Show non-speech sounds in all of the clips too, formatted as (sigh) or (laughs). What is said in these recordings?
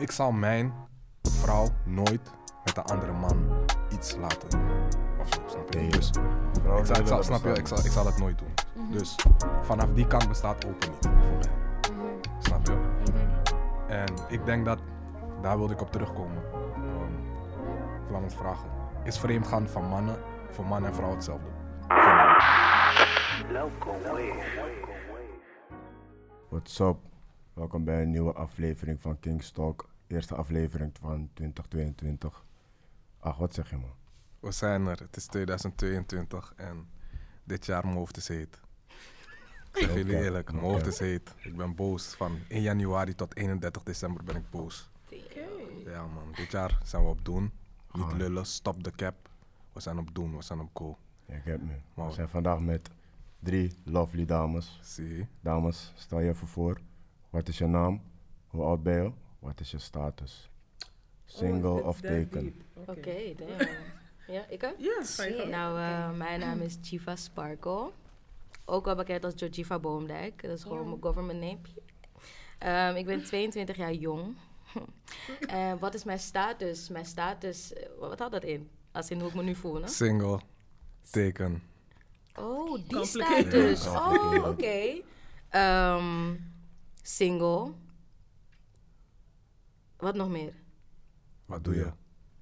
ik zal mijn vrouw nooit met een andere man iets laten doen. Of zo, snap je? Nee. Dus ik zal, ik zal, snap je, ik zal, ik zal het nooit doen. Mhm. Dus vanaf die kant bestaat open niet voor mij. Snap je? En ik denk dat, daar wilde ik op terugkomen. Um, ik laat me het vragen. Is vreemdgaan van mannen, voor man en vrouw hetzelfde? What's up? Welkom bij een nieuwe aflevering van King's Talk. Eerste aflevering van 2022. Ach, wat zeg je man? We zijn er, het is 2022 en dit jaar mijn hoofd is heet. Ik zeg jullie eerlijk, mijn hoofd is heet. Ik ben boos. Van 1 januari tot 31 december ben ik boos. Ja man, dit jaar zijn we op doen. Niet lullen, stop de cap. We zijn op doen, we zijn op go. Ja, ik heb me. We zijn vandaag met drie lovely dames. Zie? Dames, stel je even voor. Wat is je naam? Hoe oud ben je? Wat is je status? Single Oh, of taken? Oké, damn. Ja, ik? Ja, gang. Nou, eh, mijn naam is Chiva Sparkle. Ook wel bekend als Georgiva Boomdijk. Dat is gewoon mijn government name. Ehm, ik ben 22 jaar jong. (laughs) En wat is mijn status? Mijn status, eh, wat houdt dat in? Als in hoe ik me nu voel, hè? Single, teken. Oh, die status. Oh, oké. Ehm, single. Wat nog meer? Wat doe je?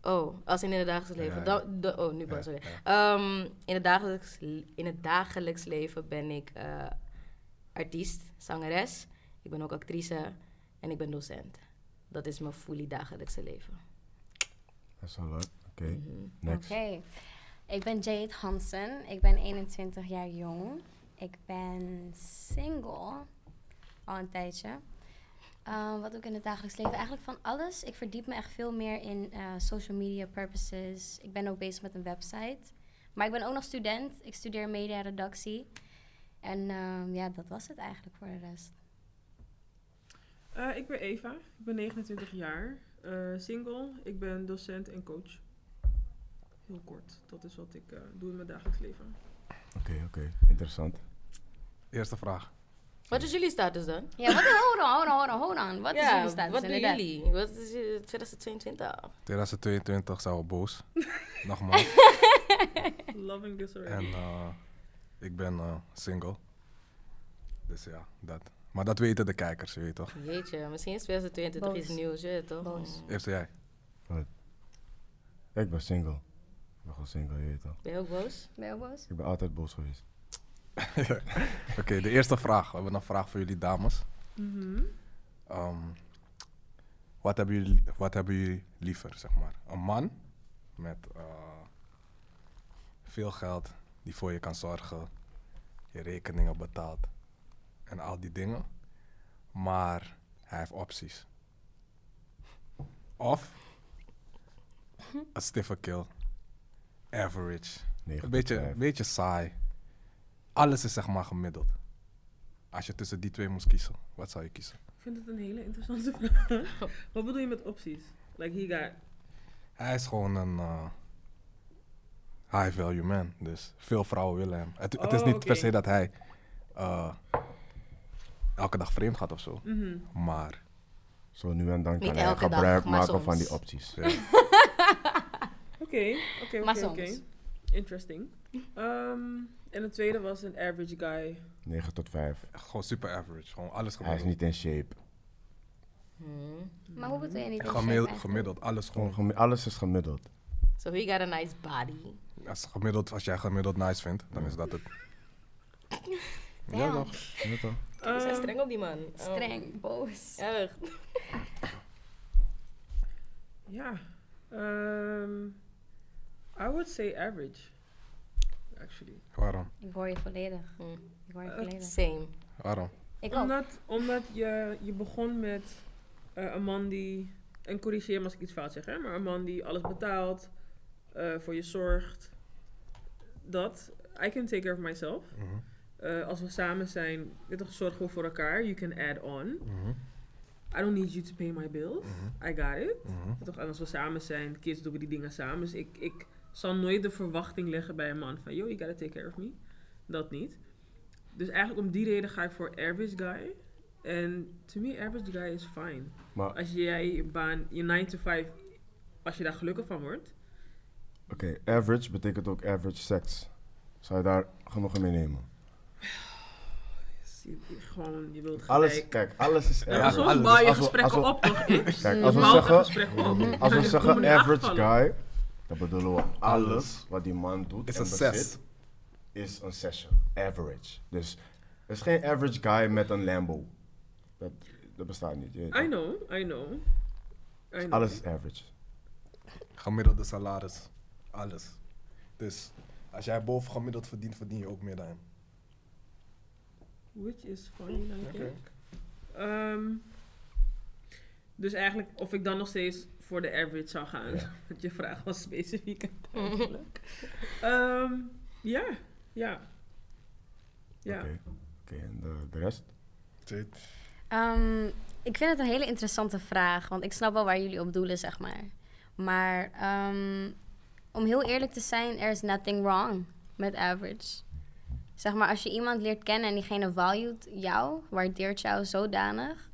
Oh, als in het dagelijks leven. Ja, oh, nu pas. Ja, sorry. Ehm, in, het dagelijks, in het dagelijks leven ben ik eh, artiest, zangeres. Ik ben ook actrice en ik ben docent. Dat is mijn fully dagelijkse leven. Dat is wel leuk. Oké, Mhm. next. Oké. Ik ben Jade Hansen. Ik ben 21 jaar jong. Ik ben single. Al een tijdje. Uh, wat doe ik in het dagelijks leven? Eigenlijk van alles. Ik verdiep me echt veel meer in eh, social media purposes. Ik ben ook bezig met een website. Maar ik ben ook nog student. Ik studeer media en redactie. En ehm, ja, dat was het eigenlijk voor de rest. Eh, ik ben Eva, ik ben 29 jaar, eh, single, ik ben docent en coach. Heel kort, dat is wat ik eh, doe in mijn dagelijks leven. Oké, oké. Interessant. Eerste vraag. Wat is jullie status dan? Ja, wat, hold on, hold on, hold on, hold on. Wat is jullie status wat doen jullie? Wat is eh, 2022? 2022 zijn we boos. (laughs) Nogmaals. Loving this already. En eh, ik ben eh, single. Dus ja, dat. Maar dat weten de kijkers, je weet toch? Jeetje, misschien is 2022 Boos. iets nieuws, je weet toch? Boos. Eerst jij. Ik ben single. Ik ben gewoon single, je weet toch. Ben je ook boos? Ben je ook boos? Ik ben altijd boos geweest. (laughs) Oké, de eerste vraag. We hebben een vraag voor jullie dames. Mhm. Ehm, wat, hebben jullie, wat hebben jullie liever, zeg maar? Een man met eh, veel geld die voor je kan zorgen, je rekeningen betaalt en al die dingen, maar hij heeft opties. Of een stiffe kill, average, een beetje, beetje saai. Alles is zeg maar gemiddeld. Als je tussen die twee moest kiezen, wat zou je kiezen? Ik vind het een hele interessante vraag. wat bedoel je met opties? Like he got... Hij is gewoon een eh, high value man. Dus veel vrouwen willen hem. Het, het is Oh, niet oké. per se dat hij eh, elke dag vreemd gaat of zo. Mhm. Maar Zo nu en dan kan hij dag, gebruik maken van die opties. (laughs) Oké, oké, Maar oké. Interesting. Ehm, en de tweede was een average guy. 9 tot 5. gewoon super average. Gewoon alles Hij is gemiddeld. niet in shape. Hmm. Maar hoe bedoel je niet in shape Gemiddeld, eigenlijk? gemiddeld, alles Gewoon gewoon. gemi- alles is gemiddeld. So he got a nice body. Als, gemiddeld, als jij gemiddeld nice vindt, dan is dat het. (laughs) Ja Damn. toch? Ja, toch? We zijn Ehm, streng op die man. Oh. Streng, boos. Erg. Ja. Ehm, I would say average. Actually. Waarom? Ik hoor je volledig. Hmm. Ik hoor je volledig. Same. Waarom? Ik ook. Omdat, omdat je, je begon met eh, een man die, en corrigeer me als ik iets fout zeg, hè, maar een man die alles betaalt, eh, voor je zorgt. Dat, I can take care of myself. Mhm, Eh, als we samen zijn, toch zorgen we voor elkaar. You can add on. mhm, I don't need you to pay my bills. mhm, I got it. Toch, en als we samen zijn, kids doen we die dingen samen. Dus ik, ik zal nooit de verwachting leggen bij een man van, yo, you gotta take care of me. Dat niet. Dus eigenlijk om die reden ga ik voor average guy. En to me, average guy is fine. Maar Als jij je baan, je 9 to 5, als je daar gelukkig van wordt. oké, average betekent ook average sex. Zou je daar genoegen mee nemen? je- je- Gewoon, je wilt Alles, gelijk. kijk, alles is Ja, average. soms alles. bouw je gesprekken op, toch? Kijk, als we (laughs) zeggen, als we average guy, dan bedoelen we alles wat die man doet Is en een bezit, zes. is een session. Average. Dus er is geen average guy met een Lambo. Dat, dat bestaat niet. I know, I know. I know. Alles is average. Gemiddelde salaris. Alles. Dus als jij boven gemiddeld verdient, verdien je ook meer dan hem. Which is fine, I Oké. think. Ehm, dus eigenlijk, of ik dan nog steeds voor de average zou gaan. Ja. (laughs) Want je vraag was specifiek en (laughs) duidelijk. Ehm, Ja, ja. Ja. Oké, Oké, en de, de rest? Zit. Ehm, ik vind het een hele interessante vraag, want ik snap wel waar jullie op doelen, zeg maar. Maar ehm, om heel eerlijk te zijn, er is nothing wrong met average. Zeg maar, als je iemand leert kennen en diegene valued jou, waardeert jou zodanig,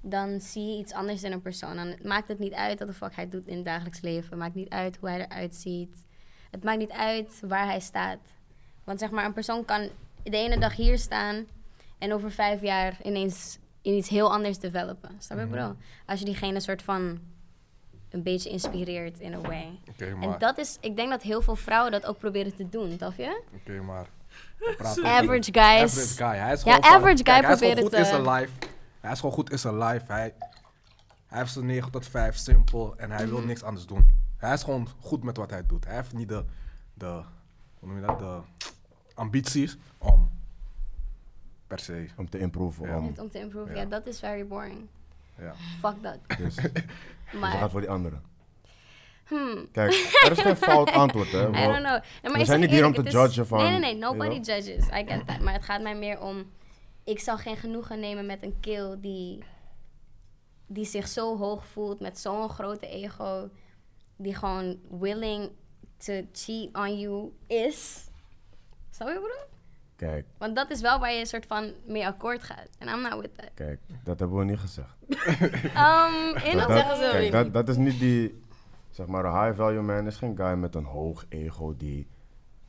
dan zie je iets anders in een persoon. Dan maakt het niet uit wat de fuck hij doet in het dagelijks leven. Het maakt niet uit hoe hij eruit ziet. Het maakt niet uit waar hij staat. Want zeg maar, een persoon kan de ene dag hier staan en over vijf jaar ineens in iets heel anders developen. Snap je, Mhm. bro? Als je diegene soort van een beetje inspireert in a way. Oké, En maar. dat is, ik denk dat heel veel vrouwen dat ook proberen te doen, snap je? Oké, maar. (laughs) Average guys. Average guy. Hij is Ja, gewoon van- average guy kijk, hij is gewoon probeert goed het, in zijn eh, life. Hij is gewoon goed in zijn life. Hij, hij heeft zijn 9 tot 5, simpel. En hij Mhm. wil niks anders doen. Hij is gewoon goed met wat hij doet. Hij heeft niet de, de hoe noem je dat, de ambities om per se. Om te improven. Ja. Om, om te improven. Ja. Ja. dat is very boring. Ja. Fuck dat. (laughs) dus, (laughs) dus Maar, gaat voor die anderen. hmm, Kijk, er is geen (laughs) fout antwoord, hè. I don't know. Nee, maar we zijn niet hier om te judgen van- Nee, nee, nee. Nobody judges. I get that. Maar het gaat mij meer om... Ik zal geen genoegen nemen met een kill die... Die zich zo hoog voelt met zo'n grote ego. Die gewoon willing to cheat on you is. Snap je, bro? Kijk, Want dat is wel waar je een soort van mee akkoord gaat. En I'm not with that. kijk, dat hebben we niet gezegd. (laughs) Um, in Dat, dat, zeggen ze kijk, dat, dat is niet die, zeg maar, een high value man is geen guy met een hoog ego die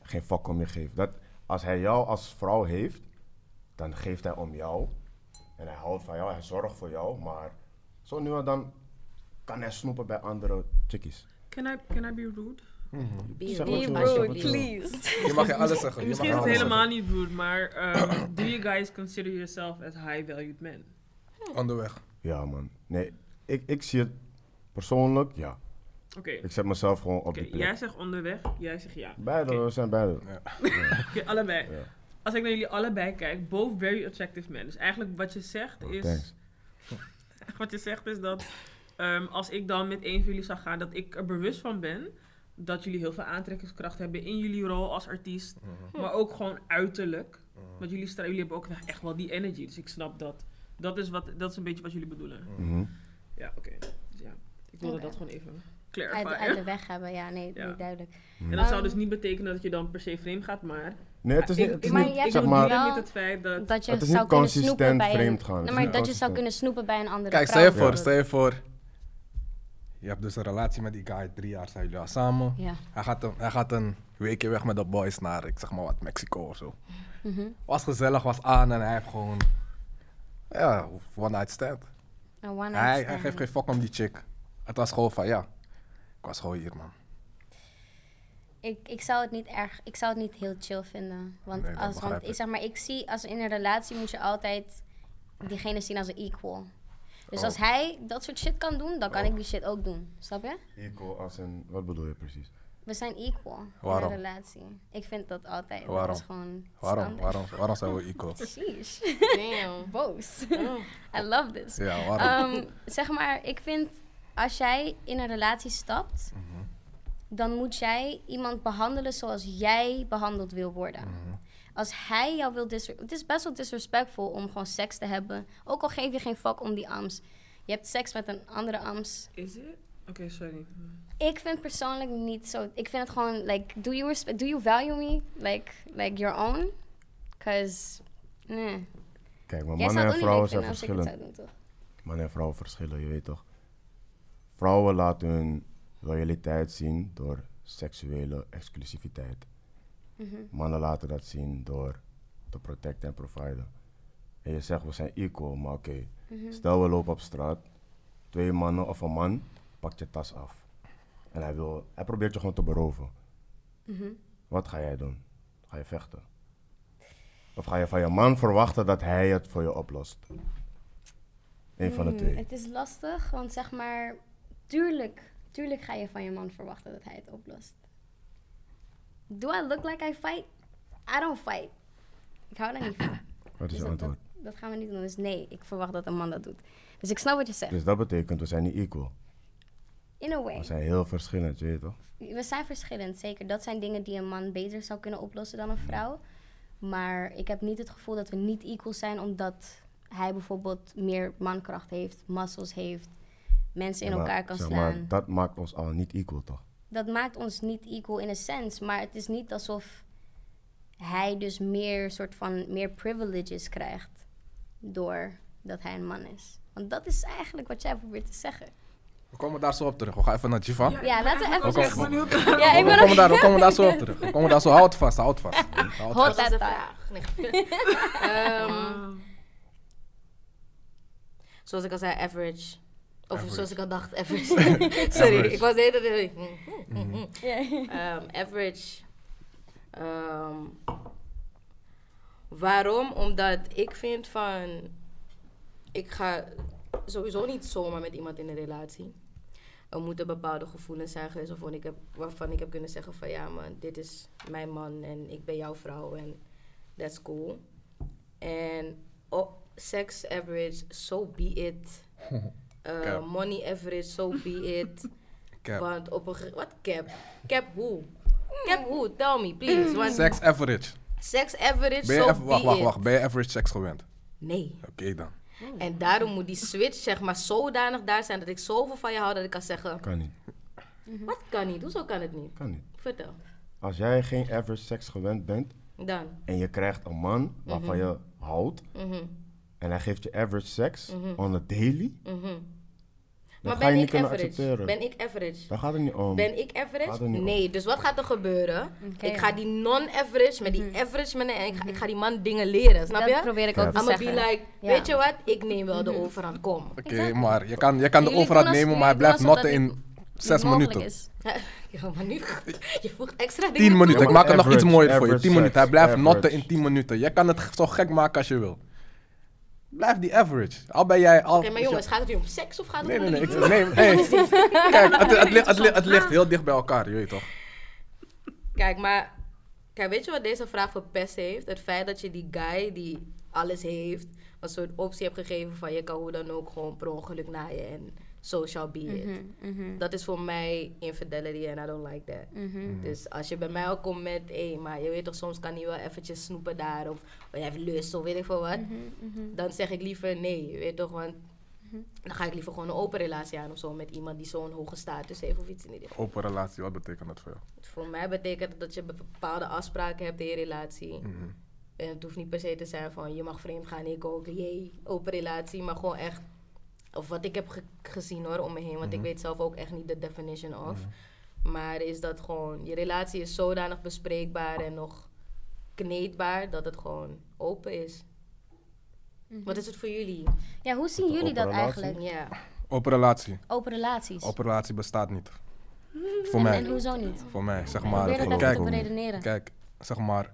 geen fuck om je geeft. Dat, als hij jou als vrouw heeft, dan geeft hij om jou. En hij houdt van jou, hij zorgt voor jou. Maar zo nu en dan kan hij snoepen bij andere chickies. Can I, can I be rude? Be Zeg rude, zeg please. Je mag je alles zeggen. Je mag Misschien is het helemaal niet rude, maar um, (clears throat) do you guys consider yourself as high-valued men? zeggen. Onderweg. Ja, man. Nee, ik, ik zie het persoonlijk, ja. Oké, Ik zet mezelf gewoon op oké, die plek. jij zegt onderweg, jij zegt ja. Beide, we zijn beide. (laughs) Oké, allebei. Ja. Als ik naar jullie allebei kijk, both very attractive men. Dus eigenlijk wat je zegt Oh, is... (laughs) Wat je zegt is dat ehm, als ik dan met een van jullie zou gaan, dat ik er bewust van ben dat jullie heel veel aantrekkingskracht hebben in jullie rol als artiest. Mhm. Maar ook gewoon uiterlijk. Want jullie, jullie hebben ook echt wel die energy. Dus ik snap dat. Dat is, wat, dat is een beetje wat jullie bedoelen. Mhm. Ja, oké. Dus ja, ik wilde dat gewoon even Uit, de weg hebben, ja, nee, Ja. nee duidelijk. En dat zou Um, dus niet betekenen dat je dan per se vreemd gaat, maar... Nee, het is niet, ik, het is Maar niet ik zeg maar... wel- met het feit dat... Dat je Het is zou niet kunnen snoepen consistent bij een... vreemd gaan. Nee, maar niet dat je zou kunnen snoepen bij een andere Kijk, stel je voor, stel je voor. Je hebt dus een relatie met die guy, drie jaar zijn jullie al samen. Ja. Hij gaat, een, hij gaat een weekje weg met de boys naar, ik zeg maar wat, Mexico of zo. Mhm. Was gezellig, was aan en hij heeft gewoon. Ja, one night stand. Een one night Hij, hij geeft geen fuck om die chick. Het was gewoon van ja. Ik was gewoon hier, man. Ik, ik zou het niet erg, ik zou het niet heel chill vinden. Want, Nee, als, want ik zeg maar, ik zie als in een relatie moet je altijd diegene zien als een equal. Dus Oh. als hij dat soort shit kan doen, dan kan Oh. ik die shit ook doen. Snap je? Equal als een... Wat bedoel je precies? We zijn equal in Waarom? een relatie. Ik vind dat altijd. Waarom? Dat is gewoon Waarom, standaard. waarom, waarom zijn we (laughs) equal? Sheesh. Damn. (laughs) Boos. Oh. (laughs) I love this. Ja, waarom? Ehm, zeg maar, ik vind als jij in een relatie stapt, Mhm. dan moet jij iemand behandelen zoals jij behandeld wil worden. Mhm. Als hij jou wil Het is best wel disrespectful om gewoon seks te hebben. Ook al geef je geen fuck om die ams. Je hebt seks met een andere ams. Is it? Oké, sorry. Ik vind persoonlijk niet zo. Ik vind het gewoon like, do you respect, do you value me like like your own? Cause, nee. Kijk, maar mannen en het vrouwen zijn het verschillend. Mannen en vrouwen verschillen, je weet toch? Vrouwen laten hun loyaliteit zien door seksuele exclusiviteit. Mhm. Mannen laten dat zien door te protecten en providen. En je zegt we zijn equal, maar oké. Mhm. Stel we lopen op straat, twee mannen of een man pakt je tas af. En hij, wil, hij probeert je gewoon te beroven. Mhm. Wat ga jij doen? Ga je vechten? Of ga je van je man verwachten dat hij het voor je oplost? Eén van de Hmm, twee. Het is lastig, want zeg maar, tuurlijk, tuurlijk ga je van je man verwachten dat hij het oplost. Do I look like I fight? I don't fight. Ik hou daar niet van. (coughs) Wat is Dus dat, antwoord? dat gaan we niet doen. Dus nee, ik verwacht dat een man dat doet. Dus ik snap wat je zegt. Dus dat betekent we zijn niet equal. In a way. We zijn heel verschillend, je weet toch? We zijn verschillend, zeker. Dat zijn dingen die een man beter zou kunnen oplossen dan een vrouw. Maar ik heb niet het gevoel dat we niet equal zijn, omdat hij bijvoorbeeld meer mankracht heeft, muscles heeft, mensen in maar, elkaar kan zeg slaan. Maar dat maakt ons al niet equal, toch? dat maakt ons niet equal in a sense. Maar het is niet alsof hij dus meer soort van meer privileges krijgt doordat hij een man is. Want dat is eigenlijk wat jij probeert te zeggen. We komen daar zo op terug. We gaan even naar Jiva. Ja, laten we Ik even. benieuwd. Ja, ik we, ben komen daar, we komen daar zo op terug. We komen daar zo. Houd vast, houd vast. (laughs) Houd Hot vast. Dat is that een thought. vraag. Nee. Ehm, (laughs) zoals ik al zei, average. Of Average. zoals ik al dacht, average. (laughs) Sorry, Average. ik was de hele tijd... Ja. Average. Ehm, waarom? Omdat ik vind van... Ik ga sowieso niet zomaar met iemand in een relatie. Er moeten bepaalde gevoelens zijn geweest waarvan ik heb, waarvan ik heb kunnen zeggen van... Ja man, dit is mijn man en ik ben jouw vrouw en that's cool. En oh, sex average, so be it. (laughs) Uh, Cap. money average, so be it. (laughs) Cap. Want op een ge- Wat cap? Cap hoe? Cap hoe? Tell me, please. Want Sex average. sex average, Ben je so even, wacht, be wacht, it. wacht. Ben je average seks gewend? Nee. Oké dan. En daarom moet die switch zeg maar zodanig daar zijn dat ik zoveel van je hou dat ik kan zeggen... Kan niet. Wat kan niet? Hoezo kan het niet? Kan niet. Vertel. Als jij geen average seks gewend bent Dan. en je krijgt een man waarvan je houdt Mhm, en hij geeft je average seks Mhm. on a daily, mhm. dan Maar ben niet ik average? accepteren. Ben ik average? Daar gaat het niet om. Ben ik average? er om. Nee, dus wat gaat er gebeuren? Ik ga die non-average met die average man en ik ga, ik ga die man dingen leren, snap dat je? probeer ik ook te I'm zeggen. be like, Ja. weet je wat? Ik neem wel de overhand, kom. Oké, Exactly. maar je kan, je kan de overhand nemen, maar hij blijft notten dat in zes minuten. is. (laughs) Ja, maar nu, je voegt extra dingen Tien minuten. Ik maak het nog iets mooier voor je. Tien minuten. Hij blijft notten in tien minuten. Je kan het zo gek maken als je wil. Blijf die average. Al ben jij al... Oké, maar jongens, gaat het nu om seks of gaat het Nee, om nee, nee. nee, nee. (laughs) Kijk, het, het, ligt, het, ligt, het ligt heel dicht bij elkaar, je weet toch? Kijk, maar kijk, weet je wat deze vraag verpest heeft? Het feit dat je die guy die alles heeft, een soort optie hebt gegeven van je kan hoe dan ook gewoon per ongeluk naaien en so shall be it. Mhm, mhm, Dat is voor mij infidelity en I don't like that. mhm. Dus als je bij mij ook komt met, hé, maar je weet toch, soms kan hij wel eventjes snoepen daar of hij heeft lust of weet ik veel wat. Dan zeg ik liever nee, je weet toch, want dan ga ik liever gewoon een open relatie aan of zo met iemand die zo'n hoge status heeft of iets in die richting. Open relatie, wat betekent dat voor jou? Voor mij betekent het dat je bepaalde afspraken hebt in je relatie. En het hoeft niet per se te zijn van je mag vreemd gaan, ik ook, jee, open relatie. Maar gewoon echt, of wat ik heb ge- gezien hoor om me heen, want ik Mhm. weet zelf ook echt niet de definition of. Maar is dat gewoon, je relatie is zodanig bespreekbaar en nog kneedbaar dat het gewoon open is. Wat is het voor jullie? Ja, hoe zien jullie dat relatie? eigenlijk? Ja. Open relatie. Open relaties. Open relatie bestaat niet. (laughs) Voor en, mij. en hoezo niet? Voor mij, zeg Probeer maar. dat even Kijk, te beredeneren. kijk, zeg maar.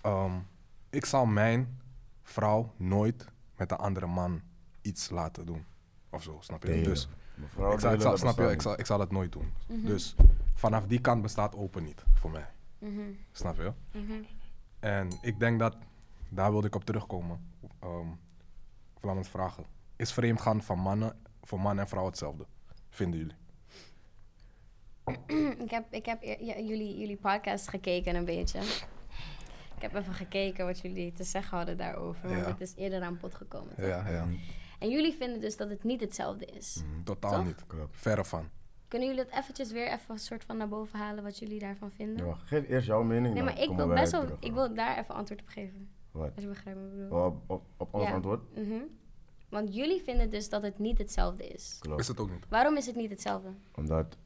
ehm, ik zal mijn vrouw nooit met een andere man iets laten doen. Of zo, snap je? Dus ik zal, ik snap je, ik zal, ik zal het nooit doen. Mhm. Dus vanaf die kant bestaat open niet voor mij. Mhm, Snap je? mhm. En ik denk dat, daar wilde ik op terugkomen. Ehm laat me het vragen. Is vreemdgaan van mannen, voor man en vrouw hetzelfde? Vinden jullie? ik heb, ik heb ja, jullie, jullie podcast gekeken een beetje. Ik heb even gekeken wat jullie te zeggen hadden daarover. Want Ja. het is eerder aan bod gekomen. toch? Ja, ja. En jullie vinden dus dat het niet hetzelfde is. Totaal Toch? niet. Klopt. Verre van. Kunnen jullie het eventjes weer even een soort van naar boven halen wat jullie daarvan vinden? Ja, geef eerst jouw mening. nee, maar ik wil best wel, ik wil daar even antwoord op geven. Wat? Als je begrijpt wat ik bedoel. Op, op, op ons Ja. antwoord? Mhm. Want jullie vinden dus dat het niet hetzelfde is. Klopt. Is het ook niet. Waarom is het niet hetzelfde? Omdat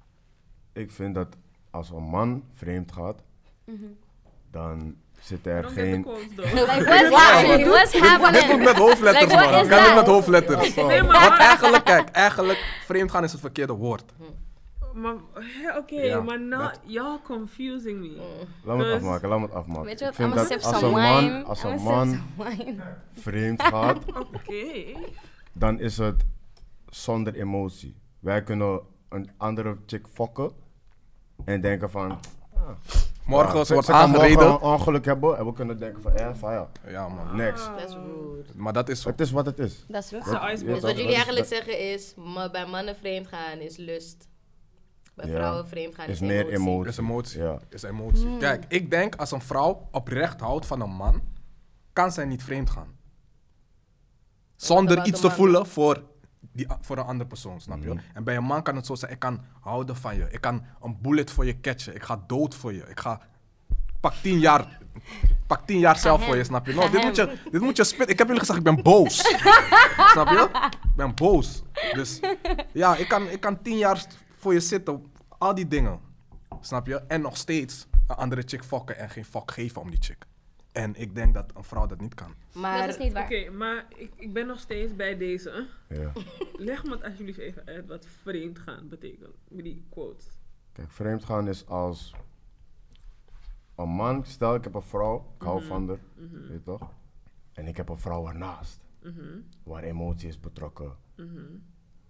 ik vind dat als een man vreemd gaat, Mhm. dan zit er geen... (laughs) Like, what's happening? Dit moet met hoofdletters, Like, man. Kan dit that? met hoofdletters? Nee, maar- Want eigenlijk, kijk, eigenlijk, vreemdgaan is het verkeerde woord. Maar, hè, oké, Ja, maar nou, y'all confusing me. Laat me het Dus- afmaken, laat me het afmaken. Weet je wat? Vind dat als een man, als een man vreemd gaat, (laughs) Oké. dan is het zonder emotie. Wij kunnen een andere chick fokken en denken van... Morgen ja, ze wordt aangereden. een ongeluk hebben en we kunnen denken van, eh, van ja, Ja, man. next. That's rude. Maar dat is zo. Het is wat het is. Dat is icebreaker. Dus dat- wat jullie dat is- eigenlijk dat zeggen is, ma- bij mannen vreemd gaan is lust. Bij Ja. vrouwen vreemd gaan is, Is meer emotie. Is emotie. Ja. Is emotie. Hmm. Kijk, ik denk als een vrouw oprecht houdt van een man, kan zij niet vreemd gaan. Zonder about iets te man? voelen voor, die, voor een andere persoon, snap je? Mhm. En bij een man kan het zo zijn, ik kan houden van je. Ik kan een bullet voor je catchen. Ik ga dood voor je. Ik ga, pak tien jaar, pak tien jaar zelf voor je, snap je? No, dit, moet je dit moet je spitten. Ik heb jullie gezegd, ik ben boos. (laughs) snap je? Ik ben boos. Dus ja, ik kan, ik kan tien jaar voor je zitten. Al die dingen. Snap je? En nog steeds een andere chick fokken en geen fuck geven om die chick. En ik denk dat een vrouw dat niet kan. Maar Dat is niet waar. Oké, maar ik, ik ben nog steeds bij deze. Ja. Leg me het alsjeblieft even uit wat vreemd gaan betekent. Met die quotes. Kijk, vreemd gaan is als een man, stel ik heb een vrouw, ik hou van haar, weet je toch? En ik heb een vrouw ernaast, Mhm, waar emotie is betrokken.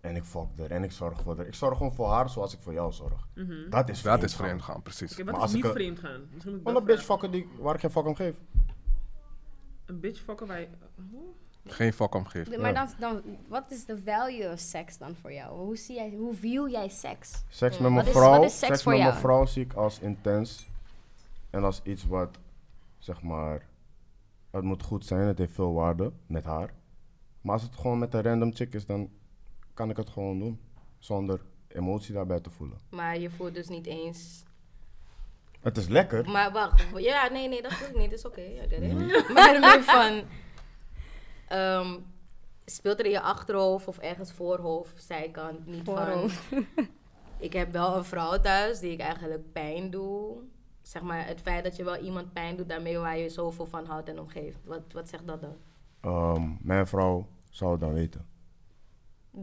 En ik fok haar en ik zorg voor haar. Ik zorg gewoon voor haar zoals ik voor jou zorg. mhm. Dat is vreemd dat is gaan. vreemd gaan, precies. Maar wat als is ik niet een- vreemd gaan? Gewoon een bitch fokken die, waar ik geen fuck om geef. Een bitch fokken waar je... Hoe? Geen fuck om. De- Maar dan, dan, wat is de value of seks dan voor jou? Hoe, zie jij, hoe view jij seks? Seks met mijn is- vrouw, is seks seks met mijn vrouw zie ik als intens. En als iets wat, zeg maar, het moet goed zijn, het heeft veel waarde met haar. Maar als het gewoon met een random chick is, dan kan ik het gewoon doen. Zonder emotie daarbij te voelen. Maar je voelt dus niet eens. Het is lekker. Maar wacht, ja, nee, nee, dat voel ik niet. Dat is oké, get it. (laughs) Maar meer van. ehm, speelt er in je achterhoofd of ergens voorhoofd, zijkant, niet Voorhoofd. van. (laughs) Ik heb wel een vrouw thuis die ik eigenlijk pijn doe. Zeg maar, het feit dat je wel iemand pijn doet daarmee waar je zoveel van houdt en omgeeft. Wat, wat zegt dat dan? Ehm, mijn vrouw zou het dan weten.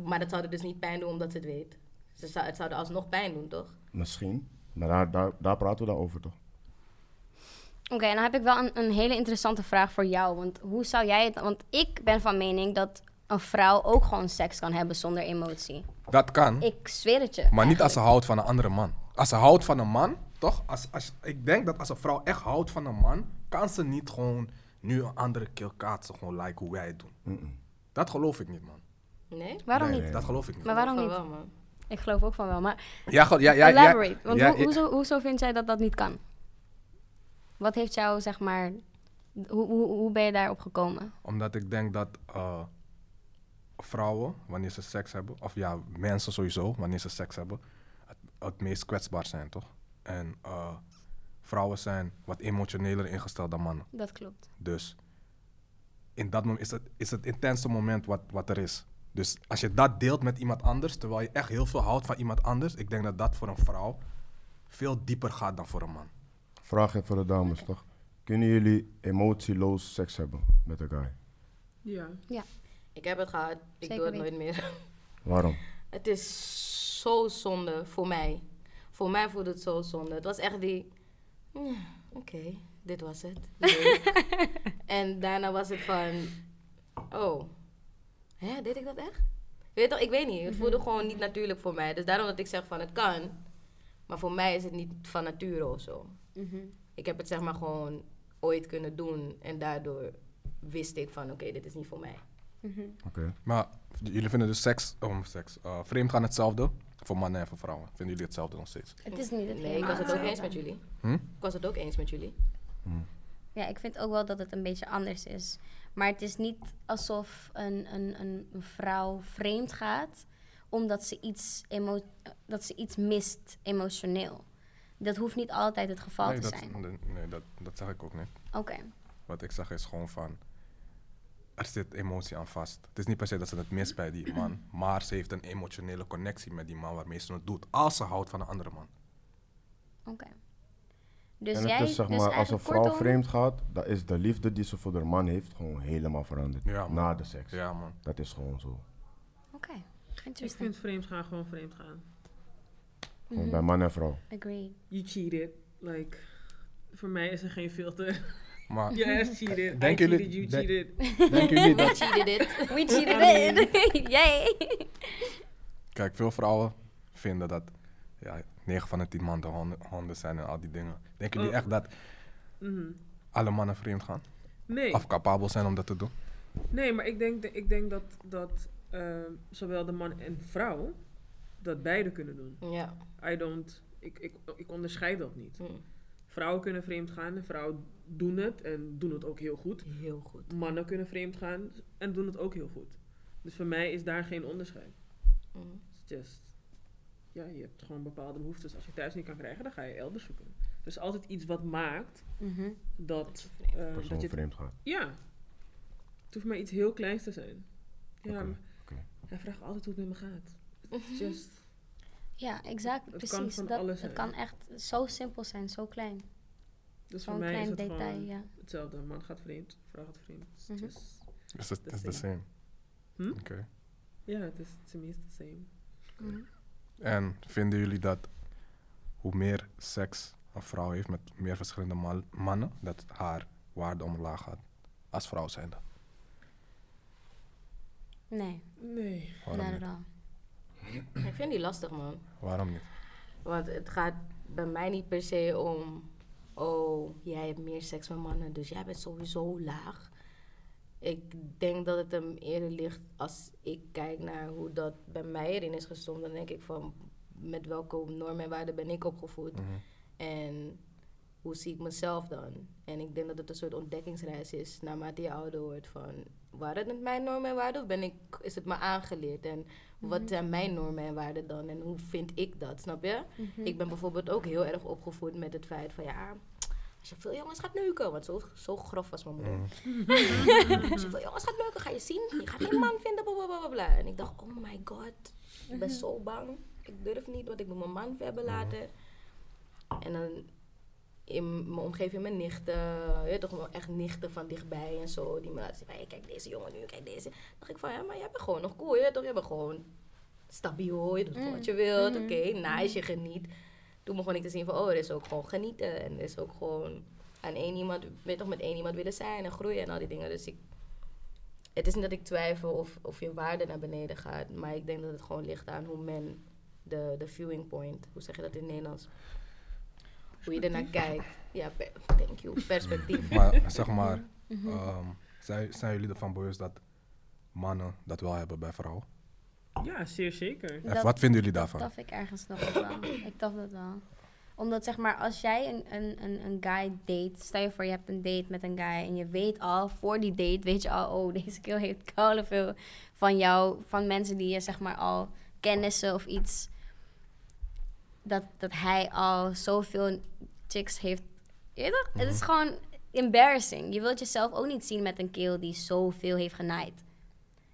Maar dat zou er dus niet pijn doen omdat ze het weet. Ze zou, het zou er alsnog pijn doen, toch? Misschien. Maar daar, daar, daar praten we dan over, toch? Oké, en dan heb ik wel een, een hele interessante vraag voor jou. Want hoe zou jij het... Want ik ben van mening dat een vrouw ook gewoon seks kan hebben zonder emotie. Dat kan, Ik zweer het je. maar niet als ze houdt van een andere man. Als ze houdt van een man, toch? Als, als, ik denk dat als een vrouw echt houdt van een man, kan ze niet gewoon nu een andere keer kaatsen, gewoon like hoe wij het doen. Dat geloof ik niet, man. Nee? Waarom Nee, niet? nee. Dat geloof ik niet. Maar waarom niet? wel, man. Ik geloof ook van wel. Maar Ja, goed, ja, ja, ja, elaborate. Want ja, hoe, ja. hoezo, hoezo vind jij dat dat niet kan? Wat heeft jou, zeg maar... Hoe, hoe, hoe ben je daarop gekomen? Omdat ik denk dat eh, vrouwen, wanneer ze seks hebben, of ja, mensen sowieso, wanneer ze seks hebben, het, het meest kwetsbaar zijn, toch? En eh, vrouwen zijn wat emotioneler ingesteld dan mannen. Dat klopt. Dus in dat moment is het, is het intense moment wat, wat er is. Dus als je dat deelt met iemand anders, terwijl je echt heel veel houdt van iemand anders, ik denk dat dat voor een vrouw veel dieper gaat dan voor een man. Vraag even voor de dames, toch? Kunnen jullie emotieloos seks hebben met een guy? Ja. Ik heb het gehad. Ik Zeker doe het nooit meer. Waarom? Het is zo zonde voor mij. Voor mij voelde het zo zonde. Het was echt die. "Ja, Oké, dit was het. (laughs) Leuk." en daarna was het van. Oh, hè, deed ik dat echt? Weet je toch, ik weet niet. Het voelde gewoon niet natuurlijk voor mij. Dus daarom dat ik zeg van het kan. Maar voor mij is het niet van nature of zo. Mhm. Ik heb het zeg maar gewoon ooit kunnen doen. En daardoor wist ik van oké, dit is niet voor mij. Mhm. Oké. Maar jullie vinden dus seks, oh, seks uh, vreemd gaan hetzelfde voor mannen en voor vrouwen. Vinden jullie hetzelfde nog steeds? Het is niet het Nee, ik was het ook eens met jullie. Hm? Ik was het ook eens met jullie. Ja, ik vind ook wel dat het een beetje anders is. Maar het is niet alsof een, een, een vrouw vreemd gaat omdat ze iets, emo dat ze iets mist emotioneel. Dat hoeft niet altijd het geval nee, te dat, zijn. nee, nee, dat, dat zeg ik ook niet. Oké. wat ik zeg is gewoon van, er zit emotie aan vast. Het is niet per se dat ze het mist bij die man, (clears throat) maar ze heeft een emotionele connectie met die man waarmee ze het doet, als ze houdt van een andere man. Oké. Dus en jij, is zeg dus maar, als een vrouw kortom- vreemd gaat, dan is de liefde die ze voor haar man heeft gewoon helemaal veranderd. Ja, na de seks. Ja, man. Dat is gewoon zo. Oké, Ik interesting. vind vreemd gaan gewoon vreemd gaan. Gewoon Mhm. bij man en vrouw. Agreed. You cheated. Like, voor mij is er geen filter. Maar (laughs) Je ass cheated. Denken I jullie- cheated, you denk- cheated. denken jullie (laughs) We dat... cheated it. We (laughs) cheated it. Yay. Kijk, veel vrouwen vinden dat ja, 9 van de 10 mannen honden, honden zijn en al die dingen. Denken jullie Oh. echt dat Mhm. alle mannen vreemd gaan? Nee. Of capabel zijn om dat te doen? Nee, maar ik denk, ik denk dat, dat eh, zowel de man en vrouw dat beide kunnen doen. Ja. I don't, ik, ik, ik onderscheid dat niet. Hm. Vrouwen kunnen vreemd gaan en vrouwen doen het en doen het ook heel goed. Heel goed. Mannen kunnen vreemd gaan en doen het ook heel goed. Dus voor mij is daar geen onderscheid. Hm. It's just, ja, je hebt gewoon bepaalde behoeftes. Als je thuis niet kan krijgen, dan ga je elders zoeken. Er is altijd iets wat maakt Mhm. dat, je vreemd eh, dat je... vreemd gaat. Ja. Het hoeft maar iets heel kleins te zijn. Ja, oké. hij vraagt altijd hoe het met me gaat. It's (laughs) just, Ja, exact. Het kan precies. van dat, alles het kan echt zo simpel zijn, zo klein. dus voor mij is het detail, ja. hetzelfde. Man gaat vreemd, vrouw gaat vreemd. It's Mhm. just, Is het The is the same. same? Hm? Oké. ja, het is to me is the same. Mhm. En vinden jullie dat hoe meer seks een vrouw heeft met meer verschillende mannen, dat haar waarde omlaag gaat als vrouw zijnde? Nee, Nee. Waarom niet? Ik vind die lastig, man. Waarom niet? Want het gaat bij mij niet per se om... Oh, jij hebt meer seks met mannen, dus jij bent sowieso laag. Ik denk dat het hem eerder ligt als ik kijk naar hoe dat bij mij erin is gestopt. Dan denk ik van, met welke normen en waarden ben ik opgevoed? Mhm. En hoe zie ik mezelf dan? En ik denk dat het een soort ontdekkingsreis is naarmate je ouder wordt. Van, waren het mijn normen en waarden of ben ik, is het me aangeleerd? En wat zijn mijn normen en waarden dan? En hoe vind ik dat, snap je? Mhm. Ik ben bijvoorbeeld ook heel erg opgevoed met het feit van ja, als je veel jongens gaat neuken, want zo, zo grof was mijn moeder. Als je veel jongens gaat neuken, ga je zien, je gaat geen man vinden, bla bla bla. En ik dacht, oh my god, ik ben zo bang. Ik durf niet, want ik moet mijn man hebben laten. En dan in mijn omgeving, mijn nichten, je toch wel echt nichten van dichtbij en zo, die me laten zien van, hey, kijk deze jongen nu, kijk deze. dacht ik van, ja, maar jij bent gewoon nog cool, je toch, jij bent gewoon stabiel, je doet gewoon wat je wilt, oké, nice, je geniet. Toen begon ik te zien van, oh, er is ook gewoon genieten en er is ook gewoon aan één iemand, weet toch, met één iemand willen zijn en groeien en al die dingen. Dus ik, het is niet dat ik twijfel of, of je waarde naar beneden gaat, maar ik denk dat het gewoon ligt aan hoe men de, de viewing point, hoe zeg je dat in het Nederlands? Hoe je ernaar kijkt. Ja, per- thank you. Perspectief. (laughs) Maar zeg maar, Mhm. ehm, zijn, zijn jullie ervan bewust dat mannen dat wel hebben bij vrouwen? Ja, zeer zeker. Dat- wat vinden jullie Dat daarvan? dacht ik ergens nog wel. ik dacht dat wel. Omdat zeg maar, als jij een, een, een, een guy date, stel je voor je hebt een date met een guy en je weet al, voor die date weet je al, oh (laughs) deze kill heeft koude veel van jou, van mensen die je zeg maar al kennissen of iets, dat, dat hij al zoveel chicks heeft. Je weet toch? Het is gewoon embarrassing. Je wilt jezelf ook niet zien met een kill die zoveel heeft genaaid.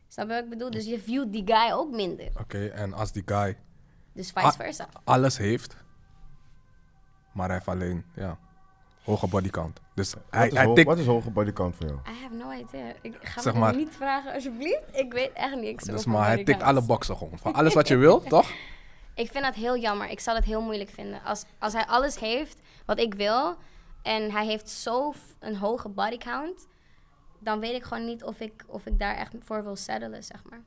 Snap je wat ik bedoel? Dus je viewt die guy ook minder. Oké, en als die guy Dus vice versa. alles heeft, maar hij heeft alleen, ja, hoge bodycount. Dus hij, Wat is, hij ho- tikt, wat is hoge bodykant voor jou? I have no idea. Ik ga Zeg me maar- niet vragen, alsjeblieft. Ik weet echt niks dus over maar hij tikt alle boxen gewoon. Van alles wat je wil, (laughs) toch? Ik vind dat heel jammer. Ik zou dat heel moeilijk vinden. Als, als hij alles heeft wat ik wil... en hij heeft zo f- een hoge body count... dan weet ik gewoon niet of ik, of ik daar echt voor wil settelen, zeg maar.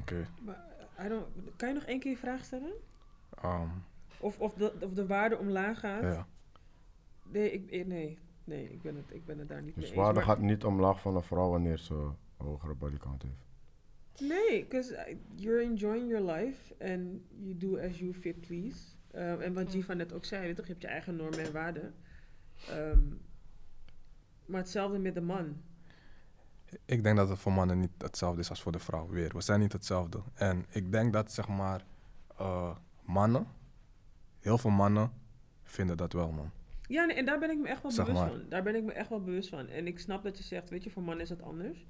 Oké. Maar, I don't, kan je nog één keer je vraag stellen? ehm, Of, of, de, of de waarde omlaag gaat? ja. Nee, ik, eh, nee, nee ik, ben het, ik ben het daar niet Dus mee eens. waarde maar- gaat niet omlaag van een vrouw wanneer ze een hogere bodykant heeft. Nee, because you're enjoying your life and you do as you fit please. Um, en wat Jiva net ook zei, weet toch, je hebt je eigen normen en waarden. Ehm, maar hetzelfde met de man. Ik denk dat het voor mannen niet hetzelfde is als voor de vrouw. Weer, we zijn niet hetzelfde. En ik denk dat, zeg maar, eh, mannen, heel veel mannen vinden dat wel, man. Ja, nee, en daar ben ik me echt wel Zeg bewust maar. van. Daar ben ik me echt wel bewust van. En ik snap dat je zegt, weet je, voor mannen is het anders.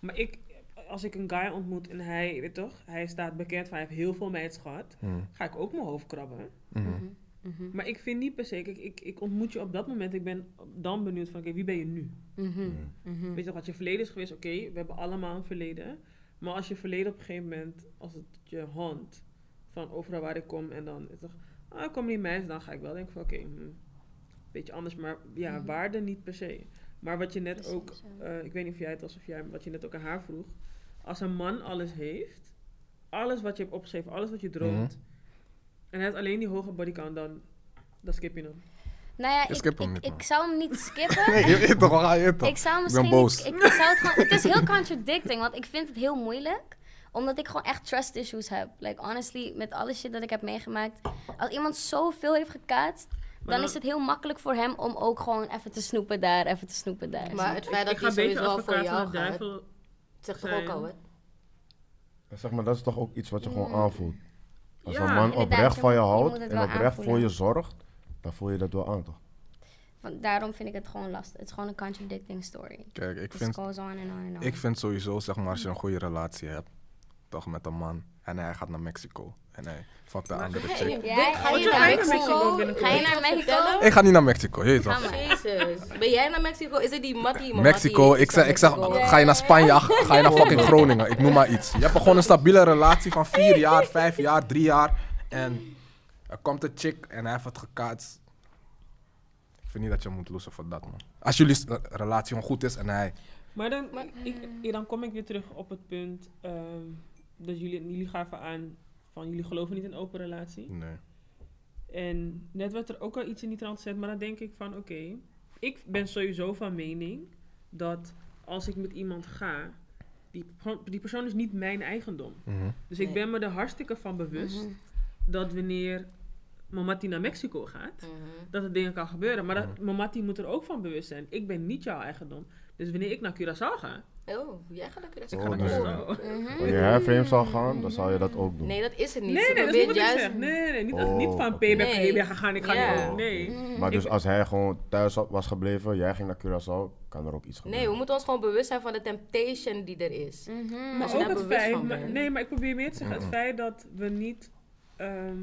Maar ik, als ik een guy ontmoet en hij, weet toch, hij staat bekend van hij heeft heel veel meisjes gehad, Mm, ga ik ook mijn hoofd krabben. mm, Mhm. Maar ik vind niet per se, kijk, ik, ik ontmoet je op dat moment, ik ben dan benieuwd van, oké, wie ben je nu? Mhm. Mhm. Weet je toch, wat je verleden is geweest, oké, we hebben allemaal een verleden. Maar als je verleden op een gegeven moment, als het je hand van overal waar ik kom en dan is toch, ah, ik kom niet meisjes, dan ga ik wel denken van, oké, hm, beetje anders, maar ja, Mhm. waarde niet per se. Maar wat je net Precies, ook, ja. eh, ik weet niet of jij het was of jij, wat je net ook aan haar vroeg. Als een man alles heeft, alles wat je hebt opgeschreven, alles wat je droomt. En hij heeft alleen die hoge bodycount, dan, dan skip je hem. Nou ja, Je ik, skipt hem ik, niet, ik man. zou hem niet skippen. (laughs) Nee, je weet toch, waar ga je toch? Ik zou ben misschien boos. niet- ik, ik zou het gewoon. Het is heel contradicting, want ik vind het heel moeilijk. Omdat ik gewoon echt trust issues heb. Like honestly, met alle shit dat ik heb meegemaakt. Als iemand zoveel heeft gekaatst, dan, dan- is het heel makkelijk voor hem om ook gewoon even te snoepen daar, even te snoepen daar. Maar het feit dat hij sowieso al voor jou gaat, zegt toch ook zijn. al wat? Zeg maar, dat is toch ook iets wat je gewoon aanvoelt. Als Ja, een man oprecht van je houdt en oprecht voor je zorgt, dan voel je dat wel aan, toch? Want daarom vind ik het gewoon lastig. Het is gewoon een contradicting story. Kijk, ik vind, goes on and on and on. ik vind sowieso, zeg maar, als je een goede relatie hebt, toch met een man, en hij gaat naar Mexico, en hij fuckt de andere chick. je- Ja, ga je je naar Mexico? Ga je naar Mexico? Ik ga niet naar Mexico, je toch? Jezus. Ben jij naar Mexico? Is het die Mattie? man? Mexico, ik zeg, ik zeg ga je naar Spanje, ga je naar fucking Groningen, ik noem maar iets. Je hebt gewoon een stabiele relatie van vier jaar, vijf jaar, drie jaar. En er komt een chick en hij heeft het gekaatst. Ik vind niet dat je moet losen voor dat, man. Als jullie eh, relatie gewoon goed is en hij... Maar dan, ik, ik- dan kom ik weer terug op het punt ehm, dat jullie, jullie gaven aan van jullie geloven niet in open relatie. Nee. En net werd er ook al iets in die trant gezet, maar dan denk ik van oké, ik ben sowieso van mening dat als ik met iemand ga, die, persoon- die persoon is niet mijn eigendom. Mhm. Dus ik Nee. ben me er hartstikke van bewust Mhm. dat wanneer Mamati naar Mexico gaat, Mhm. dat er dingen kan gebeuren. Maar dat, Mamati moet er ook van bewust zijn. Ik ben niet jouw eigendom. Dus wanneer ik naar Curaçao ga, Oh, jij gaat lekker Oh, ga naar nee. Curaçao. Mhm. Wanneer hij vreemd zal gaan, dan zal je dat ook doen. Nee, dat is het niet. Nee, nee, dat is niet probeert wat ik juist... zeg. Nee, nee, niet, Oh, niet van oké. payback, Nee. nee. ga gaan, ik ga niet. Nee. Mhm. Maar dus als hij gewoon thuis was gebleven, jij ging naar Curaçao, kan er ook iets gebeuren. Nee, we moeten ons gewoon bewust zijn van de temptation die er is. Mhm. Maar Als je ook het feit, maar- nee, maar ik probeer meer te zeggen, het feit dat we niet ehm,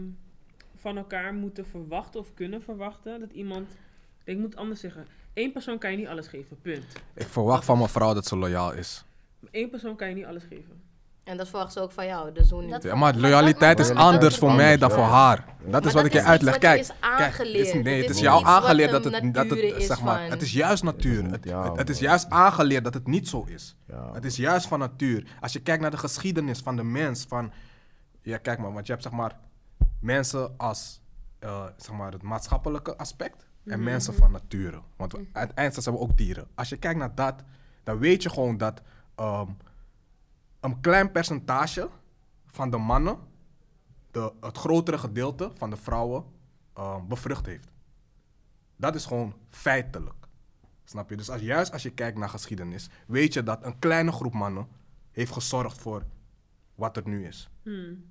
van elkaar moeten verwachten of kunnen verwachten dat iemand, ik moet het anders zeggen, één persoon kan je niet alles geven, punt. Ik verwacht van mijn vrouw dat ze loyaal is. Eén persoon kan je niet alles geven. En dat verwacht ze ook van jou, dus hoe niet? Dat- Ja, maar loyaliteit is anders voor mij dan voor haar. Dat is wat ik je uitleg. Kijk, is kijk aangeleerd. het is, nee, Het is jou aangeleerd dat het, dat het, is zeg maar, het is juist natuur. Het, Ja, het, het is juist aangeleerd dat het niet zo is. Het is juist van natuur. Als je kijkt naar de geschiedenis van de mens, van, ja kijk maar, want je hebt zeg maar mensen als, eh, zeg maar het maatschappelijke aspect en mensen van nature. Want we- uiteindelijk zijn we ook dieren. Als je kijkt naar dat, dan weet je gewoon dat ehm, een klein percentage van de mannen de, het grotere gedeelte van de vrouwen ehm, bevrucht heeft. Dat is gewoon feitelijk. Snap je? Dus als, juist als je kijkt naar geschiedenis, weet je dat een kleine groep mannen heeft gezorgd voor wat er nu is. Hmm.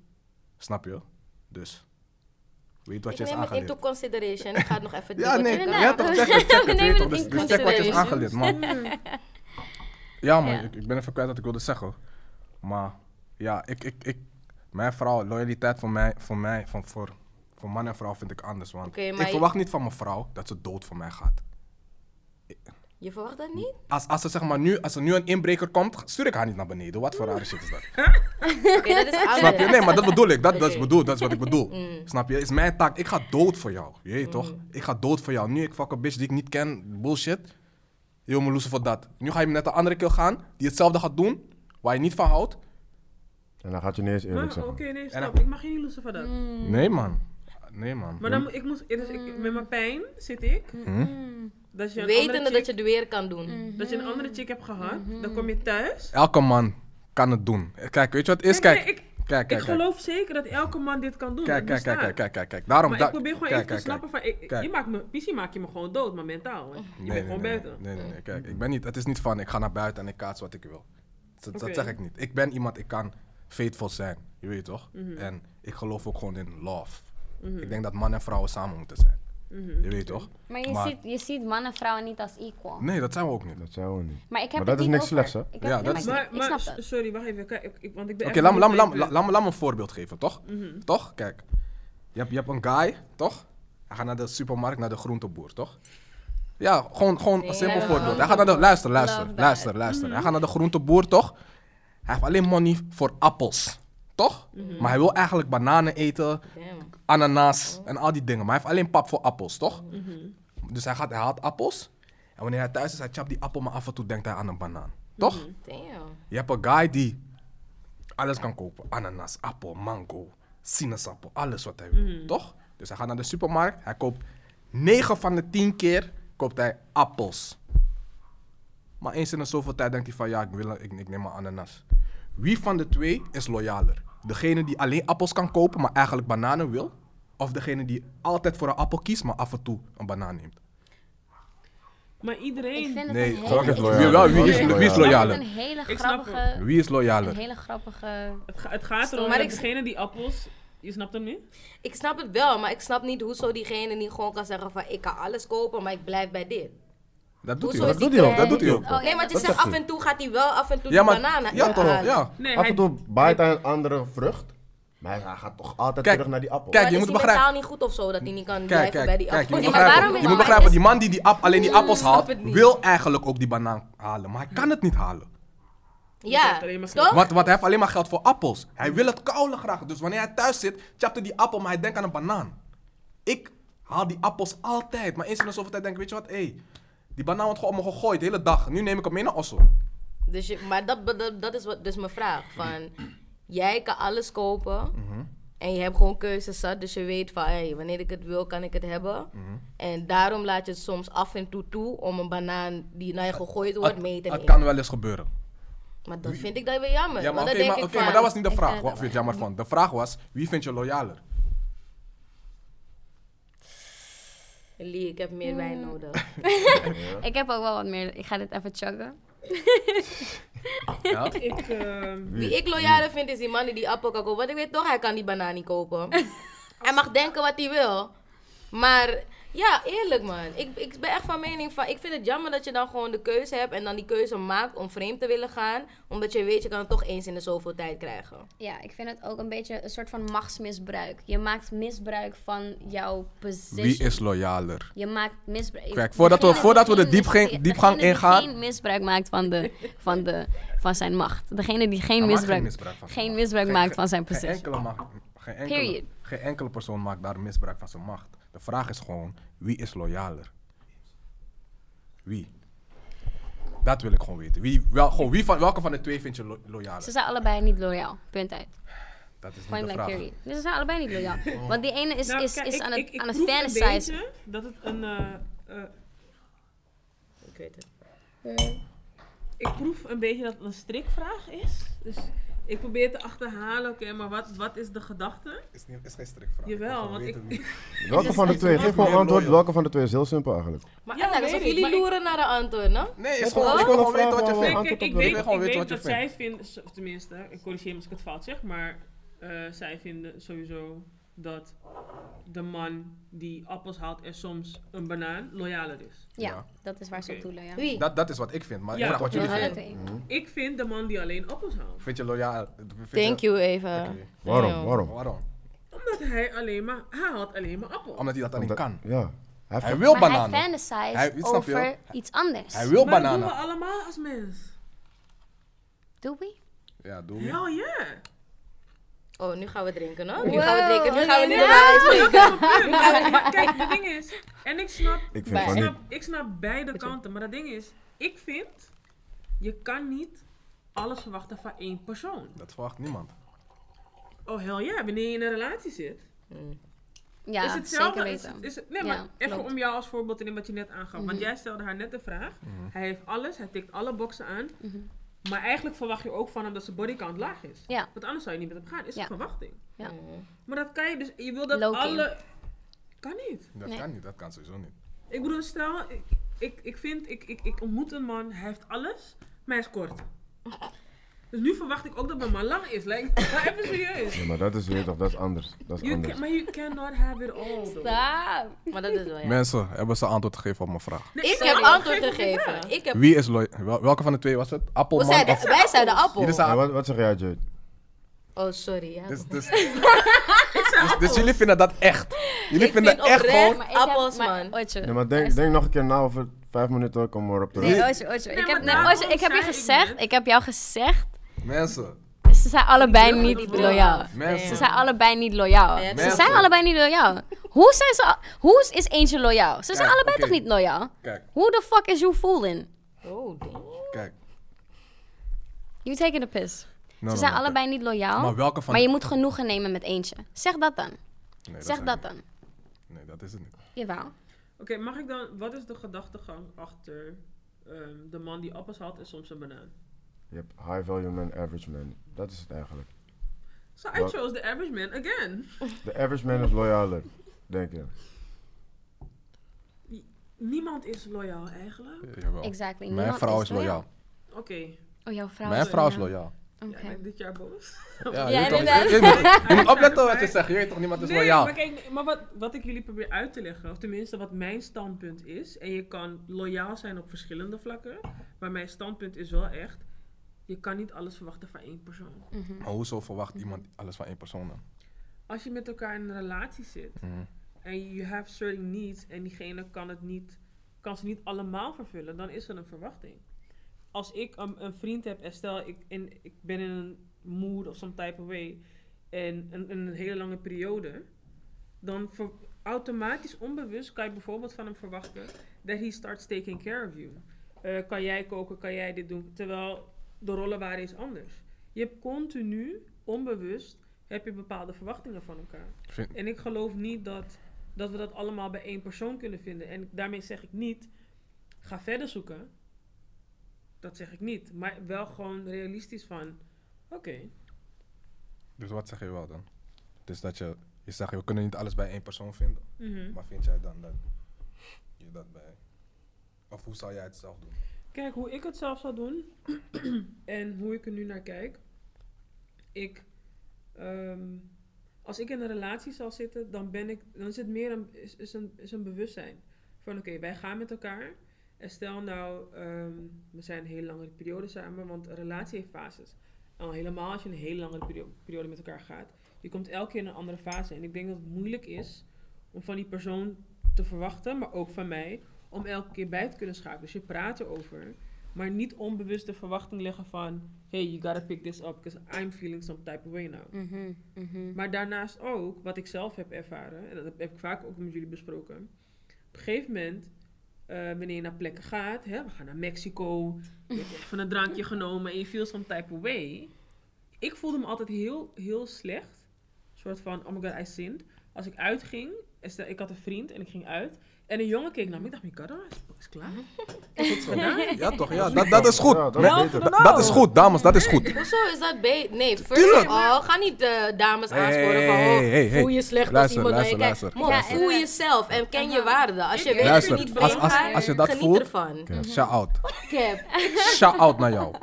Snap je? Dus, weet wat Ik je is neem het aangeleerd. into consideration. Ik ga het nog even (laughs) Ja, nee, ja, toch, check het, (laughs) check het, weet toch, het dus, in dus check wat je is consideration. aangeleerd, man. Ja, man, Ja. Ik, ik ben even kwijt wat ik wilde zeggen. Maar, ja, ik, ik, ik, mijn vrouw, loyaliteit voor mij, voor mij, van, voor, voor man en vrouw vind ik anders, want ik je- verwacht niet van mijn vrouw dat ze dood voor mij gaat. Je verwacht dat niet? Als, als, er, zeg maar, nu, als er nu een inbreker komt, stuur ik haar niet naar beneden. Wat voor rare shit is dat? (laughs) Oké, dat is anders. Snap je? Nee, maar dat bedoel ik. Dat, dat, is, bedoel, dat is wat ik bedoel. (laughs) Mm. Snap je? Is mijn taak. Ik ga dood voor jou. Je weet toch? Ik ga dood voor jou. Nu ik fuck een bitch die ik niet ken. Bullshit. Je me loesen voor dat. Nu ga je met een andere keer gaan. Die hetzelfde gaat doen. Waar je niet van houdt. En dan gaat je niet eens eerlijk Maar oké, nee, En stop. Ik mag je niet lossen van dat. Nee, man. Nee, man. Maar dan, moet- ik moet, dus ik, met mijn pijn zit ik. Hm? Dat je een Wetende andere dat chick, je het weer kan doen. dat je een andere chick hebt gehad, dan kom je thuis. Elke man kan het doen. Kijk, weet je wat het is? Nee, Kijk. nee, ik, Kijk, ik kijk, kijk. geloof zeker dat elke man dit kan doen. Kijk, dat kijk, kijk, bestaat. kijk, kijk, kijk, kijk. Daarom Maar da- ik probeer gewoon kijk, even te kijk, snappen van, ik, Kijk. je maakt me, Pissie maak je me gewoon dood, maar mentaal. Hè. Je Nee, bent nee, gewoon nee, buiten. Nee, nee, nee. Kijk, ik ben niet, het is niet van ik ga naar buiten en ik kaats wat ik wil. Dat, dat Oké. zeg ik niet. Ik ben iemand, ik kan faithful zijn. Je weet toch? Mhm. En ik geloof ook gewoon in love. Ik denk dat man en vrouwen samen moeten zijn. Je weet toch? Maar je, Maar- Ziet, je ziet mannen en vrouwen niet als equal. Nee, dat zijn we ook niet. Dat zijn we niet. Maar ik heb Maar dat is niks over- slechts, hè? Ik heb, Ja, nee, dat is- ik- Maar, ik maar sorry, wacht even. Kijk, ik, want ik ben Oké, echt laat me laat laat me- laat me- laat me een voorbeeld geven, toch? Mhm. Toch? Kijk. Je hebt, je hebt een guy, toch? Hij gaat naar de supermarkt, naar de groenteboer, toch? Ja, gewoon, gewoon een simpel Ja. voorbeeld. Hij gaat naar de... Luister, luister, luister, luister. Hij gaat naar de groenteboer, toch? Hij heeft alleen money voor appels. Toch? Maar hij wil eigenlijk bananen eten, Damn. ananas en al die dingen. Maar hij heeft alleen pap voor appels, toch? Mhm. Dus hij, gaat, hij haalt appels. En wanneer hij thuis is, hij chapt die appel, maar af en toe denkt hij aan een banaan. Toch? Damn. Je hebt een guy die alles kan kopen. Ananas, appel, mango, sinaasappel, alles wat hij wil. Toch? Dus hij gaat naar de supermarkt. Hij koopt 9 van de 10 keer koopt hij appels. Maar eens in de zoveel tijd denkt hij van ja, ik, wil, ik, ik neem maar ananas. Wie van de twee is loyaler? Degene die alleen appels kan kopen, maar eigenlijk bananen wil? Of degene die altijd voor een appel kiest, maar af en toe een banaan neemt? Maar Ik iedereen... vind het Nee, een is Wie, loyaal. wel, wie, is, wie is Ik vind het loyaler? een hele Ik snap grappige... Wie is Een loyaler? hele grappige... Het, ga- het gaat erom Maar dat ik- degene die appels... Je snapt hem niet? Ik snap het wel, maar ik snap niet hoezo diegene niet gewoon kan zeggen van ik kan alles kopen, maar ik blijf bij dit. Dat doet Hoezo hij is doet hij ook, Dat doet hij ook. Oh, nee, maar dat je is- zegt af en toe gaat hij wel af en toe Ja, die maar... bananen Ja, toch? Ja. Nee, Af en toe bijt hij een andere vrucht. Maar hij gaat toch altijd Kijk, terug naar die appel. kijk, maar je is moet begrijpen- mentaal niet goed of zo dat hij niet kan Kijk, blijven kijk, bij die kijk, je appel? moet maar begrijpen, waarom je is- moet maar begrijpen, is- die man die, die app, alleen die appels haalt, het wil eigenlijk ook die banaan halen, maar hij kan het niet halen. Ja, maar toch? Want, want hij heeft alleen maar geld voor appels. Hij wil het koude graag, dus wanneer hij thuis zit, chapt hij die appel, maar hij denkt aan een banaan. Ik haal die appels altijd, maar eens in de zoveel tijd denk ik, weet je wat, hé, die banaan wordt gewoon allemaal gegooid de hele dag. Nu neem ik hem mee naar Osso. Dus je, maar dat, dat, dat is wat, dus mijn vraag. Van, jij kan alles kopen Mhm. en je hebt gewoon keuzes zat, dus je weet van hey, wanneer ik het wil, kan ik het hebben. Mhm. En daarom laat je het soms af en toe toe om een banaan die naar je gegooid wordt mee te Het nemen. kan wel eens gebeuren. Maar dat vind ik dan weer jammer. Ja, maar oké, maar, van, maar dat was niet de vraag, het wel ik jammer (laughs) vond. De vraag was, wie vind je loyaler? Lee, ik heb meer wijn Hmm. nodig. (laughs) Ik heb ook wel wat meer... Ik ga dit even chuggen. Ja? (laughs) Ik, eh, Wie ik loyaler vind is die man die die appel kan kopen. Want ik weet toch, hij kan die banaan niet kopen. (laughs) hij mag denken wat hij wil. Maar ja, eerlijk man. Ik, ik ben echt van mening van... Ik vind het jammer dat je dan gewoon de keuze hebt... en dan die keuze maakt om vreemd te willen gaan. Omdat je weet, je kan het toch eens in de zoveel tijd krijgen. Ja, ik vind het ook een beetje een soort van machtsmisbruik. Je maakt misbruik van jouw positie. Wie is loyaler? Je maakt misbruik. Kijk, voordat we- voordat we de diepgang- diepgang degene die ingaan- geen misbruik maakt van, de, van, de, van zijn macht. Degene die geen misbruik, geen misbruik van zijn geen macht. misbruik Geen- maakt van zijn Geen positie. enkele, macht, geen, enkele, Period. geen enkele persoon maakt daar misbruik van zijn macht. De vraag is gewoon, wie is loyaler? Wie? Dat wil ik gewoon weten. Wie, wel, gewoon, wie van, welke van de twee vind je lo- loyaler? Ze zijn allebei niet loyaal. Punt uit. Dat is niet Point de blank vraag. Dus ze zijn allebei niet loyaal. Want die ene is, nou, is, kijk, is ik- aan ik- het, ik aan het proef een fantasizen. beetje dat het een... eh, eh, Ik weet het. ik proef een beetje dat het een strikvraag is. Dus ik probeer te achterhalen, oké, maar wat, wat is de gedachte? Is, niet, is geen strikvraag. Jawel, want ik-. (laughs) Welke van de twee? Geef gewoon antwoord. Welke van de twee is heel simpel eigenlijk. Maar Ja, alsof ik, jullie maar ik- loeren naar de antwoord, no? Nee, Ik is wil- gewoon, ik wil weten wat je we vindt. Kijk, ik weet, Ik weet wat je dat vindt. zij vinden, of tenminste, ik corrigeer me als ik het fout zeg, maar eh, zij vinden sowieso dat de man die appels haalt en soms een banaan loyaler is. Ja, Ja. dat is waar ze op Oké. doelen, ja. Wie? Dat, dat is wat ik vind, maar Ja, ik vraag wat jullie ja. vinden. Twee. Ik vind de man die alleen appels haalt. Vind je loyaal? vind je- Thank you, Eva. Oké. Waarom? Waarom? Waarom? Omdat hij alleen maar, hij haalt alleen maar appels. Omdat hij dat alleen Omdat- kan. Ja. Hij wil Maar bananen. hij fantasized Hij- snap je? over iets anders. Hij wil maar dat doen bananen. we allemaal als mens. Doe we? Ja, doe je. Hell yeah. Oh, nu gaan we drinken, no? Nu Wow. gaan we drinken, nu gaan we niet Nee, (laughs) de nee, nee, Kijk, het ding is, en ik snap, Ik ik snap, ik snap beide kanten, maar het ding is, ik vind, je kan niet alles verwachten van één persoon. Dat verwacht niemand. Oh hell yeah, wanneer je in een relatie zit, Ja, is het hetzelfde. zeker Is weten. het- is het- nee, Ja, maar even klopt. om jou als voorbeeld te nemen wat je net aangaf. Want Mhm. jij stelde haar net de vraag, hij heeft alles, hij tikt alle boxen aan, Mhm. Maar eigenlijk verwacht je ook van hem dat zijn bodycount laag is. Ja. Want anders zou je niet met hem gaan, is Ja. een verwachting. Ja. Maar dat kan je dus, je wil dat alle... Kan niet. Dat Nee. kan niet, dat kan sowieso niet. Ik bedoel, stel, ik, ik, ik vind, ik, ik, ik ontmoet een man, hij heeft alles, maar hij is kort. (laughs) Dus nu verwacht ik ook dat mijn man lang is. Like, ga even serieus. Ja, maar dat is weer toch, dat is anders. Dat is You anders. can, maar you cannot have it all, though. Stop. Maar dat is wel ja. Mensen, hebben ze antwoord gegeven op mijn vraag? Nee, Ik heb antwoord gegeven. Ik heb... Wie is loyaal? Wel- welke van de twee was het? Of... wij zeiden appel. Jullie zijn- Ja, wat, wat zeg jij, Jade? Oh, sorry. Ja. Dus, dus, (laughs) dus, dus jullie vinden dat echt? Jullie Ik vinden vind echt oprecht- gewoon... Maar ik heb- Appels, maar, man. Nee, maar denk, denk nog een keer na over vijf minuten, kom maar op terug. Nee, Ocho, Ocho. Ik heb, nee, daarom Ocho, ik heb je gezegd, ik heb jou gezegd, Mensen, ze zijn allebei niet loyaal. mensen. Ze zijn allebei niet loyaal. Ze zijn allebei niet loyaal. Hoe zijn ze, hoe is- eentje loyaal? Ze zijn Kijk, allebei toch niet loyaal? Kijk, Who the fuck is you fooling? Oh, damn. kijk. You taking a piss. No, Ze no, zijn no, allebei niet loyaal. Maar welke van Maar je moet genoegen nemen met eentje. Zeg dat dan. Nee, Zeg dat niet. dan. Nee, dat is het niet. Jawel. Oké, mag ik dan... Wat is de gedachtegang achter ehm, de man die appels had en soms een banaan? Je hebt high value man, average man. Dat is het eigenlijk. So I chose the average man again. De average man is loyaler, denk je. Niemand is loyaal eigenlijk. Jawel. Exactly. Mijn Niemand vrouw is loyaal. Oké, Oh, jouw vrouw Mijn vrouw is loyaal. loyaal. Oké. jij bent dit jaar boos. Ja, (laughs) Ja, je, weet toch, inderdaad. je, je- je moet (laughs) opletten wat je zegt. Je weet toch, niemand is Nee, loyaal. maar kijk, maar wat, wat ik jullie probeer uit te leggen, of tenminste wat mijn standpunt is, en je kan loyaal zijn op verschillende vlakken, maar mijn standpunt is wel echt, je kan niet alles verwachten van één persoon. Mhm. Maar hoezo verwacht iemand alles van één persoon dan? Als je met elkaar in een relatie zit Mhm. en you have certain needs en diegene kan het niet, kan ze niet allemaal vervullen, dan is er een verwachting. Als ik een, een vriend heb en stel ik, in, ik ben in een mood of some type of way en een, een hele lange periode, dan ver- automatisch onbewust kan je bijvoorbeeld van hem verwachten that he starts taking care of you. Eh, kan jij koken, kan jij dit doen, terwijl de rollen waren eens anders. Je hebt continu, onbewust, heb je bepaalde verwachtingen van elkaar. Vind- En ik geloof niet dat, dat we dat allemaal bij één persoon kunnen vinden. En daarmee zeg ik niet, ga verder zoeken. Dat zeg ik niet. Maar wel gewoon realistisch van, oké. Dus wat zeg je wel dan? Dus dat je, je zegt, we kunnen niet alles bij één persoon vinden. mhm. Maar vind jij dan dat je dat bij... Of hoe zou jij het zelf doen? Kijk, hoe ik het zelf zou doen (clears throat) en hoe ik er nu naar kijk. Ik, ehm, als ik in een relatie zal zitten, dan ben ik, dan is het meer een, is, is een, is een bewustzijn. Van oké, wij gaan met elkaar. En stel nou, ehm, we zijn een hele lange periode samen, want een relatie heeft fases. Al helemaal als je een hele lange perio- periode met elkaar gaat. Je komt elke keer in een andere fase. En ik denk dat het moeilijk is om van die persoon te verwachten, maar ook van mij, om elke keer bij te kunnen schakelen. Dus je praat erover, maar niet onbewust de verwachting leggen van... Hey, you gotta pick this up, because I'm feeling some type of way now. Mhm, mhm. Maar daarnaast ook, wat ik zelf heb ervaren, en dat heb ik vaak ook met jullie besproken. Op een gegeven moment, eh, wanneer je naar plekken gaat, hè, we gaan naar Mexico, je hebt even een drankje genomen en je feel some type of way. Ik voelde me altijd heel, heel slecht. Een soort van, oh my god, I sinned. Als ik uitging, ik had een vriend en ik ging uit. En een jongen keek naar me. Ik dacht, mijn god, is, is klaar. (laughs) Gedaan. Ja toch, ja, dat, dat is goed. Ja, dat is beter. da- dat is goed, dames, dat is goed. Hoezo is dat beter? Nee, first Tuurlijk. of all, ga niet de dames Hey, aansporen van, hey, oh, hey, hey. voel je slecht Luister, als iemand naar je luister, kijkt. Man, voel jezelf en ken je waarde. Als je weet dat je niet als, vreemd als, gaat, als je dat geniet voelt, ervan. oké, shout out. (laughs) Cap. Shout out naar jou.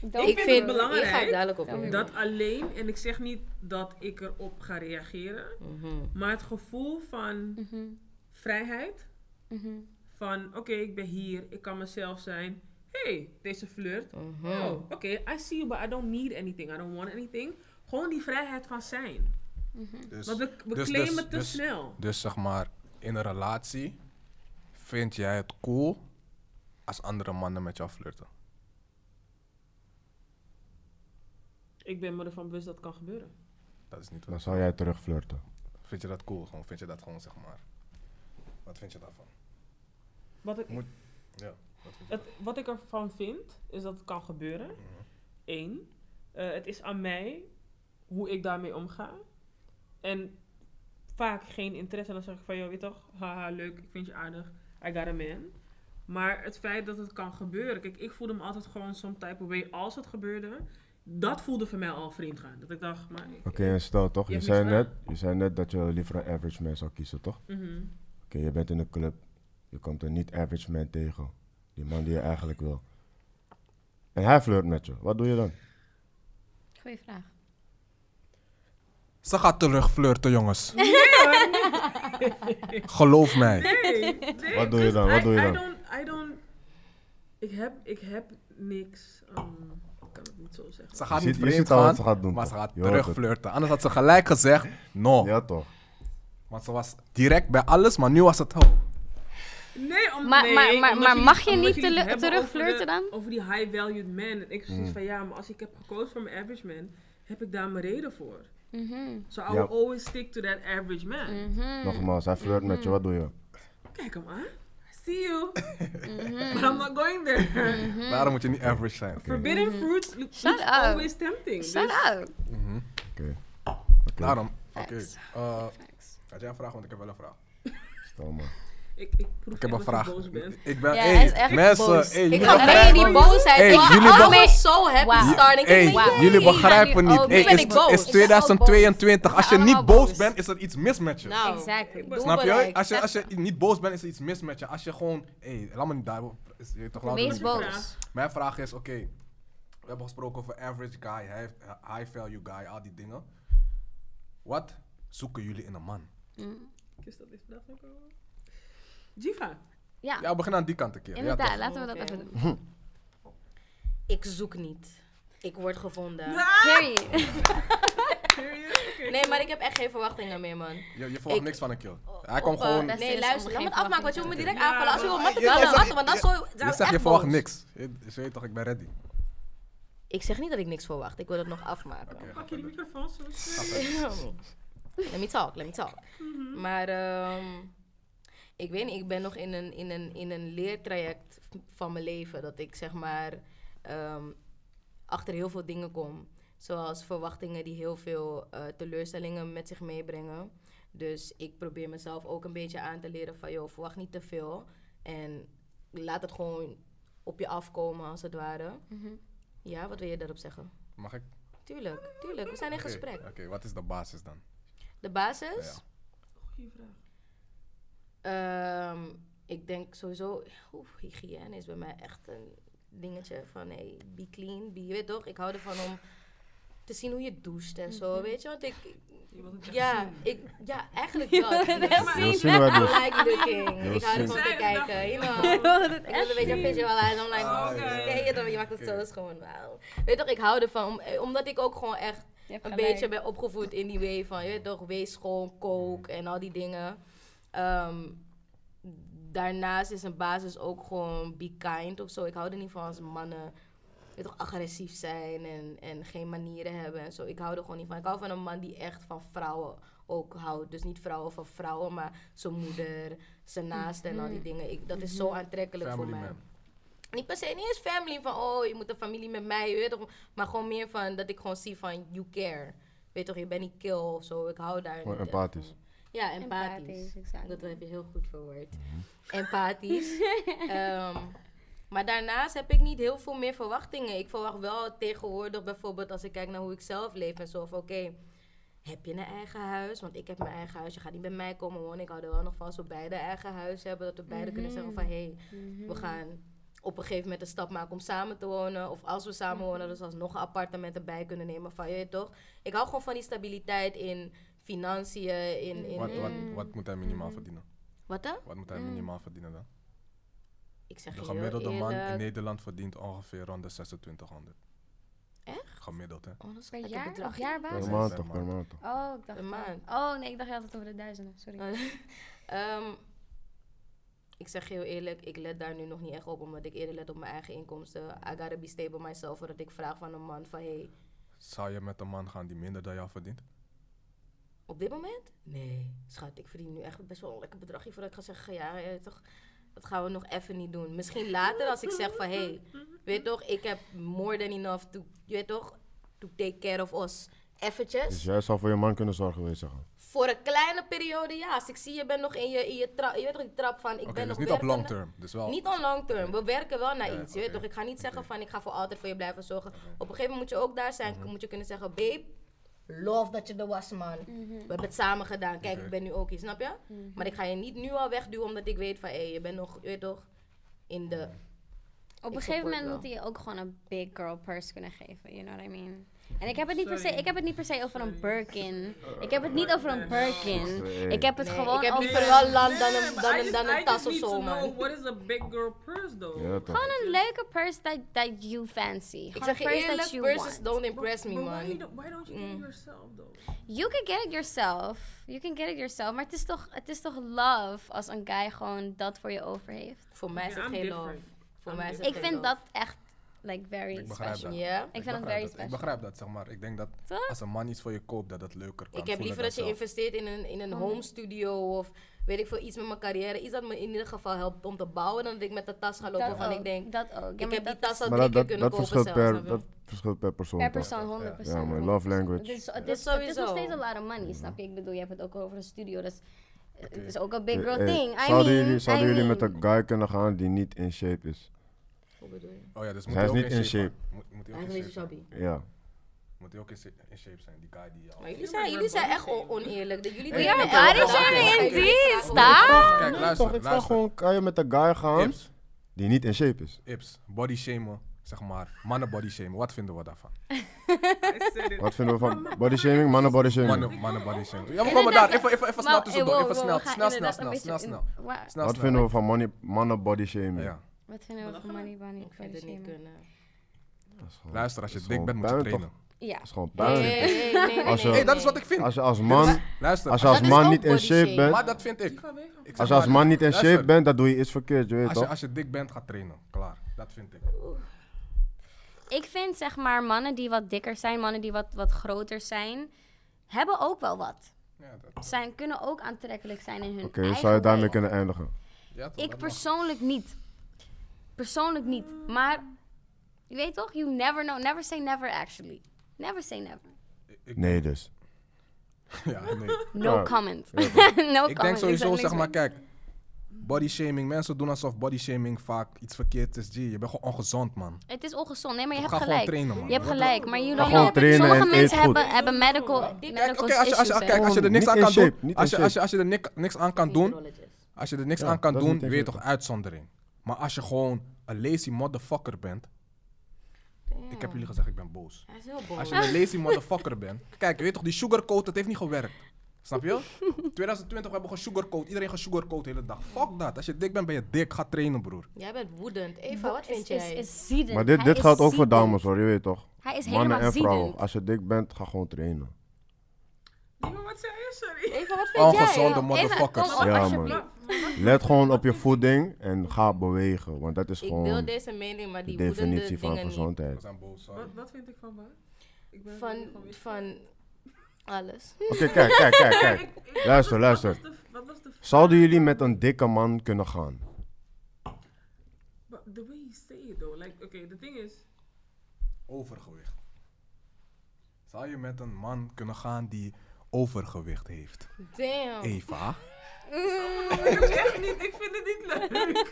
Don't Ik vind het belangrijk Ik ga dadelijk op. Dat alleen, en ik zeg niet dat ik erop ga reageren, Mhm. maar het gevoel van Mhm, vrijheid, mhm. van oké, ik ben hier, ik kan mezelf zijn. hey, deze flirt. Mhm. Oh, oké, I see you, but I don't need anything, I don't want anything. Gewoon die vrijheid van zijn. Dus, Want we, we dus- claimen dus- te dus- snel. dus zeg maar, in een relatie vind jij het cool als andere mannen met jou flirten. Ik ben me ervan bewust dat het kan gebeuren. Dat is niet Dan zou jij terug flirten. Vind je dat cool? Gewoon, vind je dat gewoon, zeg maar. Wat vind je daarvan? Wat ik, Moet- Ja, wat vind je het, wat ik ervan vind, is dat het kan gebeuren. Mhm. Eén, eh, het is aan mij hoe ik daarmee omga. En vaak geen interesse. En dan zeg ik van, joh, weet je toch, haha, leuk, ik vind je aardig, I got a man. Maar het feit dat het kan gebeuren. Kijk, ik voelde me altijd gewoon some type of way als het gebeurde. Dat voelde voor mij al vreemd gaan. Dat ik dacht, maar... Oké, en stel toch, Je zei, net, je zei net dat je liever een average man zou kiezen, toch? Mhm. Oké, je bent in een club, je komt een niet-average man tegen. Die man die je eigenlijk wil. En hij flirt met je, wat doe je dan? Goeie vraag. Ze gaat terug flirten, jongens. Geloof mij. Nee, nee, Wat doe je dan? Wat doe je I dan? don't, I don't, ik heb, ik heb niks, um, ik kan het niet zo zeggen. Ze gaat Je niet vreemd al wat gaan, ze gaat doen, maar ze gaat terug flirten. Anders had ze gelijk gezegd, no. Ja, toch? Want ze was direct bij alles, maar nu was het, oh. Nee, om, Maar- nee, maar- maar- omdat maar mag je niet jullie tele- het hebben terug over de- flirten dan? Over die high-valued man. En ik zoiets Mm. van, ja, maar als ik heb gekozen voor mijn average man, heb ik daar mijn reden voor. Mhm. So I Ja. will always stick to that average man. Mhm. Nogmaals, hij flirt met je, wat doe je? Kijk hem aan. I see you. (laughs) Mhm. But I'm not going there. Mm. Daarom moet je niet average zijn. Forbidden fruits look, Shut looks always tempting. Shut Dus- up. Oké. Daarom, oké. Facts. Had jij een vraag? Want ik heb wel een vraag. (laughs) Stel maar. Ik, ik proef Ik heb een vraag. boos bent. Ik ben, Ja, hey, hij is echt mensen, boos. hey, ik begrijpen- mee die boosheid. Hey, ik jullie zo happy starting. Hey, jullie begrijpen niet. Hey, Nu ben is, ik boos. is Ik ben 2022. Als je niet boos bent, is er iets mis met je. Nou, Exactly. Snap je? Als je, als je niet boos bent, is er iets mis met je. Als je gewoon, hé, laat me niet daar. Is, je toch niet- boos. Mijn vraag is, oké, we hebben gesproken over average guy, high, high value guy, al die dingen. Wat zoeken jullie in een man? Mm. Is dat is dat ook al? Jiva. Ja, Ja, we beginnen aan die kant een keer. Ja, inderdaad. Laten we dat even doen. (laughs) Ik zoek niet. Ik word gevonden. Period. (laughs) Nee, maar ik heb echt geen verwachtingen meer, man. je, je verwacht Ik- niks van een kill. Hij komt Op, eh, gewoon... Nee, is luister, laat me het afmaken, want je moet me direct Ja, aanvallen. Als je wil matten, zegt- matten, want dan je- zou Je zegt, je verwacht niks. Je, je weet toch, ik ben ready. Ik zeg niet dat ik niks verwacht. Ik wil het nog afmaken. Oké, Pak je die microfoon zo. (laughs) let me talk, let me talk. Maar ehm, ik weet niet, ik ben nog in een, in, een, in een leertraject van mijn leven. Dat ik zeg maar ehm, achter heel veel dingen kom. Zoals verwachtingen die heel veel eh, teleurstellingen met zich meebrengen. Dus ik probeer mezelf ook een beetje aan te leren van... joh, verwacht niet te veel. En laat het gewoon op je afkomen, als het ware. Mhm. Ja, wat wil je daarop zeggen? Mag ik? Tuurlijk, tuurlijk. We zijn in gesprek. Oké, wat is de basis dan? De basis? Ja. Goeie vraag. Ehm, ik denk sowieso, oeh, hygiëne is bij mij echt een dingetje van, hey, be clean, be, je weet toch? Ik hou ervan om te zien hoe je doucht en zo, weet je? Want ik, Je wilt het echt ja, zien. ik, ja, eigenlijk het echt maar- Je wil zien like looking. Je wil Ik hou zien. ervan te kijken, you know. Ik wil het Ik wil echt een beetje zien. visualize. I'm like, ja, ja. je, je maakt het zo schoon. Wauw. Weet toch, ik hou ervan, om, eh, omdat ik ook gewoon echt Je een gelijk. beetje ben opgevoed in die way van, je weet toch, wees schoon, kook en al die dingen. Ehm, daarnaast is een basis ook gewoon be kind of zo. Ik hou er niet van als mannen je weet toch, agressief zijn en, en geen manieren hebben en zo. Ik hou er gewoon niet van. Ik hou van een man die echt van vrouwen ook houdt. Dus niet vrouwen van vrouwen, maar zijn moeder, zijn naasten en al die dingen. Ik, dat is zo aantrekkelijk Family voor mij. man. Niet per se, niet eens family van, oh, je moet een familie met mij, weet toch. Maar gewoon meer van, dat ik gewoon zie van, you care. Weet toch, je bent niet kill of zo. Ik hou daar echt empathisch. van. Ja, empathisch. Empathisch, exact. Dat heb je heel goed verwoord. Empathisch. (laughs) Ehm, maar daarnaast heb ik niet heel veel meer verwachtingen. Ik verwacht wel tegenwoordig bijvoorbeeld als ik kijk naar hoe ik zelf leef en zo van oké, heb je een eigen huis? Want ik heb mijn eigen huis. Je gaat niet bij mij komen wonen. Ik hou er wel nog van als we beide eigen huis hebben. Dat we beide kunnen zeggen van hé, hey, we gaan op een gegeven moment een stap maken om samen te wonen. Of als we samen wonen, dus alsnog een appartement erbij kunnen nemen van je weet toch. Ik hou gewoon van die stabiliteit in financiën, in... in, Wat, wat, wat moet hij minimaal verdienen? wat dan? Wat moet hij minimaal verdienen dan? Ik zeg De gemiddelde man in. Nederland verdient ongeveer rond de 2600. Echt? Gemiddeld, hè? Oh, dat is Per een jaar? bedrag. Op jaarbasis? Per Ja. maand Per toch, per maand. toch? Oh, ik dacht... Een maand. Oh, nee, ik dacht het over de duizenden. Sorry. (laughs) Ehm, ik zeg je heel eerlijk, ik let daar nu nog niet echt op, omdat ik eerder let op mijn eigen inkomsten. I gotta be stable myself, voordat ik vraag van een man van, hey, Zou je met een man gaan die minder dan jou verdient? op dit moment? Nee, schat, ik verdien nu echt best wel een lekker bedragje voordat ik ga zeggen, ja, ja, toch, dat gaan we nog even niet doen. Misschien later als ik zeg van, hey, weet toch, ik heb more than enough to, je weet toch, to take care of us. Eventjes. Dus jij zou voor je man kunnen zorgen, wil je zeggen? Voor een kleine periode, ja. Als ik zie, je bent nog in je, in je trap, je weet toch die trap van, ik ben dus nog niet op long term. Dus wel. Niet on long term. We werken wel naar Ja, iets. Je weet toch? Ik ga niet zeggen van ik ga voor altijd voor je blijven zorgen. Op een gegeven moment moet je ook daar zijn. Mhm. Moet je kunnen zeggen, babe, love dat je er was, man. We hebben het samen gedaan. Kijk, ik ben nu ook hier, snap je? Maar ik ga je niet nu al wegduwen omdat ik weet van, hé, je bent nog, je weet toch, in de... Op een gegeven moment wel. moet hij je ook gewoon een big girl purse kunnen geven. You know what I mean? En ik heb het niet per se, ik heb het niet per se over een. Birkin. Ik heb het niet over een Birkin. Ik heb het Nee, gewoon ik heb over liever wel land dan een, dan een, dan een tas of zo, man. What is a big girl purse though? Ja, gewoon een leuke purse that, that you fancy. Ik zeg je eerlijk, that you purses want. don't impress me, why, man. don't, why don't you get Mm. it yourself though? You can get it yourself. You can get it yourself. Maar het is toch, het is toch love als een guy gewoon dat voor je over heeft. Voor mij is het geen love. Different. Voor I'm mij is het Ik vind dat echt like very Ik begrijp special. dat. Ja? Ik vind het begrijp very dat. special. Ik begrijp dat, zeg maar. Ik denk dat Toch? als een man iets voor je koopt, dat het leuker kan Ik heb liever dat je zelf. investeert in een, in een home studio of weet ik veel, iets met mijn carrière. Iets dat me in ieder geval helpt om te bouwen dan dat ik met de tas ga lopen Dat van ook, ik denk, dat ook. Ja, ik heb die dat tas al drie dat, keer dat, kunnen dat, kopen verschilt zelf. per, dat verschilt per persoon. Per persoon, 100%. Ja, maar love language. Het is, het, Dat is, het is nog sowieso. steeds een lot of money, snap je? Ik bedoel, je hebt het ook over een studio. Dat is, het is ook een big Eh, girl eh, thing. I zouden mean, jullie, zouden I jullie mean. met een guy kunnen gaan die niet in shape is? Hoe bedoel je? Oh ja, dus Hij moet is ook niet in shape. zijn. Moet, moet hij ook in Eigenlijk is shape. Ja. Moet hij ook in, shape zijn, die guy die al... Maar jullie zijn, jullie zijn echt on- oneerlijk. Dat jullie body oké, shaming oké, in die, stop. Kijk, luister, toch, ik vraag luister. gewoon, kan je met een guy gaan Ips, die niet in shape is? Ips, body shamen, zeg maar, mannen body shamen. Wat vinden we daarvan? (laughs) Wat vinden we van body shaming? Mannen body shaming. Mannen, mannen body shamen. Ja, we komen daar. Even, even, even snel tussendoor. Even snel, snel, snel, snel, Wat vinden we van money, mannen body shaming? Ja. Wat vinden we van money, money, Ik vind body het niet shaming? Luister, als je dik bent, moet je trainen. Ja. Dat is gewoon Nee, puin. nee, nee, nee, nee, Als je- nee, Hé, dat is wat ik vind. Als je als man, Luister, als je als man niet in shape shaming. bent, maar dat vind ik. Als je als man niet in luister, shape bent, dan doe je iets verkeerd, je weet Als je, toch? als je dik bent, ga trainen. Klaar. Dat vind ik. Ik vind zeg maar mannen die wat dikker zijn, mannen die wat, wat groter zijn, hebben ook wel wat. Ja, dat, Zijn, kunnen ook aantrekkelijk zijn in hun Oké, eigen zou je daarmee kunnen eindigen? ja, toch, Ik mag. persoonlijk niet. Persoonlijk niet. Maar, je weet toch? You never know. Never say never actually. Never say never. Ik- Nee dus. (laughs) Ja, nee. No Ja. comment. (laughs) no Ik comment. denk sowieso, zeg maar, mee. kijk. Body shaming, mensen doen alsof body shaming vaak iets verkeerd is. G, je bent gewoon ongezond, man. Het is ongezond. Nee, maar je hebt gewoon gelijk. trainen, man. Je hebt gelijk. Maar gewoon trainen Sommige en mensen eet goed. hebben, hebben medical, Kijk, medical oké, als, je, als, je, issues. kijk, als je er Gewoon niks aan kan shape, doen, als je, als je, shape. als je er niks, aan kan doen, als je er niks Ja, aan kan doen, weet je toch uitzondering. Maar als je gewoon een lazy motherfucker bent, ik heb jullie gezegd, ik ben boos. Hij is heel boos. Als je een lazy motherfucker bent, (laughs) kijk, je weet toch, die sugarcoat, dat heeft niet gewerkt. Snap je? (laughs) 2020 we hebben gewoon sugarcoat, iedereen gaat sugarcoat de hele dag. Fuck dat. Als je dik bent, ben je dik. Ga trainen, broer. Jij bent woedend. Eva, wat Is- vind is- jij? is ziedend. Maar dit, dit is geldt ook voor dames hoor, je weet toch? Hij is Mannen helemaal en vrouwen. ziedend. Als je dik bent, ga gewoon trainen. Nee, maar wat zei je? Sorry. Eva, wat vind jij? Ongezonde Even, motherfuckers. op, Ja, man. Let gewoon op je voeding en ga bewegen. Want dat is Ik deel gewoon deze mening, maar de die woedende definitie van dingen niet. We gezondheid. Wat, wat vind ik van wat? Ik ben Van, van alles. Oké, kijk, kijk, kijk, kijk. (laughs) Ik- ik- Luister, luister. Wat was de, Zouden jullie met een dikke man kunnen gaan? But the way you say it though, like, okay, the thing is, Overgewicht. Zou je met een man kunnen gaan die overgewicht heeft? Damn. Eva? echt (laughs) niet, ik vind het niet leuk.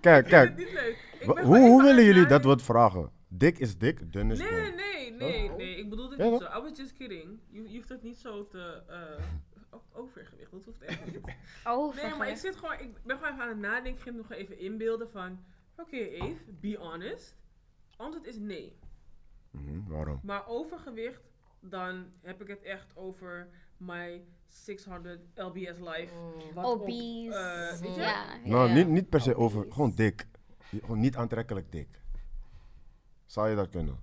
Kijk, Ik vind kijk. het niet leuk. Ik ben Hoe, willen jullie dat wat vragen? Dik is dik, dun is Nee, dun. nee, nee, nee, nee. Ik bedoel het Ja, niet zo. I was just kidding. Je, je hoeft het niet zo te... eh, o- overgewicht, dat hoeft echt niet. Oh, (laughs) Nee, maar ik zit gewoon... Ik ben gewoon even aan het nadenken. Ik ging nog even inbeelden van... Oké, Eve, be honest. Antwoord is nee. Mhm, waarom? Maar overgewicht, dan heb ik het echt over my 600 LBS life. wat op, Obese. eh, weet je? ja, Nou, Ja. niet, niet per se over, gewoon dik. Gewoon niet aantrekkelijk dik. Zou je dat kunnen?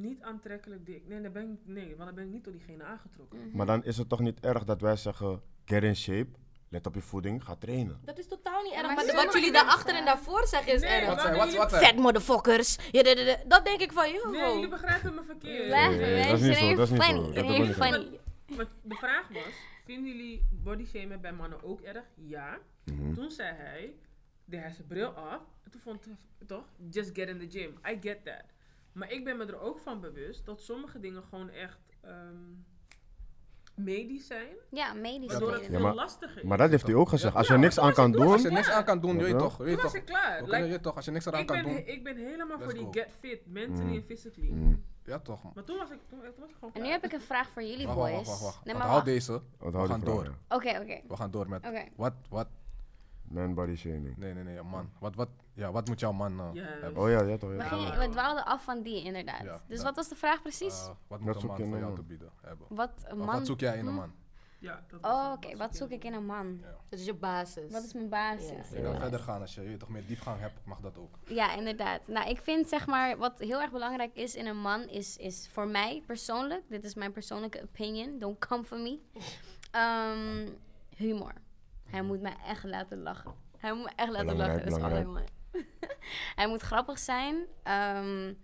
Niet aantrekkelijk dik. Nee, dan ben ik, nee, want dan ben ik niet door diegene aangetrokken. Mhm. Maar dan is het toch niet erg dat wij zeggen, get in shape, let op je voeding, ga trainen. Dat is totaal niet erg. maar wat jullie daarachter en daarvoor zeggen is Nee, erg. Wat zijn, wat, wat zijn? Vet motherfuckers. Ja, de- de- de- dat denk ik van, joh. Nee, jullie begrijpen me verkeerd. Nee, dat is niet zo, dat is niet zo. funny. Dat. Maar de vraag was, vinden jullie body shamen bij mannen ook erg? Ja. Mhm. Toen zei hij, deed hij zijn bril af. En toen vond hij, toch, just get in the gym. I get that. Maar ik ben me er ook van bewust dat sommige dingen gewoon echt ehm, medisch zijn. Ja, medisch. Waardoor het reden. Ja, maar- lastiger is. Maar dat heeft hij ook gezegd. Als je Ja, niks aan kan ik- Als doen, je niks aan kan doen, weet je toch? Weet was toch? ik klaar. We kunnen Like, je toch, als je niks eraan ik, kan doen. ik ben helemaal voor die get fit, mentally Mm. en physically. Mm. Ja toch. Maar toen was ik, toen, toen was ik gewoon En nu heb ik een vraag voor jullie, Wacht, boys. wacht, wacht, wacht. Nee, maar deze. We gaan door. Oké, oké. We gaan door met Oké. wat, wat Man body shaming. Nee, nee, nee, man. Wat, wat, ja, wat moet jouw man Yes. hebben? Oh ja, ja toch. We, gingen- we dwaalden af van die, inderdaad. Ja, dus wat was de vraag precies? Eh, wat Wat moet een man een jou man? te bieden hebben? wat een man... wat zoek jij in een Hm? man? Ja, dat Oh, oké. Wat zoek ik in een man? Ja. Dat is je basis. Wat is mijn basis? Ja. Je kan verder gaan als je, je toch meer diepgang hebt, mag dat ook. Ja, inderdaad. Nou, ik vind zeg maar, wat heel erg belangrijk is in een man, is, is voor mij persoonlijk, dit is mijn persoonlijke opinion, don't come for me, Ehm, humor. Hij moet mij echt laten lachen. Hij moet me echt laten Belangrijk, lachen, dat is belangrijk. maar. (laughs) hij moet grappig zijn. Ehm,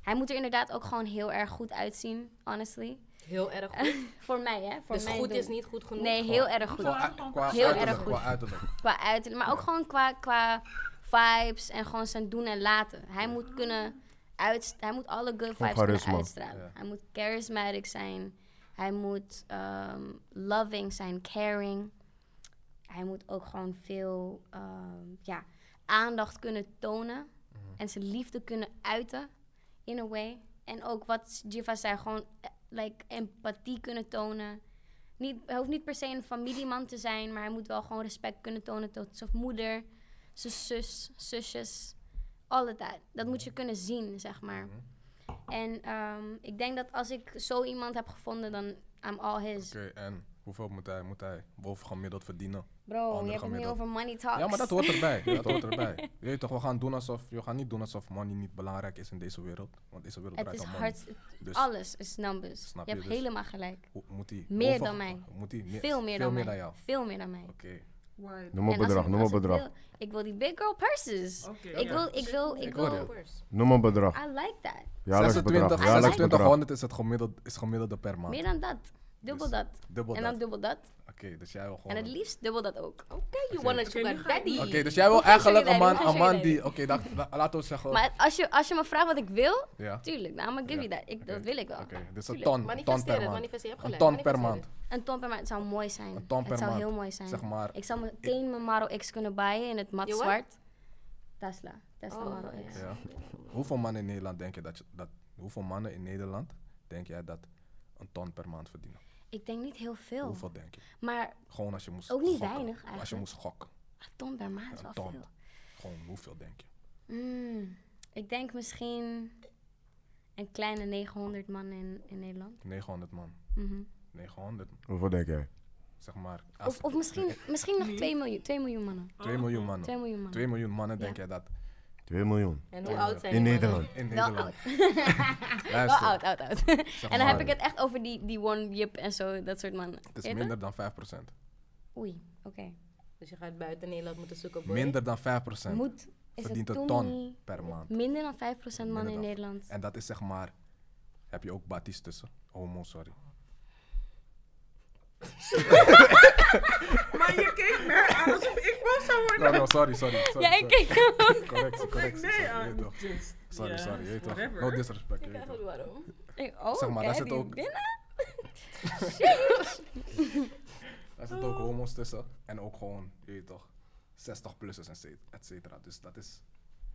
hij moet er inderdaad ook gewoon heel erg goed uitzien, honestly. Heel erg goed. (laughs) voor mij, hè? Voor dus goed doen. is niet goed genoeg. Nee, heel erg goed. Qua, qua Heel uiterlijk, erg goed. Qua uiterlijk. Qua uiterlijk, maar ook gewoon qua, qua vibes en gewoon zijn doen en laten. Hij moet kunnen uit, hij moet alle good vibes kunnen uitstralen. Ja. Hij moet charismatic zijn. Hij moet ehm, loving zijn, caring. Hij moet ook gewoon veel ehm, ja, aandacht kunnen tonen. En zijn liefde kunnen uiten, in a way. En ook wat Jiva zei, gewoon eh, like, empathie kunnen tonen. Niet, hij hoeft niet per se een familieman te zijn, maar hij moet wel gewoon respect kunnen tonen tot zijn moeder, zijn zus, zusjes. All of that. Dat moet je kunnen zien, zeg maar. En ehm, ik denk dat als ik zo iemand heb gevonden, dan I'm all his. Oké, en hoeveel moet hij, moet hij boven gemiddeld verdienen? Bro, je hebt het nu gemiddeld. over money talks. Ja, maar dat hoort erbij. (laughs) Dat hoort erbij. Je weet toch, we gaan doen alsof, we gaan niet doen alsof money niet belangrijk is in deze wereld. Want deze wereld Het draait om money. hard. Dus Alles is numbers. Snap je je, hebt dus- helemaal gelijk. hoe- moet hij Meer dan mij. Moet hij meer, Veel meer dan mij. jou. Veel meer dan mij. Oké. Why? Noem een bedrag, ik- noem een ik bedrag. wil- Ik wil die big girl purses. Oké, Ik ja. wil, ik wil, ik Ik hoor wil. je. Noem een bedrag. I like that. Jaarlijks 26, bedrag. Jaarlijks bedrag. 2600 is het gemiddelde, is gemiddelde per maand. Meer dan dat. Dubbel Dus dat. Dubbel en dat. dan dubbel dat. Oké, dus jij wil En gewoon... het liefst dubbel dat ook. Oké, you Oké. wanna Oké, sugar daddy. Oké, dus jij wil je eigenlijk een man, een je man die... Oké, la- laten we zeggen... Maar als je, als je me vraagt wat ik wil, ja. tuurlijk, nou, gonna give Ja. you that. Ik, Oké. Dat wil ik wel. Oké, dus een ton, een ton per maand. Je Een ton per maand. Een ton per maand zou mooi zijn. Een ton per het zou maand. heel mooi zijn. Zeg maar, Ik zou meteen mijn Maro X kunnen buyen in het mat Je zwart. Tesla. Tesla Oh, Model X. Hoeveel mannen in Nederland denk je dat, je, dat hoeveel mannen in Nederland denk jij dat een ton per maand verdienen? Ik denk niet heel veel. Hoeveel denk je? Maar Gewoon als je moest Ook niet gokken. weinig, Als je eigenlijk. moest gokken. een ton per maand is Een wel ton. veel. Gewoon hoeveel denk je? Mm, ik denk misschien een kleine 900 man in, in Nederland. 900 man. Mhm. 900, Hoeveel denk jij? zeg maar. Of, of misschien, misschien nog 2 miljoen, 2 miljoen mannen. 2 miljoen mannen. 2 miljoen mannen. 2 miljoen mannen Ja. denk jij dat 2 miljoen. En hoe oud zijn In die? Nederland. in Wel Nederland. oud. (laughs) Wel oud, oud, oud. en dan heb ik het echt over die, die one jip en zo, dat soort mannen. Het is minder dan 5%. Oei, oké. Dus je gaat buiten Nederland moeten zoeken, boy. Minder dan 5% Moet, is verdient het een ton per maand. minder dan 5% mannen in Nederland? En dat is zeg maar, heb je ook batties tussen. Homo, sorry. (laughs) Maar je keek me aan alsof ik was zou worden. No, no, sorry, sorry. sorry Ja, ik sorry. kijk ook. (laughs) Correctie, correctie. Nee, sorry, ah, je weet toch. just- Sorry, sorry, toch. No disrespect, Ik weet toch. het waarom. Ik- Oh, Zeg maar, daar heb zit ook- binnen? (laughs) Er zitten ook homo's tussen. En ook gewoon, je weet toch, 60-plussers en et cetera. Dus dat is...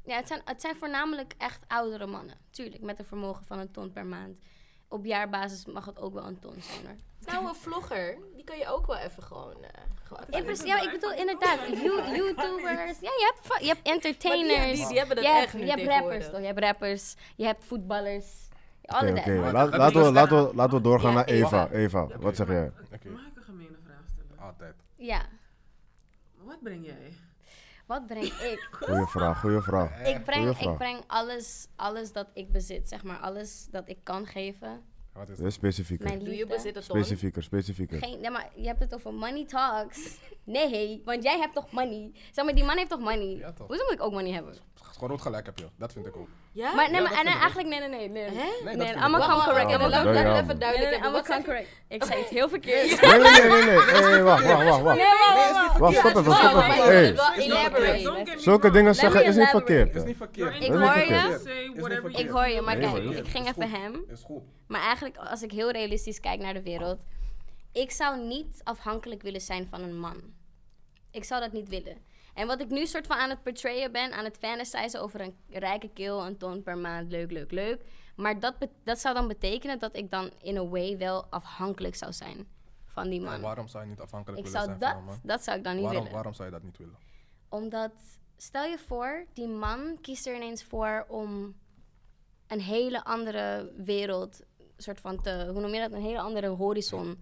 Ja, het zijn, het zijn voornamelijk echt oudere mannen. Tuurlijk, met een vermogen van een ton per maand. Op jaarbasis mag het ook wel een ton zijn hoor. Nou, een vlogger, die kan je ook wel even gewoon... eh gewoon even- In principe, ja, ik bedoel inderdaad, (laughs) you- YouTubers. Ja, je hebt, je hebt Maar entertainers. die, die hebben dat je echt hebt, nu je hebt rappers toch? Je hebt rappers, je hebt voetballers. Oké, Alle. Laat- Heb Laten we, laten we, laten we doorgaan Ja, naar Eva. Eva. Wat zeg jij? Oké, Mag ik een gemene vraag stellen? altijd. Ja, Wat breng jij? Wat breng ik? (laughs) Goeie vraag, goeie vraag. Ik Goeie breng, vraag. ik breng alles, alles dat ik bezit, zeg maar. Alles dat ik kan geven. Wat is Wees specifieker. Mijn Doe je bezit het? Specifieker, specifieker. Geen, ja, maar je hebt het over money talks. Nee, want jij hebt toch money? Zeg maar, die man heeft toch money? Ja, toch. Hoezo moet ik ook money hebben? Groot gelijk heb je, dat vind ik ook. Ja? Maar nee, Ja, maar en, eigenlijk, nee, nee, nee. Nee, Hè? Nee, dat nee, vind ik I'm ook. a come correct. Even duidelijk nee, hebben. I'm a Wat zeg come je? correct. Ik zei het heel verkeerd. Nee, nee, nee, nee. Hey, wacht, wacht, wacht, wacht. Nee, wacht, wacht, stop even, stop even. zulke dingen zeggen is niet verkeerd. Is niet verkeerd. Ik hoor je. Ik hoor je, maar kijk, ik ging even hem. Is goed. Maar eigenlijk, als ik heel realistisch kijk naar de wereld, ik zou niet afhankelijk willen zijn van een man. Ik zou dat niet willen. En wat ik nu soort van aan het portrayen ben, aan het fantasizen over een rijke kill, een ton per maand, leuk, leuk, leuk. Maar dat, dat zou dan betekenen dat ik dan in a way wel afhankelijk zou zijn van die En man. waarom zou je niet afhankelijk Ik willen zou zijn dat, van man? dat zou ik dan niet Waarom, willen. waarom zou je dat niet willen? Omdat, stel je voor, die man kiest er ineens voor om een hele andere wereld, soort van te, hoe noem je dat, een hele andere horizon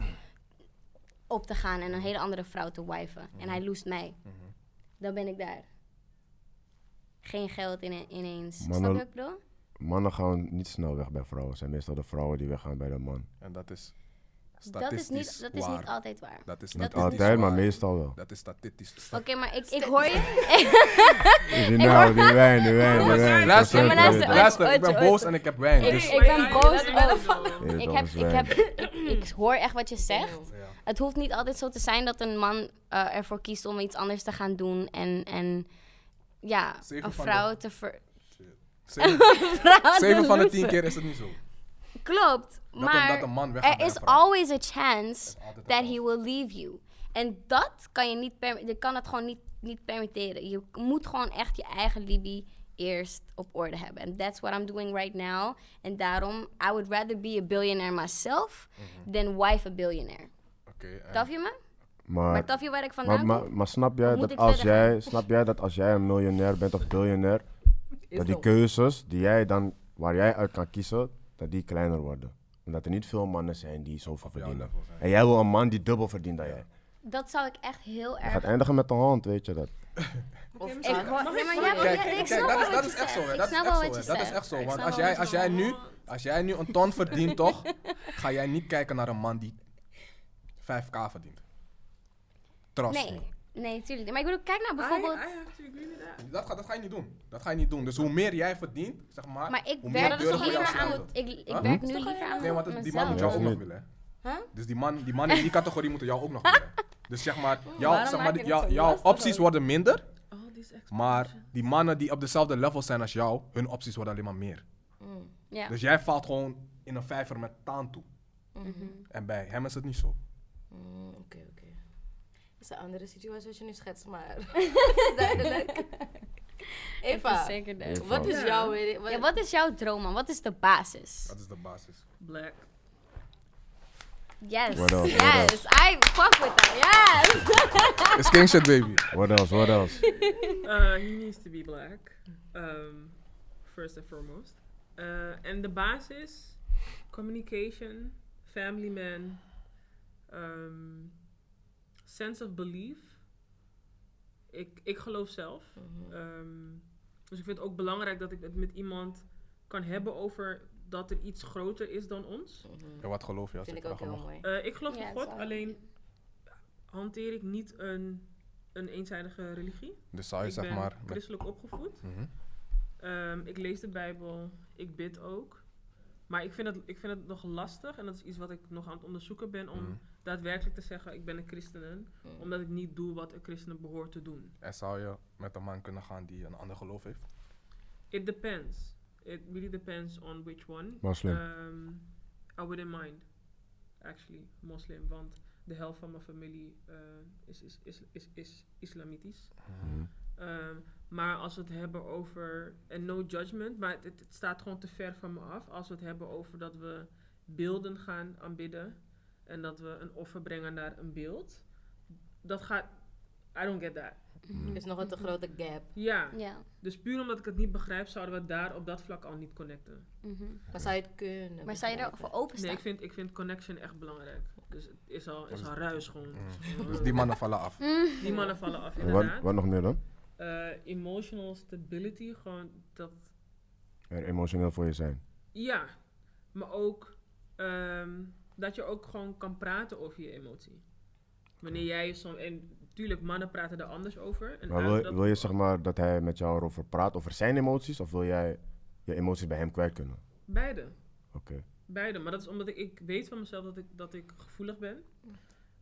(clears throat) op te gaan en een hele andere vrouw te wifen. En hij loest mij. Dan ben ik daar. Geen geld ine- ineens. Maar Snap je ik bedoel? Mannen gaan niet snel weg bij vrouwen. Het zijn meestal de vrouwen die weggaan bij de man. En dat is Dat is niet, dat is niet altijd waar. Dat is Dat Niet is altijd, maar meestal wel. Dat is statistisch. Oké, maar ik, ik hoor je. (laughs) Die nou, die wijn, die wijn, die wijn. Luister, ik ben boos en ik heb wijn. Ik- Dus ik ben boos. Ik, (laughs) ik, heb, (laughs) ik, ik hoor echt wat je zegt. Ja. Het hoeft niet altijd zo te zijn dat een man eh, ervoor kiest om iets anders te gaan doen. En, en ja, Zeven een vrouw de- te ver... (laughs) (laughs) Zeven, van de tien keer is het niet zo. Klopt, maar dat een man weggaat er is always a chance that he will leave you. En dat kan je niet, perm- je kan het gewoon niet, niet permitteren. Je moet gewoon echt je eigen Libby eerst op orde hebben. And that's what I'm doing right now. En daarom, I would rather be a billionaire myself Mhm. than wife a billionaire. Oké, en- Taf je me? Maar Maar, taf je waar ik vandaan maar, maar, maar snap jij dat als jij, snap jij dat als jij een miljonair bent of biljonair, dat die keuzes die jij dan, waar jij uit kan kiezen, dat die kleiner worden? Omdat er niet veel mannen zijn die zoveel verdienen. En jij wil een man die dubbel verdient dan jij. Dat zou ik echt heel Je erg... gaat eindigen met de hand, weet je dat? Of Ik aan- hoor, Mag nee, ik maar vragen? jij, Kijk, dat is, dat echt zo. Hè. Dat is echt zo. wat hè. je Dat is zegt. echt zo. Ik Want als jij, als jij nu, als jij nu een ton verdient, (laughs) toch? Ga jij niet kijken naar een man die 5k verdient. Trust Nee, me. nee, tuurlijk. niet. Maar ik bedoel, kijk nou bijvoorbeeld... I. Dat, ga, dat ga je niet doen. Dat ga je niet doen. Dus hoe meer jij verdient, zeg maar, Maar ik hoe werk meer jou liever aan... Ik, ik Huh? werk nu liever aan Nee, want het- die man moet jou ook nog willen. Huh? Dus die man, die man in die categorie moeten jou ook nog willen. Dus zeg maar, jouw, Waarom zeg maar jou- zo jouw opties worden minder. Maar die mannen die op dezelfde level zijn als jou, hun opties worden alleen maar meer. Mm. Ja. Dus jij valt gewoon in een vijver met taan toe. Mhm. En bij hem is het niet zo. Mm, Oké, oké. Het is een andere situatie als je nu schetst, maar (laughs) (laughs) duidelijk. (laughs) Eva, is zeker de- Eva. wat is jouw... wat- Ja, wat is jouw droom, man? Wat is de basis? Dat is de basis. Black. Yes. What else? What Yes. I fuck with that. Yes. (laughs) It's king shit, baby. What else, what else? (laughs) Uh, he needs to be black. Um, first and foremost. Uh, en de basis, communication, family man, um, sense of belief. Ik, ik geloof zelf. Mhm. Um, dus ik vind het ook belangrijk dat ik het met iemand kan hebben over dat er iets groter is dan ons. Mhm. En wat geloof je als Vind ik ook heel mag? mooi. Eh, ik geloof Ja, in dat God, zou- alleen hanteer ik niet een, een eenzijdige religie. Dus zou je ik zeg ben maar... met- christelijk opgevoed. Mhm. Ehm, ik lees de Bijbel, ik bid ook. Maar ik vind, het, ik vind het nog lastig, en dat is iets wat ik nog aan het onderzoeken ben, om Mhm. daadwerkelijk te zeggen, ik ben een christenen. Mhm. Omdat ik niet doe wat een christenen behoort te doen. En zou je met een man kunnen gaan die een ander geloof heeft? It depends. It really depends on which one. Moslim. Um, I wouldn't mind, actually, moslim. Want de helft van mijn familie eh, is, is, is, is, is islamitisch. Mhm. Ehm, maar als we het hebben over, en no judgment, maar het, het staat gewoon te ver van me af. Als we het hebben over dat we beelden gaan aanbidden en dat we een offer brengen naar een beeld, dat gaat, I don't get that. Er is nog een te grote gap. Ja, Ja. dus puur omdat ik het niet begrijp, zouden we daar op dat vlak al niet connecten. Mhm. Maar zou je het kunnen? Maar zou je begrijpen? ervoor openstaan? Nee, ik vind, ik vind connection echt belangrijk. Dus het is al, is al ruis gewoon. Mm. Dus die mannen vallen af. Die mannen vallen af, En wat, inderdaad. wat nog meer dan? Eh, emotional stability, gewoon dat Er emotioneel voor je zijn. Ja, maar ook ehm, dat je ook gewoon kan praten over je emotie. Wanneer jij soms, en natuurlijk, mannen praten er anders over. En Maar wil, je zeg maar dat hij met jou erover praat, over zijn emoties, of wil jij je emoties bij hem kwijt kunnen? Beide, Oké. beide. Maar dat is omdat ik, ik weet van mezelf dat ik, dat ik gevoelig ben.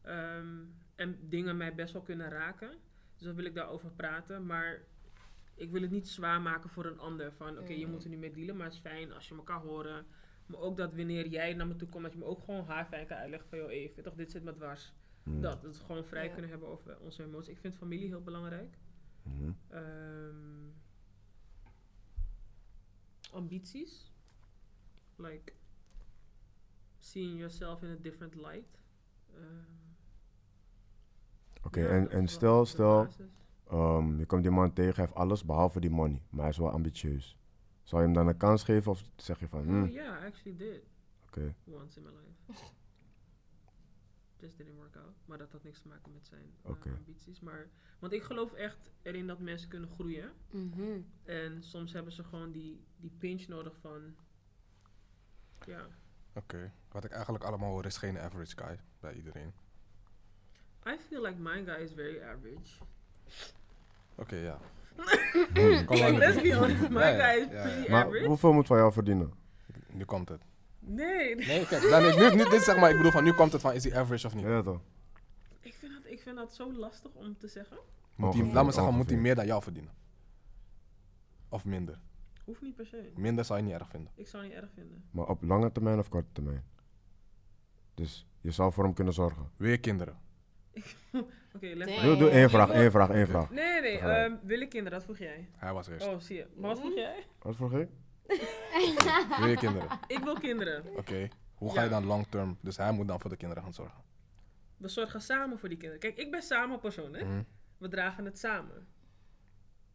Ehm, en dingen mij best wel kunnen raken. Dus dan wil ik daarover praten. Maar ik wil het niet zwaar maken voor een ander. Van oké, je Mhm. moet er niet mee dealen, maar het is fijn als je elkaar horen. Maar ook dat wanneer jij naar me toe komt, dat je me ook gewoon haar fijn kan uitleggen van... joh, even, toch, dit zit me dwars. Hmm. Dat, dat we gewoon vrij Ja. kunnen hebben over onze emoties. Ik vind familie heel belangrijk. Mhm. Ehm, ambities. Like seeing yourself in a different light. Ehm, Oké, ja, en, en stel, stel. Ehm, je komt die man tegen, hij heeft alles behalve die money. Maar hij is wel ambitieus. Zou je hem dan een kans geven of zeg je van, hm, Oh, yeah, I actually did. oké. Once in my life. Just didn't work out. Maar dat had niks te maken met zijn eh, ambities. Maar, want ik geloof echt erin dat mensen kunnen groeien. Mhm. En soms hebben ze gewoon die, die pinch nodig van... Ja, Oké. Wat ik eigenlijk allemaal hoor is geen average guy bij iedereen. I feel like my guy is very average. Oké, ja. Hmm. (laughs) Kom maar. Like, let's be honest, my guy is pretty Maar average. hoeveel moet van jou verdienen? Nu komt het. Nee, Nee, kijk. Dan, nu, nu, dit zeg maar, ik bedoel van nu komt het van, is hij average of niet? Ja, toch? ik vind, dat, ik vind dat zo lastig om te zeggen. Moet Ongeveer, laat me zeggen, moet hij meer dan jou verdienen? Of minder? Hoeft niet per se. Minder zou je niet erg vinden. Ik zou het niet erg vinden. Maar op lange termijn of korte termijn? Dus je zou voor hem kunnen zorgen. Weer kinderen. (laughs) Oké, let's Damn. Doe, doe één vraag, wil- één vraag, één vraag. Nee, nee, nee. Ehm, willen kinderen, dat vroeg jij. Hij was eerst. Oh, zie je. Maar wat vroeg jij? Wat vroeg ik? (laughs) Weer kinderen. Ik wil kinderen. Oké. Hoe ga je Ja. dan long term? Dus hij moet dan voor de kinderen gaan zorgen. We zorgen samen voor die kinderen. Kijk, ik ben samen persoon, hè. Mhm. We dragen het samen.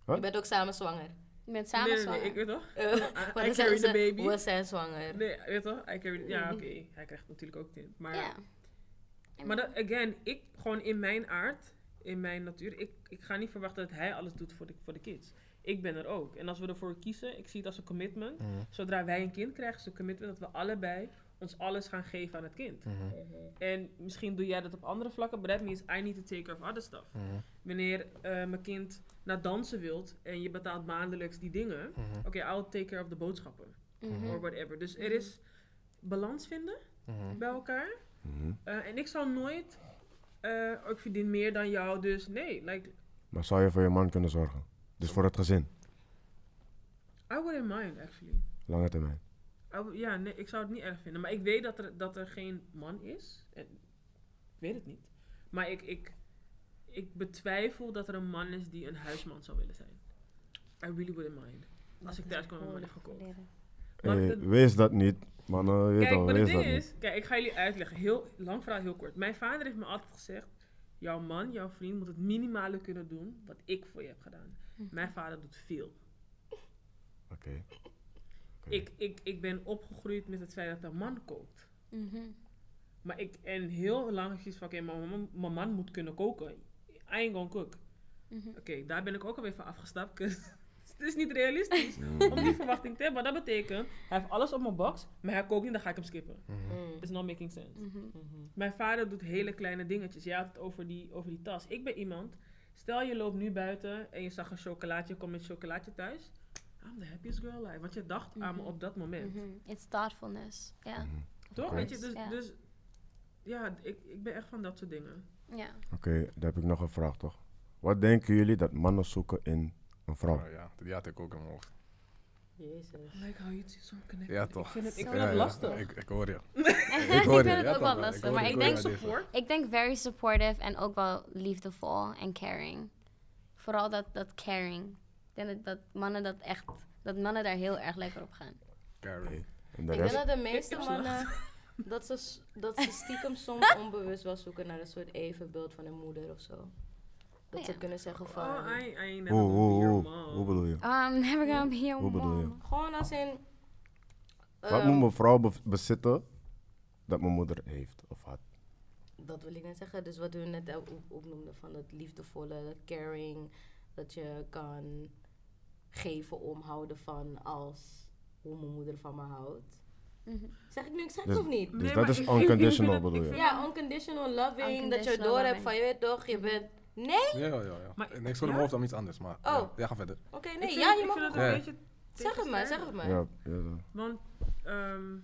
Je bent ook samen zwanger. Je bent samen nee, nee, zwanger. nee, ik weet toch? Eh, I, (laughs) dan carry the baby. We zijn zwanger. Nee, weet toch? I carry Ja, oké. Hij krijgt natuurlijk ook kind. Maar, Ja. maar dat, again, ik gewoon in mijn aard, in mijn natuur, ik, ik ga niet verwachten dat hij alles doet voor de, voor de kids. Ik ben er ook. En als we ervoor kiezen, ik zie het als een commitment. Mhm. Zodra wij een kind krijgen, is het een commitment dat we allebei ons alles gaan geven aan het kind. Mhm. En misschien doe jij dat op andere vlakken, but that means I need to take care of other stuff. Mhm. Wanneer eh, mijn kind naar dansen wilt en je betaalt maandelijks die dingen, oké, I'll take care of de boodschappen. Or whatever. Dus er is balans vinden bij elkaar. Eh, en ik zou nooit, eh, ik verdien meer dan jou, dus nee. Like, Maar zou je voor je man kunnen zorgen? Dus voor het gezin, I wouldn't mind, actually. lange termijn. Ja, nee, ik zou het niet erg vinden. Maar ik weet dat er, dat er geen man is. En, ik weet het niet. Maar ik, ik, ik betwijfel dat er een man is die een huisman zou willen zijn. I really wouldn't mind. Als ik thuis kwam en mijn gekookt. Maar Hey, wees dat niet, man. eh, je weet Kijk, al, wees dat ding niet. is, kijk, ik ga jullie uitleggen. Heel lang verhaal, heel kort. Mijn vader heeft me altijd gezegd: jouw man, jouw vriend moet het minimale kunnen doen wat ik voor je heb gedaan. Mijn vader doet veel. Oké. Ik, ik, ik ben opgegroeid met het feit dat een man kookt. Mhm. Maar ik, en heel lang heb ik zoiets van, oké, mijn- man moet kunnen koken. I ain't gonna cook. Mhm. Oké, daar ben ik ook alweer van afgestapt. 'cause (laughs) Het is niet realistisch Mhm. om die verwachting te hebben. Maar dat betekent, hij heeft alles op mijn box, maar hij kookt niet, dan ga ik hem skippen. Mhm. Mm. It's not making sense. Mhm. Mijn vader doet hele kleine dingetjes. Je had het over die, over die tas. Ik ben iemand, stel je loopt nu buiten en je zag een chocolaatje, je komt met chocolaatje thuis. I'm the happiest girl alive. Want je dacht aan me Mhm. op dat moment. Mhm. It's thoughtfulness. Ja. Mhm. Toch? Weet je, dus, Ja. dus ja, ik, ik ben echt van dat soort dingen. Ja. Oké, dan heb ik nog een vraag toch. Wat denken jullie dat mannen zoeken in een vrouw? Oh, ja, die had ik ook in mijn hoofd. Jezus. I like how you two so connected. Ja, toch. Ik vind het, ik Zo. vind Ja, het ja, lastig. Ik, ik hoor je. (laughs) ik hoor vind het ook wel ik lastig. hoor Maar ik ik denk. Support. ik denk very supportive en ook wel liefdevol en caring. Vooral dat, dat caring. Ik denk dat, dat mannen dat echt, dat mannen daar heel erg lekker op gaan. De Ik denk dat de meeste Ik- ik mannen, dat ze, dat ze stiekem (laughs) soms onbewust wel zoeken naar een soort evenbeeld van hun moeder of zo. Dat ze Ja. kunnen zeggen van... Oh, I, I ain't never Hoe, gonna be hoe, your hoe, mom. hoe bedoel je? I'm never gonna be your Hoe bedoel je? mom. Gewoon als in... Wat ehm, moet mijn vrouw be- bezitten dat mijn moeder heeft of had? Dat wil ik net zeggen. Dus wat we net ook op- opnoemden van dat liefdevolle, dat caring. Dat je kan geven om houden van als hoe mijn moeder van me houdt. Mhm. Zeg ik nu exact Dus- of niet? Dus Nee, dat maar is ik- ik- (laughs) ik unconditional het- bedoel ik je? vind- Ja, unconditional loving. dat je Unconditional door hebt van je weet toch, je bent... Nee? Ja, ja, ja. Maar- mijn ja? hoofd dan iets anders, maar... Oh. Ja, ja, ga verder. Oké, Ik nee, vind ja, je ik mag vind het ook- Ja. een beetje Zeg het maar, zeg het maar. Ja, ja, dan. Want, ehm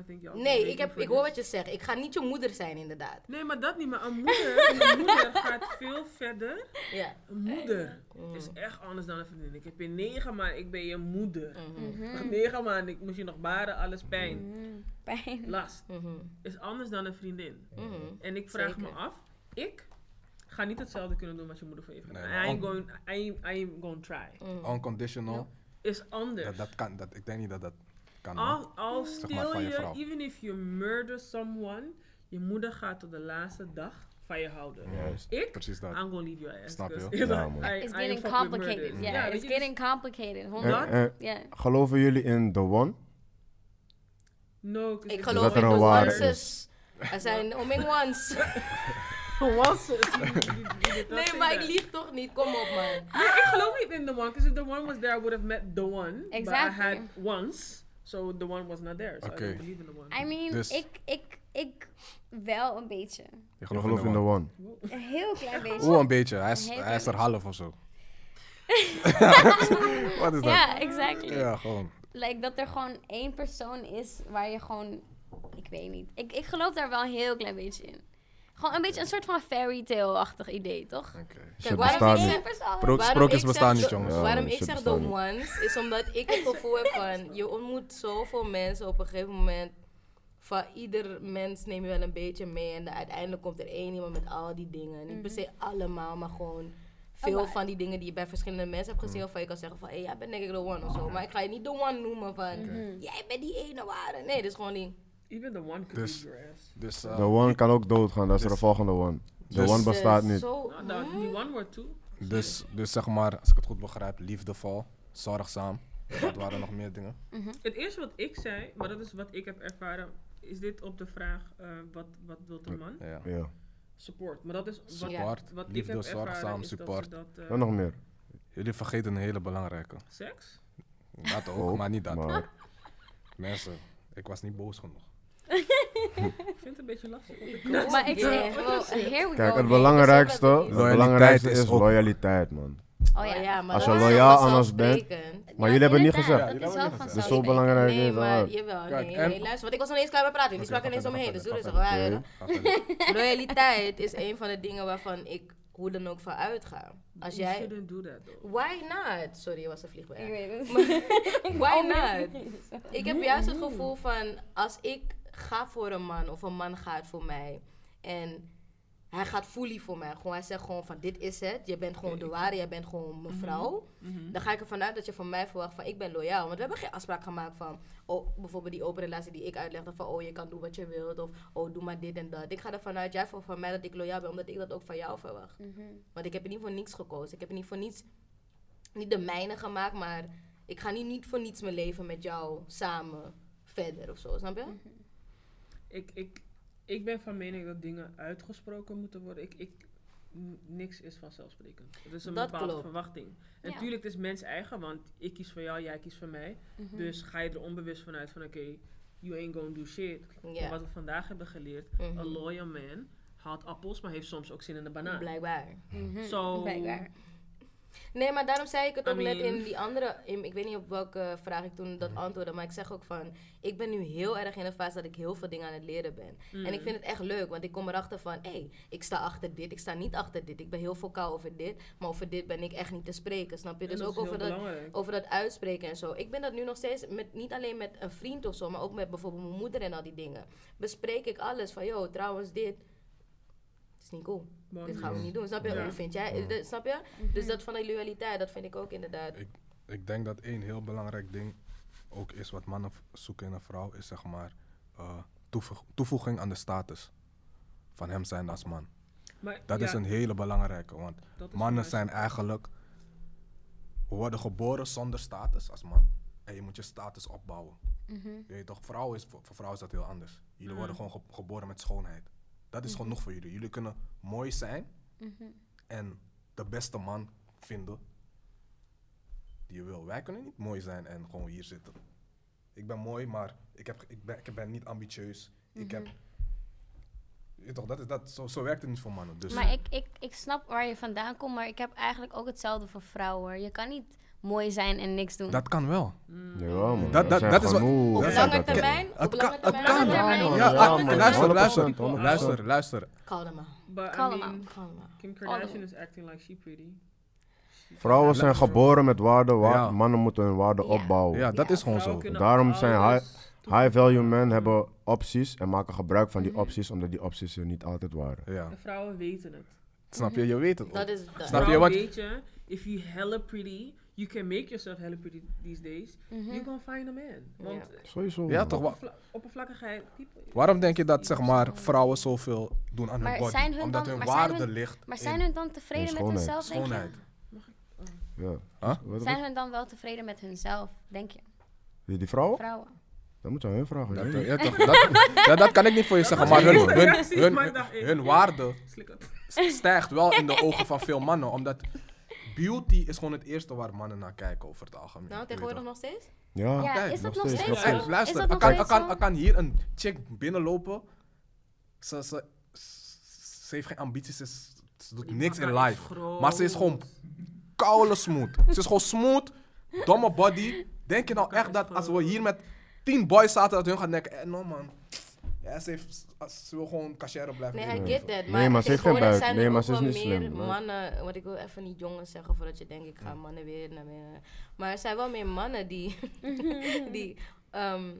I think y'all Nee, ik, heb, ik hoor wat je zegt. Ik ga niet je moeder zijn, inderdaad. Nee, maar dat niet. Maar een moeder, (laughs) een moeder gaat veel verder. Ja. Een moeder Mm. is echt anders dan een vriendin. Ik heb je negen maanden, ik ben je moeder. Mhm. Mhm. (laughs) Negen maanden, ik moest je nog baren, alles pijn. Mhm. Pijn. Last. Mhm. Is anders dan een vriendin. Mhm. En ik vraag me af, ik ga niet hetzelfde kunnen doen wat je moeder voor je heeft Nee, gedaan. maar I ain't on- going, I ain't, I ain't going try. Mhm. Unconditional. Is anders. Dat, dat kan, dat, ik denk niet dat dat kan. Al, al Zeg maar je je, even if you murder someone, je moeder gaat tot de laatste dag van je houden. Juist. Ik, Precies dat. I'm gonna leave your ass. Snap je? (laughs) 'cause Ja, man. I- It's I getting complicated. Yeah, it's je, dus- getting complicated. En, Honderd. en Ja. geloven jullie in The One? No, Ik geloof dat er in waarde onces. Er zijn oming ones. (laughs) Was (laughs) Nee, maar ik lieg toch niet? Kom op, man. Nee, ik geloof niet in the one, because if the one was there, I would have met the one. Exactly. But I had once, so the one was not there. So Oké. I don't believe in the one. I mean, Dus- ik, ik, ik wel een beetje. Je gelooft geloof in The One. Een heel klein (laughs) beetje. Oeh, een beetje. Hij is, hij is er half of zo. (laughs) Wat is dat? Ja, exactly. Ja, gewoon. Like, dat er gewoon één persoon is waar je gewoon... Ik weet niet. Ik, ik geloof daar wel een heel klein beetje in. Gewoon een beetje een soort van fairy tale-achtig idee, toch? Oké. Waarom persoon. Pro- Waarom sprookjes ik bestaan zeg niet, jongens. Ja, waarom ik zeg the ones, is omdat ik het gevoel heb van... Je ontmoet zoveel mensen op een gegeven moment. Van ieder mens neem je wel een beetje mee. En dan uiteindelijk komt er één iemand met al die dingen. Niet per se allemaal, maar gewoon... Veel maar- van die dingen die je bij verschillende mensen hebt gezien. Waarvan je kan zeggen van... Hé, jij bent denk ik de one of zo. Maar ik ga je niet de one noemen van... Jij bent die ene ware. Nee, dat is gewoon die... Even the one could Dus-. Dus, eh, The One kan ook doodgaan, dat is de volgende One. The Dus- One bestaat niet. Zo, No, no, hmm? die one word two. dus, dus zeg maar, als ik het goed begrijp, liefdevol, zorgzaam. Wat waren nog meer dingen? Het eerste wat ik zei, maar dat is wat ik heb ervaren, is dit op de vraag, eh, wat, wat wil een man? Ja. Ja. Support. Maar dat is wat, Support, wat ik liefde, heb ervaren, zorgzaam, is support. Dat ze dat, eh, Wat nog meer? Jullie vergeten een hele belangrijke. Seks? Dat ook, Ook, maar niet dat. maar- (laughs) Mensen, ik was niet boos genoeg. Ik vind het een beetje lastig. ik- Maar ik zeg, well, here we Kijk, go. het belangrijkste, het belangrijkste is loyaliteit, man. Oh ja. Oh ja, maar Als je loyaal aan ons bent. Maar jullie hebben niet inderdaad, gezegd. Dat is wel van niet Dus zo belangrijk Nee, maar dat. jawel. Nee, nee, luister, want ik was nog niet eens klaar met praten. Spraken ga ineens om me heen, verder, dus doe rustig. (laughs) Loyaliteit is een van de dingen waarvan ik hoe dan ook van uitga. Als You jij... shouldn't do that, though. Why not? Sorry, er was een vliegtuig. Ik weet het. (laughs) Why Oh, nee. not? (laughs) Ik heb juist het gevoel van als ik ga voor een man of een man gaat voor mij en hij gaat fully voor mij. Gewoon, hij zegt gewoon van dit is het. Je bent gewoon de ware, jij bent gewoon mijn vrouw. Mhm. Dan ga ik ervan uit dat je van mij verwacht van ik ben loyaal. Want we hebben geen afspraak gemaakt van oh, bijvoorbeeld die open relatie die ik uitlegde van oh je kan doen wat je wilt of oh doe maar dit en dat. Ik ga ervan uit jij verwacht van mij dat ik loyaal ben omdat ik dat ook van jou verwacht. Mhm. Want ik heb er niet voor niets gekozen. Ik heb er niet voor niets, niet de mijne gemaakt, maar ik ga niet, niet voor niets mijn leven met jou samen verder of zo, snap je? Ik, ik, ik ben van mening dat dingen uitgesproken moeten worden. Ik, ik, niks is vanzelfsprekend. Het is een Dat bepaalde klopt. verwachting. En Ja. natuurlijk, het is mens eigen, want ik kies voor jou, jij kiest voor mij. Mhm. Dus ga je er onbewust vanuit van, oké, you ain't gonna do shit. Maar wat we vandaag hebben geleerd, Mhm. een loyal man haalt appels, maar heeft soms ook zin in de banaan. Blijkbaar. Mhm. Zo- Blijkbaar. Nee, maar daarom zei ik het I ook net mean- in die andere. In, ik weet niet op welke vraag ik toen dat antwoordde, maar ik zeg ook van. Ik ben nu heel erg in een fase dat ik heel veel dingen aan het leren ben. Mm. En ik vind het echt leuk, want ik kom erachter van. Hé, hey, ik sta achter dit, ik sta niet achter dit. Ik ben heel vocaal over dit, maar over dit ben ik echt niet te spreken, snap je? En Dus ook over dat, over dat uitspreken en zo. Ik ben dat nu nog steeds, met, niet alleen met een vriend of zo, maar ook met bijvoorbeeld mijn moeder en al die dingen. Bespreek ik alles van, joh, trouwens dit. Niet cool. Dit gaan we niet doen. Snap je? Ja. Hoe vind jij? Snap je? Dus dat van die loyaliteit, dat vind ik ook inderdaad. Ik denk dat één heel belangrijk ding ook is wat mannen zoeken in een vrouw, is zeg maar eh, toevoeg- toevoeging aan de status van hem zijn als man. Maar Dat ja, is een hele belangrijke, want mannen zijn eigenlijk, we worden geboren zonder status als man. En je moet je status opbouwen. Mhm. Je weet toch, vrouw is, voor, voor vrouwen is dat heel anders. Jullie Mhm. worden gewoon ge- geboren met schoonheid. Dat is genoeg voor jullie. Jullie kunnen mooi zijn Mhm. en de beste man vinden die je wil. Wij kunnen niet mooi zijn en gewoon hier zitten. Ik ben mooi, maar ik, heb, ik, ben, ik ben niet ambitieus. Ik heb... Je weet toch, dat is, dat, zo, zo werkt het niet voor mannen. Dus Maar ik, ik, ik snap waar je vandaan komt, maar ik heb eigenlijk ook hetzelfde voor vrouwen. Je kan niet mooi zijn en niks doen. dat kan wel. Jawel, man. Dat- dat- dat is wat- Op lange termijn? Op Het lange kan, het termijn? kan. Lange termijn. Ja, Ja, ah, man, luister, 100%, luister, 100%. luister, luister. Mean, Kalma. Kim. Kardashian is acting like she pretty. Vrouwen zijn geboren met waarden, wa- Ja. mannen moeten hun waarden Ja. opbouwen. Ja, dat Ja. is gewoon zo. Daarom zijn alles High value men hebben opties en maken gebruik van Mhm. die opties, omdat die opties er niet altijd waren. Ja, En vrouwen weten het. snap je? Je weet het Dat ook. is dat. Snap je? Want- weet je, if you hella pretty, you can make yourself pretty these days. Mhm. You can find a man. Want Ja. Sowieso. Ja, toch? Oppervla- oppervlakkigheid. Waarom denk je dat zeg maar, vrouwen zoveel doen aan hun Maar body? zijn hun Omdat dan- hun waarde hun- ligt Maar in zijn hun dan tevreden met schoonheid. hunzelf, denk je? schoonheid. Ja. Huh? Zijn hun dan wel tevreden met hunzelf, denk je? Wie, die vrouwen? Vrouwen. Dat moet je aan hun vragen. Dat, ik ja, toch, dat, (laughs) ja, dat kan ik niet voor je zeggen, maar hun, hun, hun, ik waarde stijgt wel in de ogen van veel mannen. Omdat beauty is gewoon het eerste waar mannen naar kijken over het algemeen. Nou, Je tegenwoordig nog steeds? Ja. Ja, kijk, is dat nog steeds, nog? Hey, luister, is ik dat kan, nog ik, steeds kan, ik kan hier een chick binnenlopen. Ze, ze, ze heeft geen ambities, ze, doet Die niks in life. groot. Maar ze is gewoon koude smooth. Ze is gewoon smooth, domme body. Denk je nou echt dat als we hier met tien boys zaten, dat hun gaan denken, eh, no man. Ja, ze, heeft, ze wil gewoon cashier blijven Nee. I get that. Nee, Maar, maar ze heeft geen buik. zijn Nee, maar ze is wel niet meer slim, maar- mannen, want ik wil even niet jongens zeggen voordat je denkt ik ga mannen weer naar meer. Maar er zijn wel meer mannen die, (laughs) die ehm,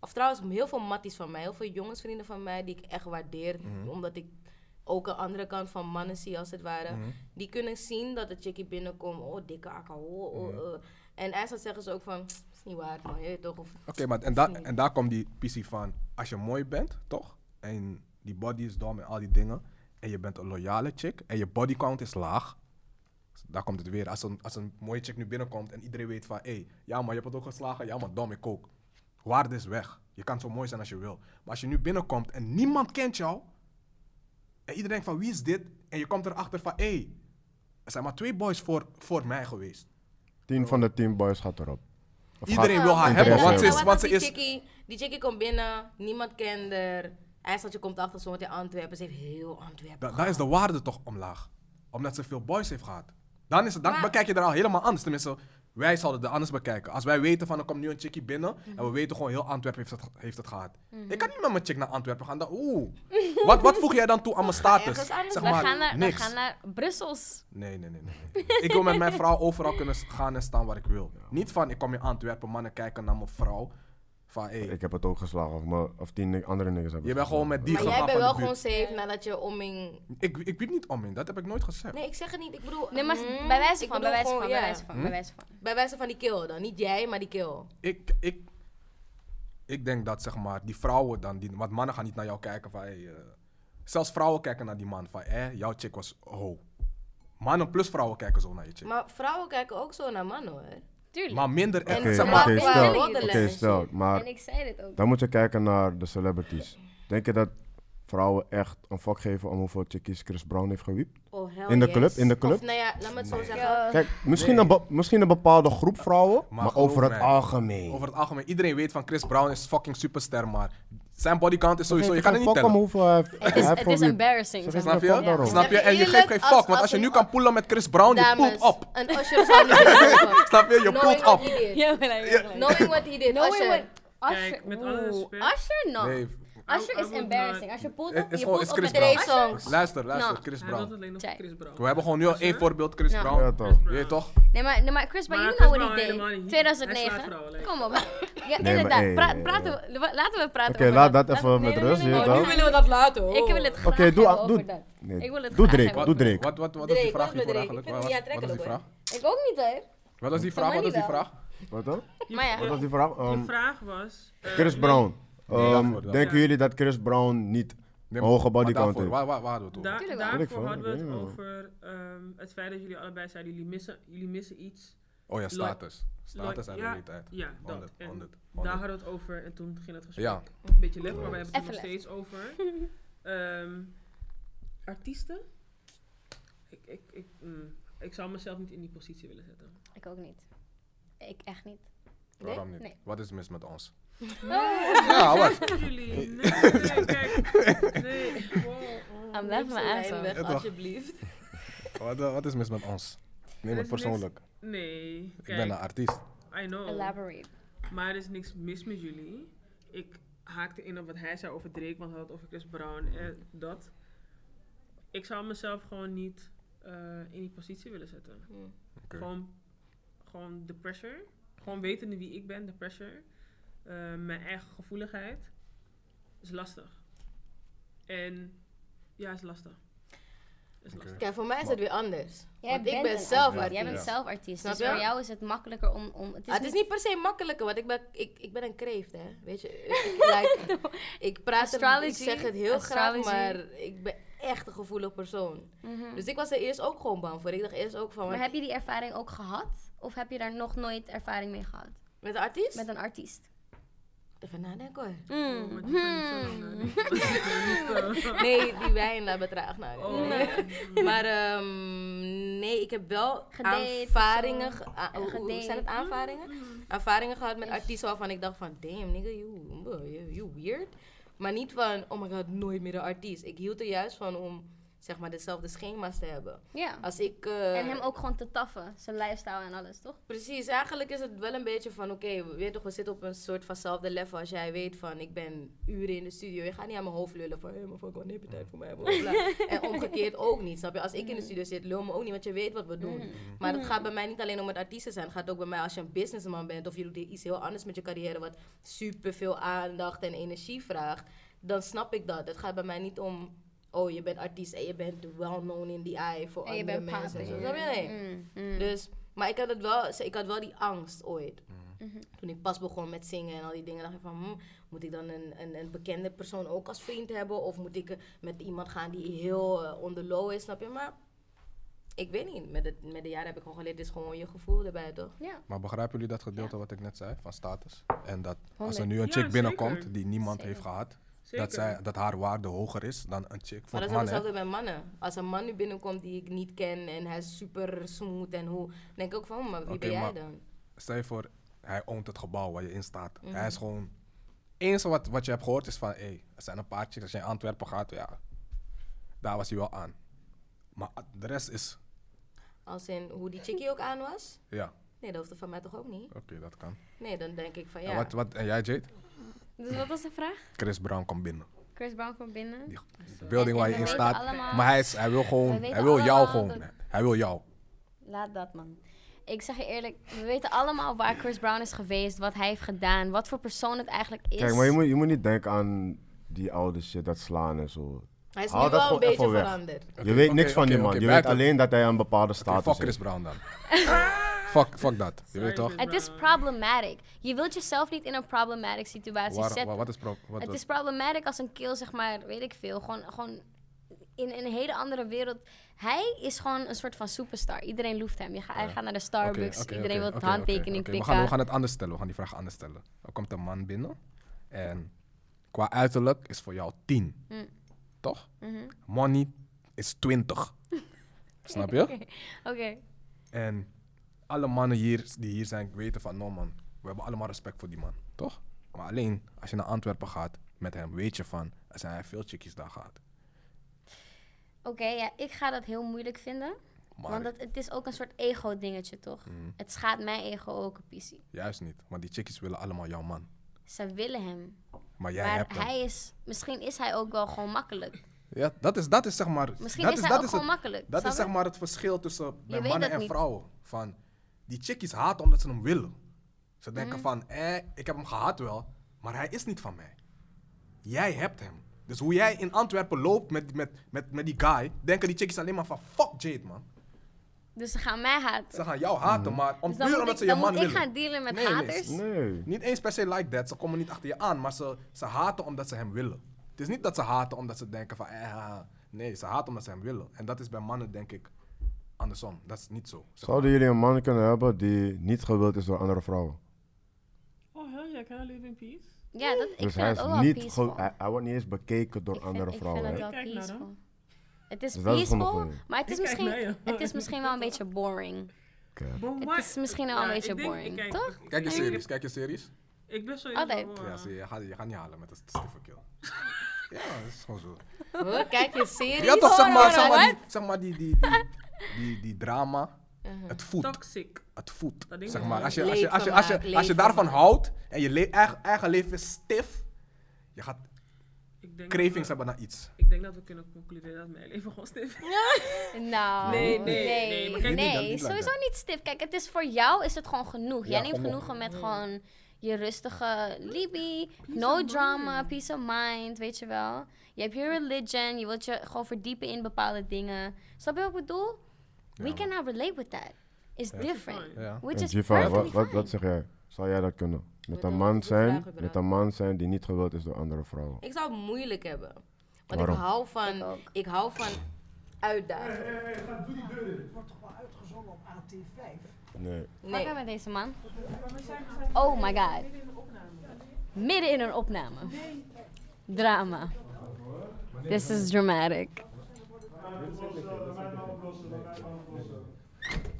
of trouwens heel veel matties van mij, heel veel jongensvrienden van mij die ik echt waardeer, Mhm. omdat ik ook een andere kant van mannen zie als het ware. Mhm. Die kunnen zien dat de chickie binnenkomt, oh dikke akka, oh, oh, oh. En eindelijk zeggen ze ook van, "Pst, is niet waar man, je weet toch? Of, Oké, maar en, da en daar komt die PC van. Als je mooi bent, toch? En die body is dom en al die dingen. En je bent een loyale chick. En je body count is laag. Daar komt het weer. Als een, als een mooie chick nu binnenkomt en iedereen weet van... Hé, hey, ja maar je hebt het ook geslagen. Ja maar dom, ik ook. Waarde is weg. Je kan zo mooi zijn als je wil. Maar als je nu binnenkomt en niemand kent jou... En iedereen denkt van wie is dit? En je komt erachter van... Hé, hey, er zijn maar twee boys voor, voor mij geweest. Tien van de tien boys gaat erop. Iedereen wil haar hebben, want ze is... Want wat ze is die, chickie, die chickie komt binnen, niemand kent haar. IJsseltje komt achter zo in Antwerpen. Ze heeft heel Antwerpen. Da- daar is de waarde toch omlaag. Omdat ze veel boys heeft gehad. Dan, is het, dan Maar- bekijk je er al helemaal anders. Tenminste, wij zouden het anders bekijken. Als wij weten van er komt nu een chickie binnen. Mhm. En we weten gewoon heel Antwerpen heeft het, heeft het gehad. Ik kan niet met mijn chick naar Antwerpen gaan. Dan, oeh. (laughs) wat, wat voeg jij dan toe aan mijn status? Zeg We maar, gaan, naar, we niks. gaan naar Brussels. Nee, nee, nee, nee. nee. ik wil met mijn vrouw overal kunnen gaan en staan waar ik wil. Niet van ik kom in Antwerpen, mannen kijken naar mijn vrouw. Van hé, Ik heb het ook geslagen. Of, me, of tien andere niggas hebben je bent gewoon met die Maar jij gegaan bent van wel de gewoon buurt. safe nadat je oming... Ik, ik weet niet om in, dat heb ik nooit gezegd. Nee, ik zeg het niet. Ik bedoel... Nee, maar mm, bij wijze ik van, bedoel bij wijze gewoon, van, ja. bij wijze van, Hm? bij wijze van. Bij wijze van die kill dan. Niet jij, maar die kill. ik, ik, ik denk dat zeg maar, die vrouwen dan, die, want mannen gaan niet naar jou kijken van, hey, eh, zelfs vrouwen kijken naar die man van, eh, jouw chick was ho. Mannen plus vrouwen kijken zo naar je chick. Maar, Maar vrouwen kijken ook zo naar mannen hoor. Tuurlijk. minder echt, En Oké, maar, stel. stel. Maar En ik zei dit ook. dan moet je kijken naar de celebrities. Denk je dat vrouwen echt een fuck geven om hoeveel chickies Chris Brown heeft gewiept? Oh, hell In de yes. club, in de club? Of nou ja, laat me het zo zeggen. Kijk, misschien, een, misschien een bepaalde groep vrouwen, Maar maar, over het mij, algemeen. over het algemeen, iedereen weet van Chris Brown is fucking superster, maar zijn bodycount is sowieso, je kan het niet tellen. hoeveel heeft- Het is, heeft het is embarrassing. Snap je? fuck daarom. Snap je? En je geeft geen fuck, want als je nu kan pullen met Chris Brown, je poelt op. Een Usher zou niet. (laughs) Snap je? Je Knowing poelt what op. he did. Ja, maar like- Knowing what he did. Knowing Usher. what- Kijk, Usher, met alle respect. Usher, no. Usher I is embarrassing. not- Als je poelt Het op, is je gewoon- poelt op Chris met Brown. songs. luister, luister, Nou. Chris Brown. Brown. We hebben gewoon nu al één voorbeeld, Chris. Brown. Ja, toch. Je Brown. toch? Nee, maar, nee, maar Chris Brown, Maar you know what Brown he niet. 2009. Hij slaat vrouwen, like. Kom op. (laughs) Ja, inderdaad. praten we, laten we praten Oké, over laat dat Laat- even met rust, nu willen we dat laten hoor. Ik wil het graag Oké, doe, nee, Ik wil het doe Drake, doe Wat, Drake. wat, wat, wat is die vraag hiervoor eigenlijk? Ik vind Wat, was die vraag? aantrekkelijk, Ik ook niet hoor. Wat was die vraag? Wat was die vraag? Wat dan? Maar ja. Wat was die vraag? Ehm, vraag was... eh, Chris nee, Nee, Ehm, denken Ja. jullie dat Chris Brown niet Nee, een hoge maar body count daarvoor, heeft? Waar, waar, waar hadden we het over? Da- daarvoor hadden we het over ehm, het feit dat jullie allebei zeiden, jullie missen, jullie missen iets. Oh ja, status. Status en realiteit. Ja, dat. 100, En 100, daar 100. hadden we het over en toen ging het gesprek Ja. een beetje lef, maar we hebben het er nog steeds over. (laughs) Ehm, artiesten? Ik, ik, ik, mm, ik zou mezelf niet in die positie willen zetten. Ik ook niet. Ik echt niet. Waarom niet? Nee. Wat is mis met ons? Oh. Ja, wat? Jullie? Nee, nee, kijk. Nee. Wow, oh. I'm left my ass Lijn off. weg, alsjeblieft. Wat, eh, wat is mis met ons? Neem het persoonlijk. Nee, Ik ben kijk, een artiest. I know. Elaborate. Maar er is niks mis met jullie. Ik haakte in op wat hij zei over Drake, want hij had het over Chris Brown en dat. Ik zou mezelf gewoon niet eh, in die positie willen zetten. Gewoon, gewoon de pressure. Gewoon wetende wie ik ben, de pressure. Eh, mijn eigen gevoeligheid. Is lastig. En ja, is lastig. is lastig. Kijk, voor mij is het weer anders. Jij Want ik bent ben een zelf artiest. artiest. Jij bent zelf artiest. Snap dus je? voor jou is het makkelijker om... om het is, Ah, het is niet- niet per se makkelijker, want ik ben, ik, ik ben een kreeft, hè. Weet je, ik, (laughs) like, (laughs) ik praat er, ik zeg het heel Astrology. graag, maar ik ben echt een gevoelig persoon. Mhm. Dus ik was er eerst ook gewoon bang voor. Ik dacht eerst ook van, Maar heb je die ervaring ook gehad? Of heb je daar nog nooit ervaring mee gehad? met de artiest? Met een artiest? Even nadenken hoor. Mm. Oh, maar die kan niet zo lang Hmm. nadenken. Niet, (laughs) Nee, die wijn traag nadenken. Oh. Nee. Maar ehm, nee, ik heb wel Gedate ge- a- Ja, hoe- zijn het aanvaringen? Ervaringen gehad met artiesten waarvan ik dacht van, damn nigga, you, you, you weird. Maar niet van, oh my god, nooit meer een artiest. Ik hield er juist van om, zeg maar, dezelfde schema's te hebben. Ja. Als ik... eh, En hem ook gewoon te taffen. Zijn lifestyle en alles, toch? Precies, eigenlijk is het wel een beetje van, oké, we weet toch, we zitten op een soort vanzelfde level. Als jij weet van, ik ben uren in de studio. Je gaat niet aan mijn hoofd lullen van, hé, maar fuck, wanneer heb je tijd voor mij? Bla, bla, bla. (laughs) en omgekeerd ook niet, snap je? Als ik in de studio zit, lul me ook niet, want je weet wat we doen. Maar het gaat bij mij niet alleen om het artiesten zijn. Het gaat ook bij mij als je een businessman bent of je doet iets heel anders met je carrière, wat super veel aandacht en energie vraagt. Dan snap ik dat. Het gaat bij mij niet om, oh, je bent artiest en je bent well known in the eye voor andere bent mensen. en zo. Snap je? Nee. Mm, mm. Dus, maar ik had, het wel, ik had wel die angst ooit. Mhm. Toen ik pas begon met zingen en al die dingen, dacht ik van, hm, moet ik dan een, een, een bekende persoon ook als vriend hebben? Of moet ik met iemand gaan die heel eh, on the low is, snap je? Maar ik weet niet, met de, met de jaren heb ik gewoon geleerd, het is gewoon je gevoel erbij, toch? Ja. Maar begrijpen jullie dat gedeelte wat ik net zei van status? En dat als er nu een Ja, chick binnenkomt die niemand Zeker. heeft gehad, Zeker. dat, zij, dat haar waarde hoger is dan een chick Maar voor dat is ook mannen. hetzelfde bij mannen. Als een man nu binnenkomt die ik niet ken en hij is super smooth en hoe, dan denk ik ook van, hm, maar wie ben jij maar- dan? Stel je voor, hij oont het gebouw waar je in staat. Mhm. Hij is gewoon... eens wat, wat je hebt gehoord is van, hé, hey, er zijn een paar chicks, als je in Antwerpen gaat, ja, daar was hij wel aan. Maar de rest is, Als in hoe die chickie ook aan was? ja, Nee, dat hoeft er van mij toch ook niet? oké, dat kan. Nee, dan denk ik van En, ja. wat, wat, en jij, Jade? Dus wat was de vraag? Chris Brown komt binnen. Chris Brown komt binnen. Die building waar je in staat. allemaal- Maar hij, is, hij wil gewoon, hij wil jou gewoon. dat- Hij wil jou. Laat dat, man. Ik zeg je eerlijk, we weten allemaal waar Chris Brown is geweest, wat hij heeft gedaan, wat voor persoon het eigenlijk is. Kijk, maar je moet, je moet niet denken aan die oude shit, dat slaan en zo. Hij is Haal nu dat wel een beetje veranderd. je weet niks van die man. je weet alleen dat hij een bepaalde status fuck Chris heeft. Brown dan. (laughs) fuck, fuck dat. Je weet toch? Het is problematic. Je wilt jezelf niet in een problematic situatie Waar, zetten. wat is pro, wat, het is problematic als een kill, zeg maar, weet ik veel, gewoon, gewoon in, in een hele andere wereld. Hij is gewoon een soort van superstar. Iedereen loeft hem. Je ga, Hij gaat naar de Starbucks. Iedereen wil een handtekening oké. We pikken. gaan, we gaan het anders stellen. We gaan die vraag anders stellen. Er komt een man binnen. En qua uiterlijk is voor jou 10. Mm. Toch? Mhm. Money is 20. (laughs) Snap je? Oké. En alle mannen hier die hier zijn weten van, no man, we hebben allemaal respect voor die man. Toch? Maar alleen als je naar Antwerpen gaat met hem, weet je van, er zijn veel chickies daar gehad. Oké, ja, ik ga dat heel moeilijk vinden. Maar Want het, het is ook een soort ego-dingetje, toch? Mm, Het schaadt mijn ego ook een pissie. juist niet. Want die chickies willen allemaal jouw man. Ze willen hem. Maar jij maar hebt hem. hij is... Misschien is hij ook wel gewoon makkelijk. Ja, dat is, dat is zeg maar... Misschien dat is hij dat ook is gewoon het, makkelijk. Dat is zeg maar het verschil tussen bij mannen en niet. vrouwen. Van, die chickies haten omdat ze hem willen. Ze denken Mhm. van, eh, ik heb hem gehad wel, maar hij is niet van mij. Jij hebt hem. Dus hoe jij in Antwerpen loopt met, met, met, met die guy, denken die chickies alleen maar van, fuck Jade man. Dus ze gaan mij haten. Ze gaan jou haten, maar om, Dus dan puur moet omdat ik, ze je dan man moet ik willen. gaan dealen met Nee, nee, haters? Nee. Niet eens per se like that, ze komen niet achter je aan, maar ze, ze haten omdat ze hem willen. Het is niet dat ze haten omdat ze denken van, eh, nee, ze haten omdat ze hem willen. En dat is bij mannen denk ik andersom. Dat is niet zo. zeg maar. Zouden jullie een man kunnen hebben die niet gewild is door andere vrouwen? Oh, hell yeah, can I live in peace? Ja, dat, ik dus vind hij het is ook wel niet peaceful. hij, hij wordt niet eens bekeken door ik vind, andere ik vrouwen. vind hè? het wel Kijk naar hem. peaceful. Het is Dus dat is peaceful, maar het is, Ik kijk misschien, naar je. het is misschien wel een (laughs) beetje boring. Oké. Het is misschien wel een beetje ik denk- boring, ik kijk- toch? ik- Kijk je ik- series, kijk je series. Ik ben sowieso... Altijd. Ja, zie je, je gaat, je gaat niet halen met een stiffe kill. (laughs) ja, dat is gewoon zo. Hoor, kijk je serie. Ja, toch, zeg maar, zeg maar, die, zeg maar die, die, die, die, die drama. Uh-huh. Het voedt. Toxic. Het voedt. Zeg maar, als je, als je, als je, als je, als je daarvan houdt en je le- eigen, eigen leven is stif, je gaat Ik denk cravings hebben naar iets. Ik denk dat we kunnen concluderen dat mijn leven gewoon stif is. (laughs) Nou, Nee, nee, nee, nee, sowieso niet stief. Kijk, het is voor jou is het gewoon genoeg. Ja, Jij neemt genoeg. genoegen met gewoon je rustige libby, no drama, peace of mind, weet je wel. Je hebt je religion, je wilt je gewoon verdiepen in bepaalde dingen. Snap je wat ik bedoel? We Ja, cannot relate with that. It's different. Ja. Which is wat, wat, wat zeg jij? Zou jij dat kunnen? Met een man zijn, met een man zijn die niet gewild is door andere vrouwen. Ik zou het moeilijk hebben. Want Waarom? ik hou van, Ik hou van uitdagen. Het wordt toch wel uitgezonden op AT5? Nee. Wat Nee. gaan met deze man? Oh my god. midden in een opname. Drama. This is dramatic.